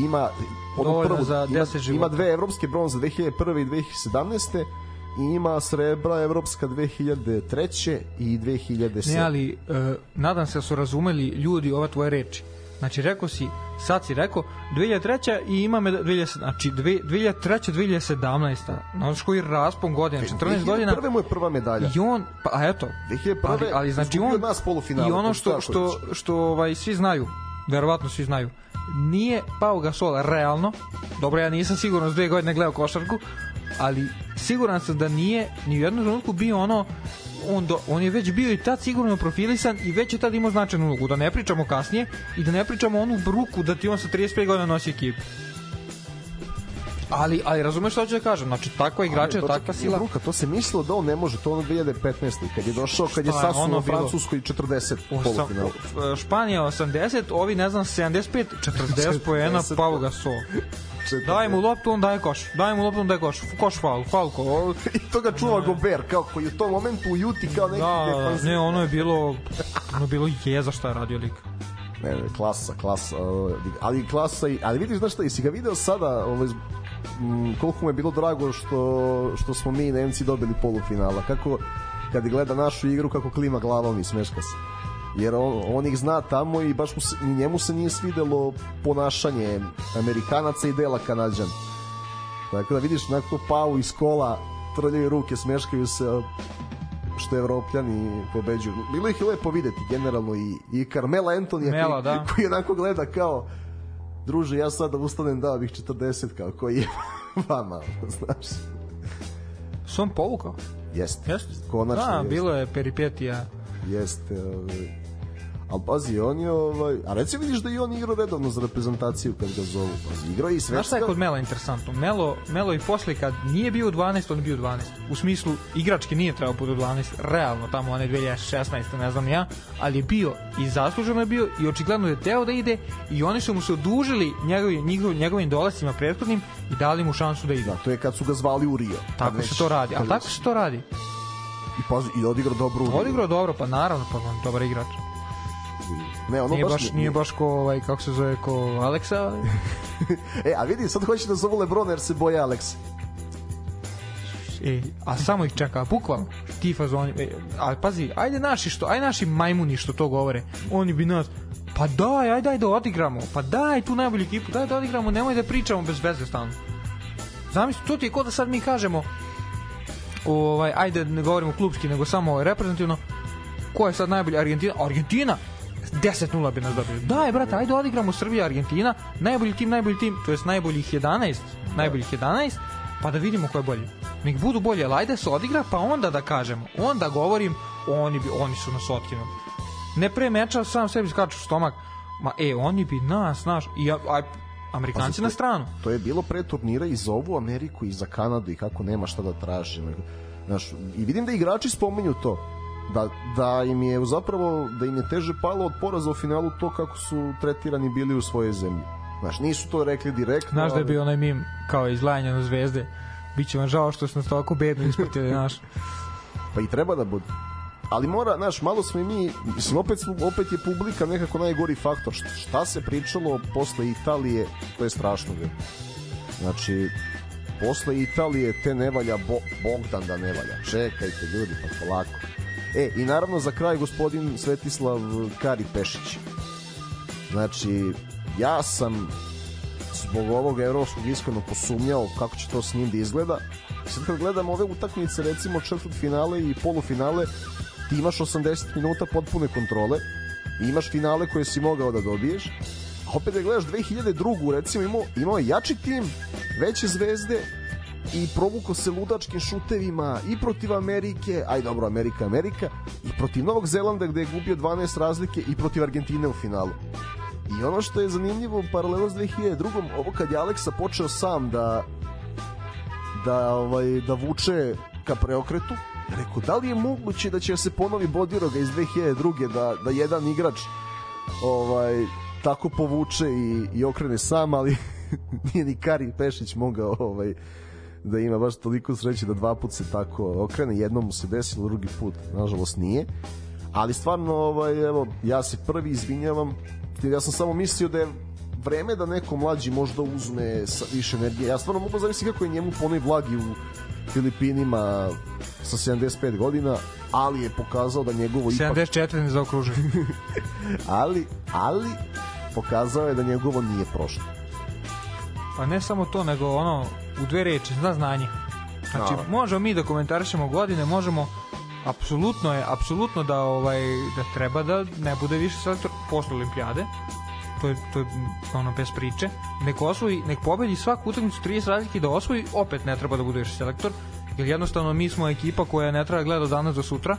ima onu Dovoljno za ima, 10 ima dve evropske bronze 2001. i 2017. i ima srebra evropska 2003. i 2007. Ne, ali e, nadam se da su razumeli ljudi ove tvoje reči. Znači, rekao si, sad si rekao, 2003. i ima me 2000, znači dve- 2003. 2017. Znaš koji raspon godina, 14 godina. Prve mu je prva medalja. I on, pa eto, 2001. ali, ali znači on, nas i ono to što, što, reći. što ovaj, svi znaju, verovatno svi znaju, nije Pau Gasol realno, dobro ja nisam sigurno s dve godine gledao košarku, ali siguran sam da nije ni u jednom trenutku bio ono on, do, on je već bio i tad sigurno profilisan i već je tad imao značajnu ulogu, da ne pričamo kasnije i da ne pričamo onu bruku da ti on sa 35 godina nosi ekipu. Ali, ali razumeš što hoću da kažem, znači takva igrača, takva sila. Bruka, to se mislilo da on ne može, to ono 2015. kad je došao, kad je Šta sasuo ono bilo? Francuskoj 40 Osam- polufinala. e, Španija 80, ovi ne znam 75, 40 poena 40. Gasol. Daj mu loptu, on daje koš. Daj mu loptu, on daje koš. Koš faul, faul ko. I to ga čuva Gober, kao koji u tom momentu u Juti kao neki Da, da, defanziv. ne, ono je bilo ono je bilo jeza šta je radio lik. Ne, ne, klasa, klasa, ali klasa i, ali vidiš znaš šta, jesi ga video sada, ovaj, koliko mu je bilo drago što, što smo mi Nemci dobili polufinala, kako kad gleda našu igru, kako klima glavom i smeška se. Jer on, on ih zna tamo i baš mu se, ni njemu se nije svidelo ponašanje Amerikanaca i dela Kanadžana. Tako da vidiš onako Pau iz kola trljaju ruke, smeškaju se što evropljani pobeđuju. Bilo ih je lepo videti generalno i, i Carmela Antonija Mela, koji, da. koji onako gleda kao druže ja sad da ustanem dao bih 40 kao koji je vama znaš Su on povukao? jeste Jeste? konačno Da, jeste, bilo je peripetija. jeste ovaj. Ali pazi on je ovaj, a reci vidiš da i on igrao redovno za reprezentaciju kad ga zovu pazi, igrao je i Znaš šta je kod Mela interesantno? Melo, Melo i posle kad nije bio u 12, on je bio u 12. U smislu, igrački nije trebao bude u 12, realno tamo one 2016, ne znam ja, ali je bio i zasluženo je bio i očigledno je teo da ide i oni su mu se odužili njegovim, njegov, njegovim dolascima prethodnim i dali mu šansu da ide. da, to je kad su ga zvali u Rio Tako Kad se već- to radi, ali tako već- se to radi. i pazi i odigrao dobro u Rio. Odigrao dobro, pa naravno, pa on dobar igrač. Ne ono Nije baš, baš, nije baš ko, ovaj, kako se zove, ko Aleksa, e a vidi sad hoće da zovu Lebrona jer se boje Alex E, a samo ih čeka, bukvalno, ti fazoni, e, ali pazi, ajde naši što, ajde naši majmuni što to govore, oni bi nas, pa daj, ajde, ajde da odigramo, pa daj tu najbolju ekipu, daj da odigramo, nemoj da pričamo bez veze stalno. Zamisli, to ti je ko da sad mi kažemo, ovaj, ajde ne govorimo klubski, nego samo reprezentativno, ko je sad najbolji Argentina? Argentina! 10-0 bi nas dobili. Daj, brate, ajde odigramo Srbija, Argentina, najbolji tim, najbolji tim, to jest najboljih 11, najboljih 11, pa da vidimo ko je bolji. Nek budu bolje, ali ajde se odigra, pa onda da kažemo, onda govorim, oni, bi, oni su nas otkinuli. Ne pre meča, sam sebi skaču stomak, ma e, oni bi nas, naš, i aj, Amerikanci na stranu. To je bilo pre turnira i za ovu Ameriku i za Kanadu i kako nema šta da traži. Znaš, I vidim da igrači spominju to da, da im je zapravo da im je teže palo od poraza u finalu to kako su tretirani bili u svojoj zemlji. Znaš, nisu to rekli direktno. Znaš da je bio onaj mim kao izlajanje na zvezde. Biće vam žao što su nas toliko bedno ispratili, znaš. Pa i treba da bude. Ali mora, znaš, malo smo i mi, mislim, opet, opet je publika nekako najgori faktor. Šta se pričalo posle Italije, to je strašno. Znači, posle Italije te ne valja Bo, Bogdan da ne valja. Čekajte ljudi, pa polako. E, i naravno za kraj gospodin Svetislav Kari Pešić. Znači, ja sam zbog ovog evropskog iskreno posumnjao kako će to s njim da izgleda. Sad kad gledam ove utakmice, recimo četvrt finale i polufinale, ti imaš 80 minuta potpune kontrole, imaš finale koje si mogao da dobiješ, a opet da gledaš 2002. recimo imao, imao jači tim, veće zvezde, i provuko se ludačkim šutevima i protiv Amerike, aj dobro, Amerika, Amerika, i protiv Novog Zelanda gde je gubio 12 razlike i protiv Argentine u finalu. I ono što je zanimljivo paralelno s 2002. ovo kad je Aleksa počeo sam da da ovaj da vuče ka preokretu, rekao da li je moguće da će se ponovi Bodiroga iz 2002. da da jedan igrač ovaj tako povuče i, i okrene sam, ali nije ni Kari Pešić mogao ovaj da ima baš toliko sreće da dva put se tako okrene, jednom mu se desilo, drugi put nažalost nije. Ali stvarno, ovaj, evo, ja se prvi izvinjavam, ja sam samo mislio da je vreme da neko mlađi možda uzme više energije. Ja stvarno mogu zamisliti kako je njemu ponoj vlagi u Filipinima sa 75 godina, ali je pokazao da njegovo 74 ipak... ne zaokružuje. ali, ali pokazao je da njegovo nije prošlo. Pa ne samo to, nego ono, u dve reči, zna znanje. Znači, no. možemo mi da komentarišemo godine, možemo apsolutno je, apsolutno da ovaj da treba da ne bude više selektor posle olimpijade. To je, to je ono bez priče. Nek osvoji, nek pobedi svaku utakmicu 30 razlike da osvoji, opet ne treba da bude više selektor. Jer jednostavno mi smo ekipa koja ne treba gleda danas do sutra.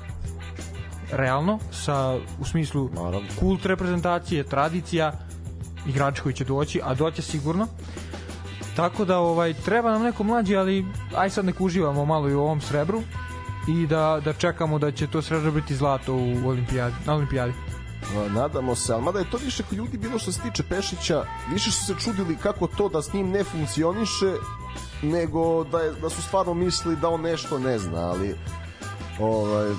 Realno, sa, u smislu Naravno. kult reprezentacije, tradicija, igrači koji će doći, a doće sigurno. Tako da ovaj treba nam neko mlađi, ali aj sad nek uživamo malo i u ovom srebru i da, da čekamo da će to srebro biti zlato u olimpijadi, na olimpijadi. Nadamo se, ali mada je to više kod ljudi bilo što se tiče Pešića, više su se čudili kako to da s njim ne funkcioniše, nego da, je, da su stvarno mislili da on nešto ne zna, ali ovaj,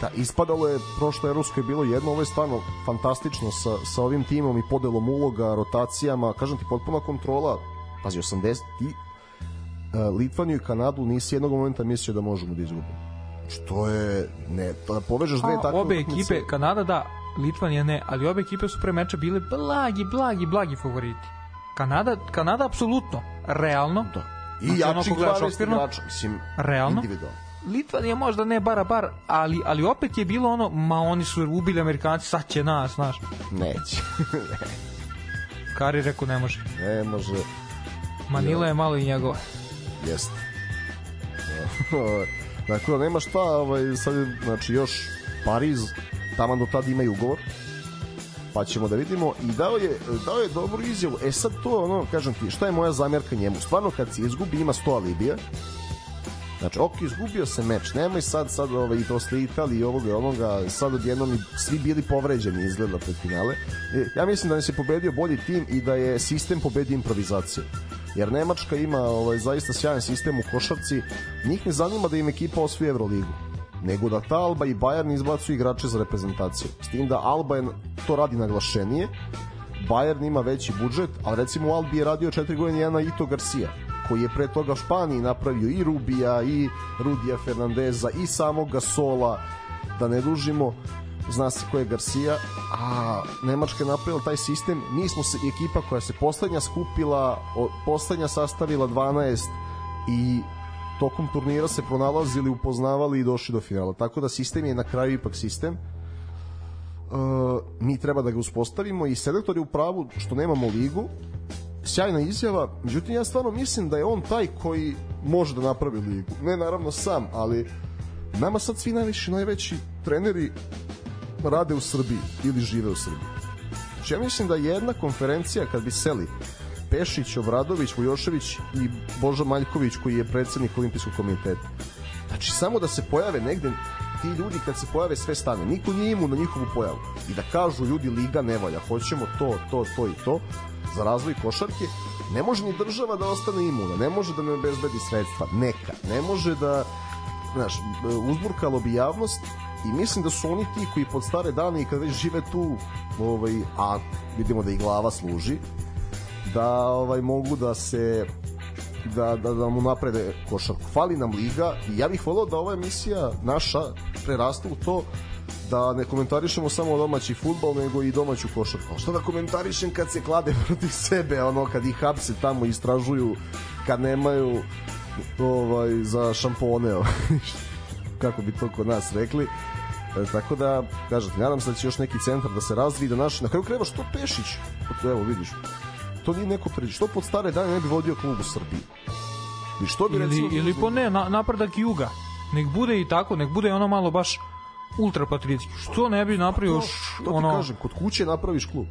da, ispadalo je, prošlo je Rusko je bilo jedno, ovo je stvarno fantastično sa, sa ovim timom i podelom uloga, rotacijama, kažem ti, potpuna kontrola, pazi, 80 i uh, Litvaniju i Kanadu nisi jednog momenta mislio da možemo da izgubimo. Što je, ne, to da povežeš dve takve Obe ekipe, Kanada da, Litvanija ne, ali obe ekipe su pre meča bile blagi, blagi, blagi favoriti. Kanada, Kanada apsolutno, realno. Da. I znači, jači 12 igrača, mislim, realno. individualno. Litvanija možda ne bara bar, ali, ali opet je bilo ono, ma oni su ubili Amerikanci, sad će nas, znaš. Neće. Kari rekao ne može. Ne može. Manila je malo i njegova. Jeste. dakle, nema šta, ovaj, sad znači, još Pariz, tamo do tada imaju ugovor, pa ćemo da vidimo i dao je, dao je dobru izjavu. E sad to, ono, kažem ti, šta je moja zamjerka njemu? Stvarno, kad se izgubi, ima 100 alibija, Znači, ok, izgubio se meč, nemoj sad, sad ovaj, i posle Italije i ovoga i onoga, sad odjednom svi bili povređeni izgleda pred finale. E, ja mislim da nas je pobedio bolji tim i da je sistem pobedio improvizaciju jer Nemačka ima ovaj, zaista sjajan sistem u košarci, njih ne zanima da im ekipa osvoji Euroligu nego da ta Alba i Bayern izbacuju igrače za reprezentaciju. S tim da Alba je, to radi naglašenije, Bayern ima veći budžet, ali recimo u Albi je radio četiri godine jedna Ito Garcia, koji je pre toga Španiji napravio i Rubija, i Rudija Fernandeza, i samog Gasola, da ne dužimo zna se ko je Garcia, a Nemačka je napravila taj sistem, mi smo se ekipa koja se poslednja skupila, poslednja sastavila 12 i tokom turnira se pronalazili, upoznavali i došli do finala. Tako da sistem je na kraju ipak sistem. mi treba da ga uspostavimo i selektor je u pravu što nemamo ligu sjajna izjava, međutim ja stvarno mislim da je on taj koji može da napravi ligu. Ne naravno sam, ali nama sad svi najviši, najveći treneri rade u Srbiji ili žive u Srbiji. Znači ja mislim da jedna konferencija kad bi seli Pešić, Obradović, Vujošević i Boža Maljković koji je predsednik olimpijskog komiteta. Znači samo da se pojave negde ti ljudi kad se pojave sve stane. Niko nije imu na njihovu pojavu. I da kažu ljudi liga ne valja, hoćemo to, to, to i to za razvoj košarke, ne može ni država da ostane imuna, ne može da ne obezbedi sredstva, neka, ne može da znaš, uzburkalo bi javnost i mislim da su oni ti koji pod stare dane i kad već žive tu ovaj, a vidimo da i glava služi da ovaj mogu da se da, da, da mu naprede košarku. Fali nam liga i ja bih volao da ova emisija naša prerasta u to da ne komentarišemo samo domaći futbol, nego i domaću košarku. Što da komentarišem kad se klade protiv sebe, ono kad ih hapse tamo istražuju, kad nemaju ovaj, za šampone, kako bi to kod nas rekli. E, tako da, kažete, nadam se da će još neki centar da se razvije, da naš, na kraju kreva što Pešić, evo vidiš, to nije neko priđe, što pod stare dane ne bi vodio klub u Srbiji? I što bi ili, recimo... Ili po ne, na, napredak juga. Nek bude i tako, nek bude ono malo baš ultra patriotski. Što ne bi napravio to, to ono... kažem, kod kuće napraviš klub.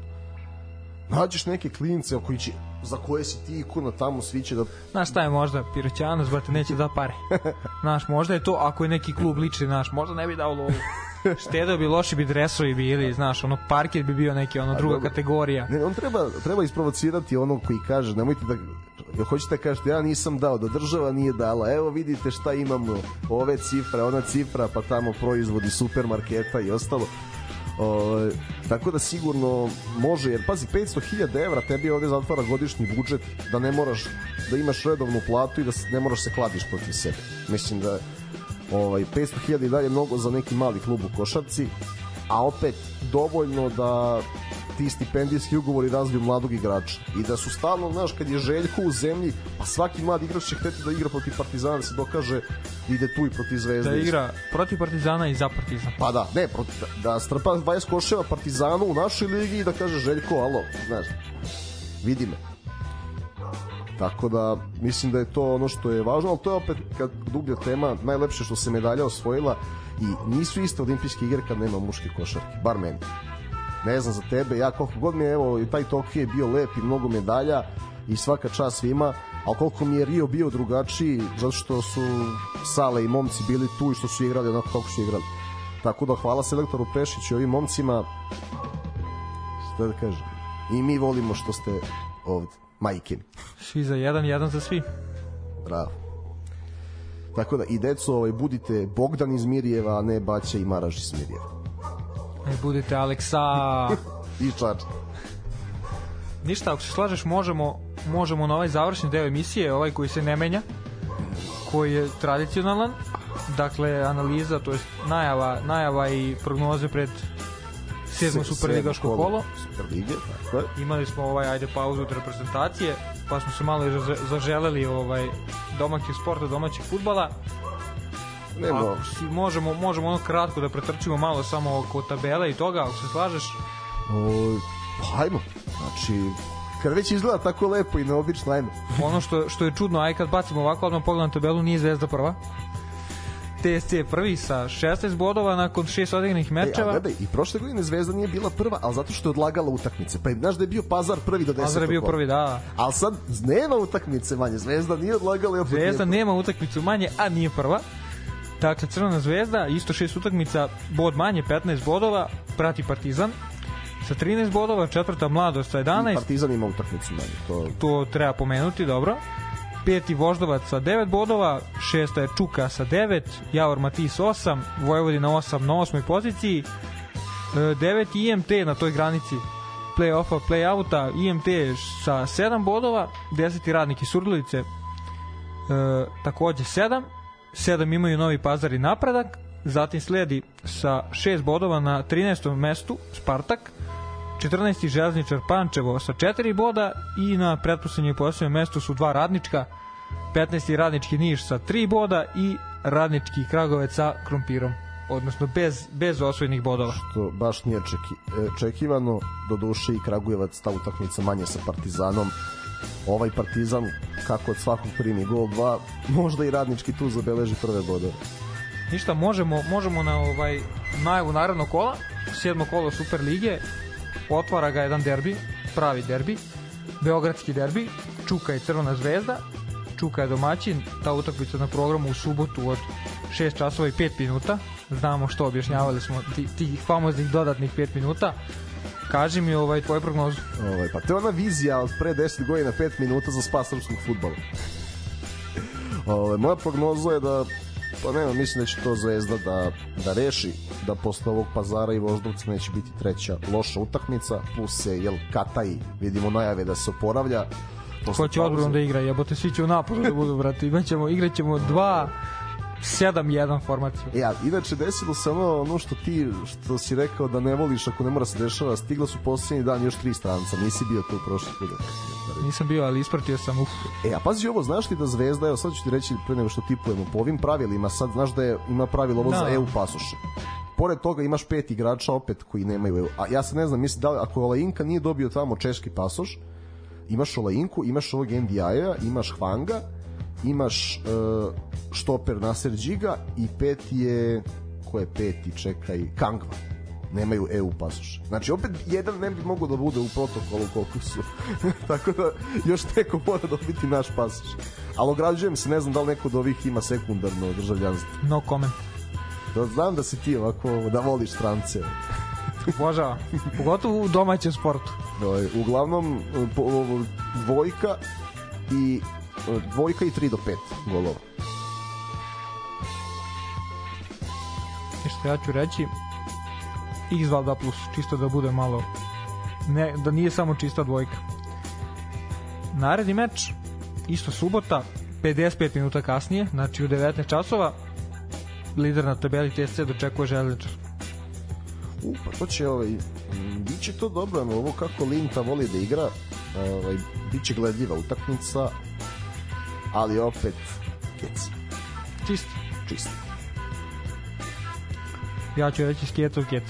Nađeš neke klince koji će, za koje si ti ikona tamo, svi će da... Znaš šta je možda, Piroćanos, brate, neće da pare. Znaš, možda je to, ako je neki klub lični, znaš, možda ne bi dao lovu. Štedao bi loši bi dresovi bili, znaš, ono parket bi bio neki ono druga kategorija. Ne, on treba treba isprovocirati onog koji kaže, nemojte da ja hoćete da kažete ja nisam dao, da država nije dala. Evo vidite šta imamo, ove cifre, ona cifra, pa tamo proizvodi supermarketa i ostalo. O, tako da sigurno može, jer pazi 500.000 evra tebi ovde zatvara godišnji budžet da ne moraš da imaš redovnu platu i da ne moraš se kladiš protiv sebe. Mislim da ovaj 500.000 i dalje mnogo za neki mali klub u košarci, a opet dovoljno da ti stipendijski ugovori razviju mladog igrača i da su stalno, znaš, kad je Željko u zemlji, pa svaki mlad igrač će hteti da igra protiv Partizana, da se dokaže da ide tu i protiv Zvezde. Da igra protiv Partizana i za Partizan. Pa da, ne, protiv, da strpa 20 koševa Partizanu u našoj ligi i da kaže Željko, alo, znaš, vidi me. Tako da mislim da je to ono što je važno, ali to je opet kad dublja tema, najlepše što se medalja osvojila i nisu iste olimpijske igre kad nema muške košarke, bar meni. Ne znam za tebe, ja koliko god mi je, evo, i taj Tokio je bio lep i mnogo medalja i svaka čast svima, ali koliko mi je Rio bio drugačiji, zato što su Sale i momci bili tu i što su igrali onako kako su igrali. Tako da hvala selektoru Pešiću i ovim momcima, šta da kažem, i mi volimo što ste ovde majke. Svi za jedan, jedan za svi. Bravo. Tako da i deco, ovaj, budite Bogdan iz Mirjeva, a ne Baća i Maraž iz Mirjeva. Ne budite Aleksa. I čač. Ništa, ako se slažeš, možemo, možemo na ovaj završni deo emisije, ovaj koji se ne menja, koji je tradicionalan, dakle analiza, to je najava, najava i prognoze pred sedmo superligaško kolo. Superlige, tako je. Imali smo ovaj ajde pauzu od reprezentacije, pa smo se malo zaželeli ovaj domaćih sporta, domaćih fudbala. Nemo. si možemo, možemo ono kratko da pretrčimo malo samo oko tabela i toga, ako se slažeš. O, pa ajmo. Znači, kad već izgleda tako lepo i neobično, ajmo. ono što, što je čudno, aj kad bacimo ovako, odmah pogledam tabelu, nije Zvezda prva. TSC je prvi sa 16 bodova nakon šest odigranih mečeva. E, gledaj, i prošle godine Zvezda nije bila prva, ali zato što je odlagala utakmice. Pa znaš da je bio Pazar prvi do 10. Pazar je bio prvi, da. Ali sad nema utakmice manje. Zvezda nije odlagala. Opet Zvezda nije nema utakmicu manje, a nije prva. Dakle, Crvena zvezda, isto šest utakmica, bod manje, 15 bodova, prati Partizan sa 13 bodova, četvrta mladost sa 11. I Partizan ima utakmicu manje. To... to treba pomenuti, dobro peti Voždovac sa 9 bodova, šesta je Čuka sa 9, Javor Matis 8, Vojvodina 8 na osmoj poziciji, e, deveti IMT na toj granici play-offa, play-outa, IMT sa 7 bodova, deseti radnik iz Surdulice e, takođe 7, 7 imaju Novi Pazar i Napredak, zatim sledi sa 6 bodova na 13. mestu Spartak, 14. železničar Pančevo sa 4 boda i na pretposlednjem posljednjem mestu su dva radnička, 15. radnički Niš sa 3 boda i radnički Kragovec sa krompirom. odnosno bez, bez osvojenih bodova. Što baš nije čeki, e, čekivano, do duše i Kragujevac ta utakmica manje sa Partizanom. Ovaj Partizan, kako od svakog primi gol 2, možda i radnički tu zabeleži prve bodove. Ništa, možemo, možemo na ovaj najavu narednog kola, sedmo kolo Super lige, otvara ga jedan derbi, pravi derbi, Beogradski derbi, Čuka i Crvena zvezda, Čuka je domaćin, ta utakmica na programu u subotu od 6 časova i 5 minuta, znamo što objašnjavali smo tih, tih famoznih dodatnih 5 minuta, Kaži mi ovaj tvoj prognozu. Ovaj, pa to je ona vizija od pre 10 godina 5 minuta za spas srpskog futbola. Ovaj, moja prognoza je da pa nema, mislim da će to Zvezda da, da reši da posle ovog pazara i Voždovca neće biti treća loša utakmica, plus se, jel, Kataj, vidimo najave da se oporavlja. Ko će odbrano da igra, jebote, svi će u napadu da budu, brate, imaćemo, igraćemo dva 7-1 formaciju. Ja, e, inače desilo se ono, ono što ti što si rekao da ne voliš ako ne mora se dešava, stigla su poslednji dan još tri stranca, nisi bio tu prošli put. Nisam bio, ali ispratio sam uf. E, a pazi ovo, znaš ti da Zvezda, evo sad ću ti reći pre nego što tipujemo po ovim pravilima, sad znaš da je, ima pravilo ovo da. za EU pasoše pored toga imaš pet igrača opet koji nemaju EU. A ja se ne znam, mislim da li, ako Olajinka nije dobio tamo češki pasoš, imaš Olajinku, imaš ovog NDI-a, imaš Hvanga, imaš uh, štoper Nasser Džiga i peti je ko je peti, čekaj, Kangva nemaju EU pasoš. Znači, opet jedan ne bi mogao da bude u protokolu koliko su. Tako da, još neko mora dobiti naš pasoš. Ali ograđujem se, ne znam da li neko od ovih ima sekundarno državljanstvo. No comment. Da, znam da si ti ovako, da voliš strance. Božava. Pogotovo u domaćem sportu. Ovaj, uglavnom, dvojka i dvojka i 3 do 5 golova. Ništa ja ću reći x2 2 plus, čisto da bude malo ne, da nije samo čista dvojka. Naredni meč, isto subota, 55 minuta kasnije, znači u 19 časova, lider na tabeli TSC dočekuje Železničar. U, pa to će ovaj, biće to dobro, ovo kako Linta voli da igra, ovaj, biće gledljiva utakmica, ali opet kec. Čist. Čist. Ja ću reći skecov kec.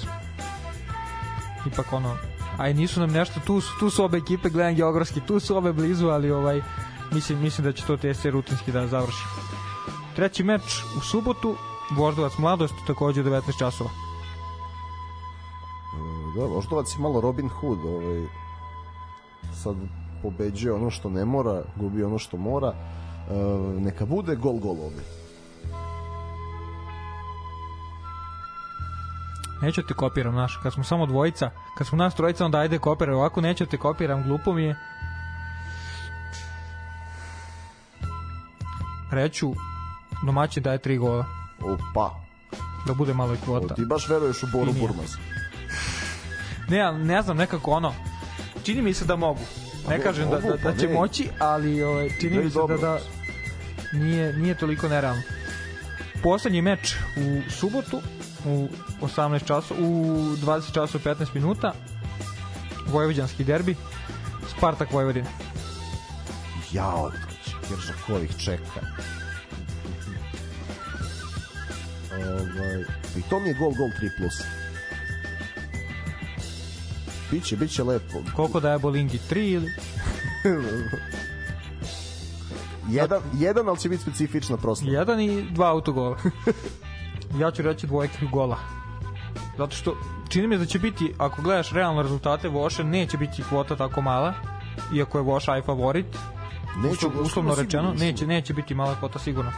Ipak ono, aj nisu nam nešto, tu, tu su obe ekipe, gledam geografski, tu su obe blizu, ali ovaj, mislim, mislim da će to TSC rutinski da završi. Treći meč u subotu, Voždovac Mladost, takođe u 19 časova. E, da, Voždovac je malo Robin Hood, ovaj, sad pobeđuje ono što ne mora, gubi ono što mora neka bude gol gol ovde. Neću te kopiram, naš, kad smo samo dvojica, kad smo nas trojica, onda ajde kopiraj, ovako neću te kopiram, glupo mi je. Reću, domaći daje tri gola. Opa. Da bude malo i kvota. O, ti baš veruješ u Boru Burmaz. ne, ne znam, nekako ono, čini mi se da mogu ne kažem da, da, da će moći, ali ovaj, čini mi se da, da nije, nije toliko nerealno. Poslednji meč u subotu u 18 časova, u 20 časova 15 minuta Vojvođanski derbi Spartak Vojvodina. Jao, jer Žaković čeka. Ovaj, I to mi je gol, gol 3 plus. Biće, biće lepo. Koliko daje Bolingi? 3 ili? jedan, jedan, ali će biti specifična prosto. Jedan i dva autogola. ja ću reći dvojka gola. Zato što čini mi da će biti, ako gledaš realne rezultate Voša, neće biti kvota tako mala, iako je Voša aj favorit. Neće, uslovno, uslovno rečeno, neće, neće biti mala kvota sigurno.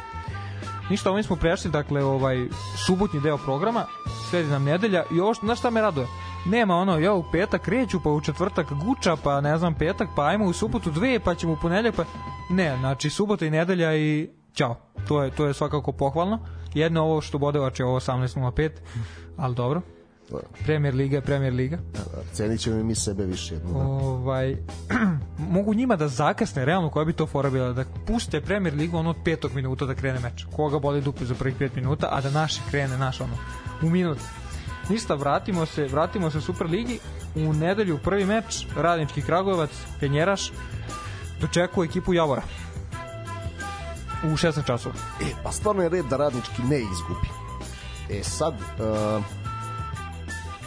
Ništa, ovim smo prešli, dakle, ovaj subotnji deo programa, sledi nam nedelja i ovo što, znaš šta me raduje? Nema ono, ja u petak kreću, pa u četvrtak guča, pa ne znam, petak, pa ajmo u subotu dve, pa ćemo u ponedeljak, pa... Ne, znači subota i nedelja i ćao. To je, to je svakako pohvalno. Jedno ovo što bodevač je ovo 18.05, ali dobro. Premier Liga, Premier Liga. Da, da, cenit ćemo mi sebe više jedno. Da. Ovaj, mogu njima da zakasne, realno koja bi to fora bila, da puste Premier Ligu ono od petog minuta da krene meč. Koga boli dupe za prvih pet minuta, a da naše krene, naš ono, u minut. Ništa, vratimo se, vratimo se u Superligi. U nedelju prvi meč, Radnički Kragujevac, Penjeraš, dočekuje ekipu Javora. U 16 časova. E, pa stvarno je red da Radnički ne izgubi. E sad, uh,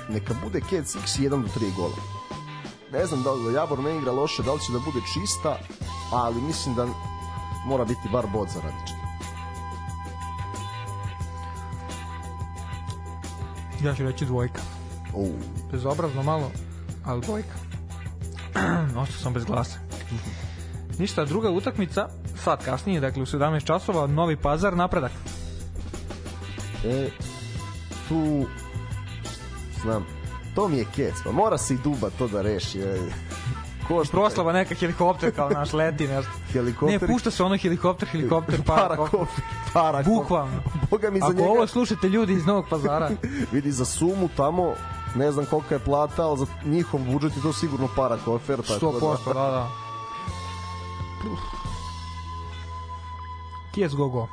neka bude Kec X 1 do 3 gola. Ne znam da li Javor ne igra loše, da li će da bude čista, ali mislim da mora biti bar bod za Radiča. Ja ću reći dvojka. Uh, Bezobrazno malo, ali dvojka. Ostao sam bez glasa. Ništa, druga utakmica, sad kasnije, dakle u 17 časova, Novi Pazar, napredak. e, tu znam, to mi je Kec, pa mora se i Duba to da reši. E. Ko što Proslava neka helikopter kao naš leti nešto. Ne, helikopter pušta se ono helikopter, helikopter, para, para kofer, para. Bukvalno. Boga mi za Ako njega ovo slušate ljudi iz Novog pazara, vidi za sumu tamo ne znam kolika je plata, ali za njihov budžet je to sigurno para kofer. tako 100%, da, da. Kijes go go.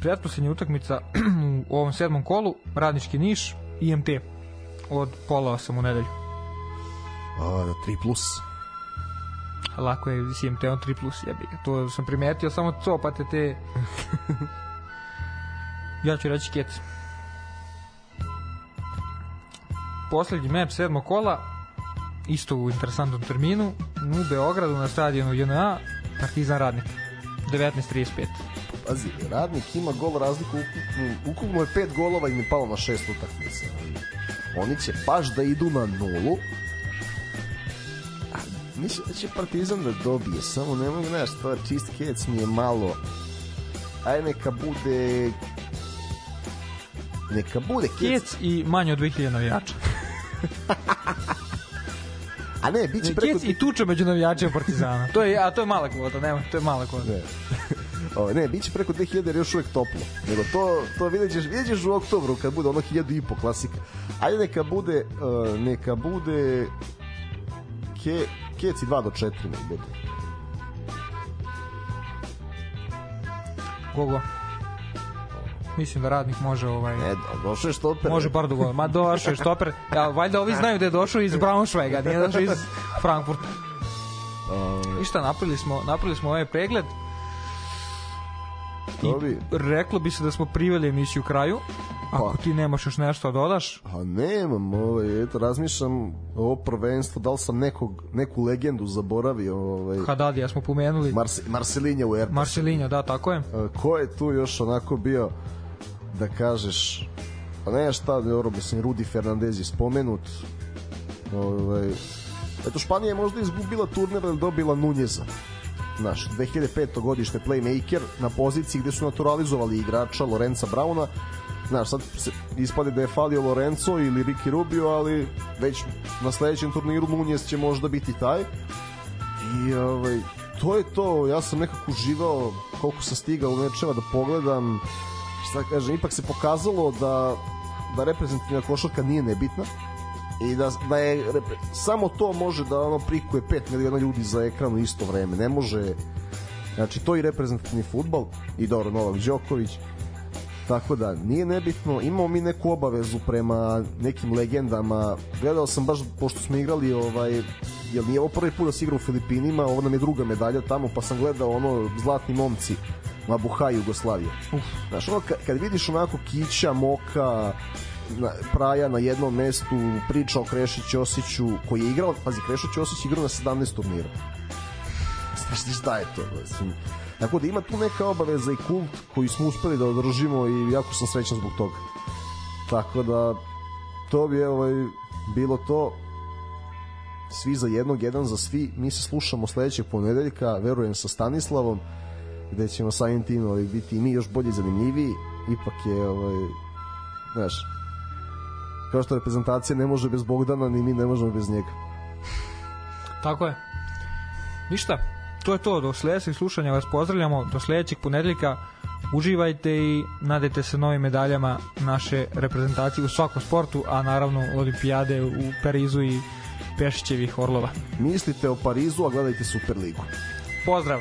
Pretposlednja utakmica u ovom sedmom kolu, Radnički Niš, IMT od pola osam u nedelju. A, 3 plus. Lako je s IMT-om 3 plus jebi ga. To sam primetio, samo copate te... ja ću reći kec. Poslednji meč sedmog kola, isto u interesantnom terminu, u Beogradu na stadionu JNA, Partizan Radnik. 19.35. Pazi, radnik ima gol razliku ukupno, ukupno je pet golova i mi palo na šest utakmica. Oni će baš da idu na nulu. A, mislim da će Partizan da dobije, samo ne mogu znaš, to čist kec mi je malo. Aj neka bude neka bude kec, Kec i manje od 2000 navijača. a ne, bit će preko Kec i tuča među navijačima Partizana. To je, a to je mala kvota, nema, to je mala kvota. Ne. O, ne, bit će preko 2000 jer je još uvek toplo. Nego to, to vidjet ćeš, vidjet ćeš u oktobru kad bude ono 1000 i po klasika. Ajde neka bude, uh, neka bude ke, keci 2 do 4 nek bude. Gogo. Mislim da radnik može ovaj Ne, do, došao je štoper. može bar do gola. Ma došao je štoper. Ja, valjda ovi znaju da je došao iz Braunschweiga, nije došao iz Frankfurta. Uh, I šta, napravili smo, napravili smo ovaj pregled. I Dobi. reklo bi se da smo priveli emisiju kraju. Ako Pa. ti nemaš još nešto da dodaš, a nemam, ovaj, eto, razmišljam o prvenstvu, da li sam nekog, neku legendu zaboravio, ovaj, Hadadija smo pomenuli. Marse, Marcelinja u Ertasu. Marcelinho, da, tako je. E, ko je tu još onako bio da kažeš pa ne šta dobro mislim Rudi Fernandez je spomenut ovaj eto Španija je možda izgubila turnir ali dobila Nunjeza naš 2005. godište playmaker na poziciji gde su naturalizovali igrača Lorenza Brauna Znaš, sad se ispade da je falio Lorenzo ili Ricky Rubio, ali već na sledećem turniru Nunez će možda biti taj. I ovaj, to je to, ja sam nekako uživao koliko sam stigao mečeva da pogledam šta kažem, ipak se pokazalo da da reprezentativna košarka nije nebitna i da, da je samo to može da ono prikuje 5 miliona ljudi za ekran u isto vreme. Ne može znači to i reprezentativni futbal i dobro Novak Đoković tako da nije nebitno imamo mi neku obavezu prema nekim legendama. Gledao sam baš pošto smo igrali ovaj jel nije ovo prvi put da se igra u Filipinima ovo nam je druga medalja tamo pa sam gledao ono zlatni momci Mabuhaj Jugoslavije. Uf. Znaš, ono, kad, kad vidiš onako Kića, Moka, Praja na jednom mestu, priča o Ćosiću, koji je igrao, pazi, Krešić Ćosić igrao na 17 turnira. Znaš, šta je to? Mislim, tako da ima tu neka obaveza i kult koji smo uspeli da održimo i jako sam srećan zbog toga. Tako da, to bi ovaj, bilo to svi za jednog, jedan za svi. Mi se slušamo sledećeg ponedeljka, verujem sa Stanislavom, gde ćemo samim tim ovaj, biti i mi još bolji i zanimljiviji. Ipak je, ovaj, znaš, kao što reprezentacija ne može bez Bogdana, ni mi ne možemo bez njega. Tako je. Ništa, to je to. Do sledećeg slušanja vas pozdravljamo. Do sledećeg ponedeljka uživajte i nadajte se novim medaljama naše reprezentacije u svakom sportu, a naravno olimpijade u Parizu i Pešićevih Orlova. Mislite o Parizu, a gledajte Superligu. Pozdrav!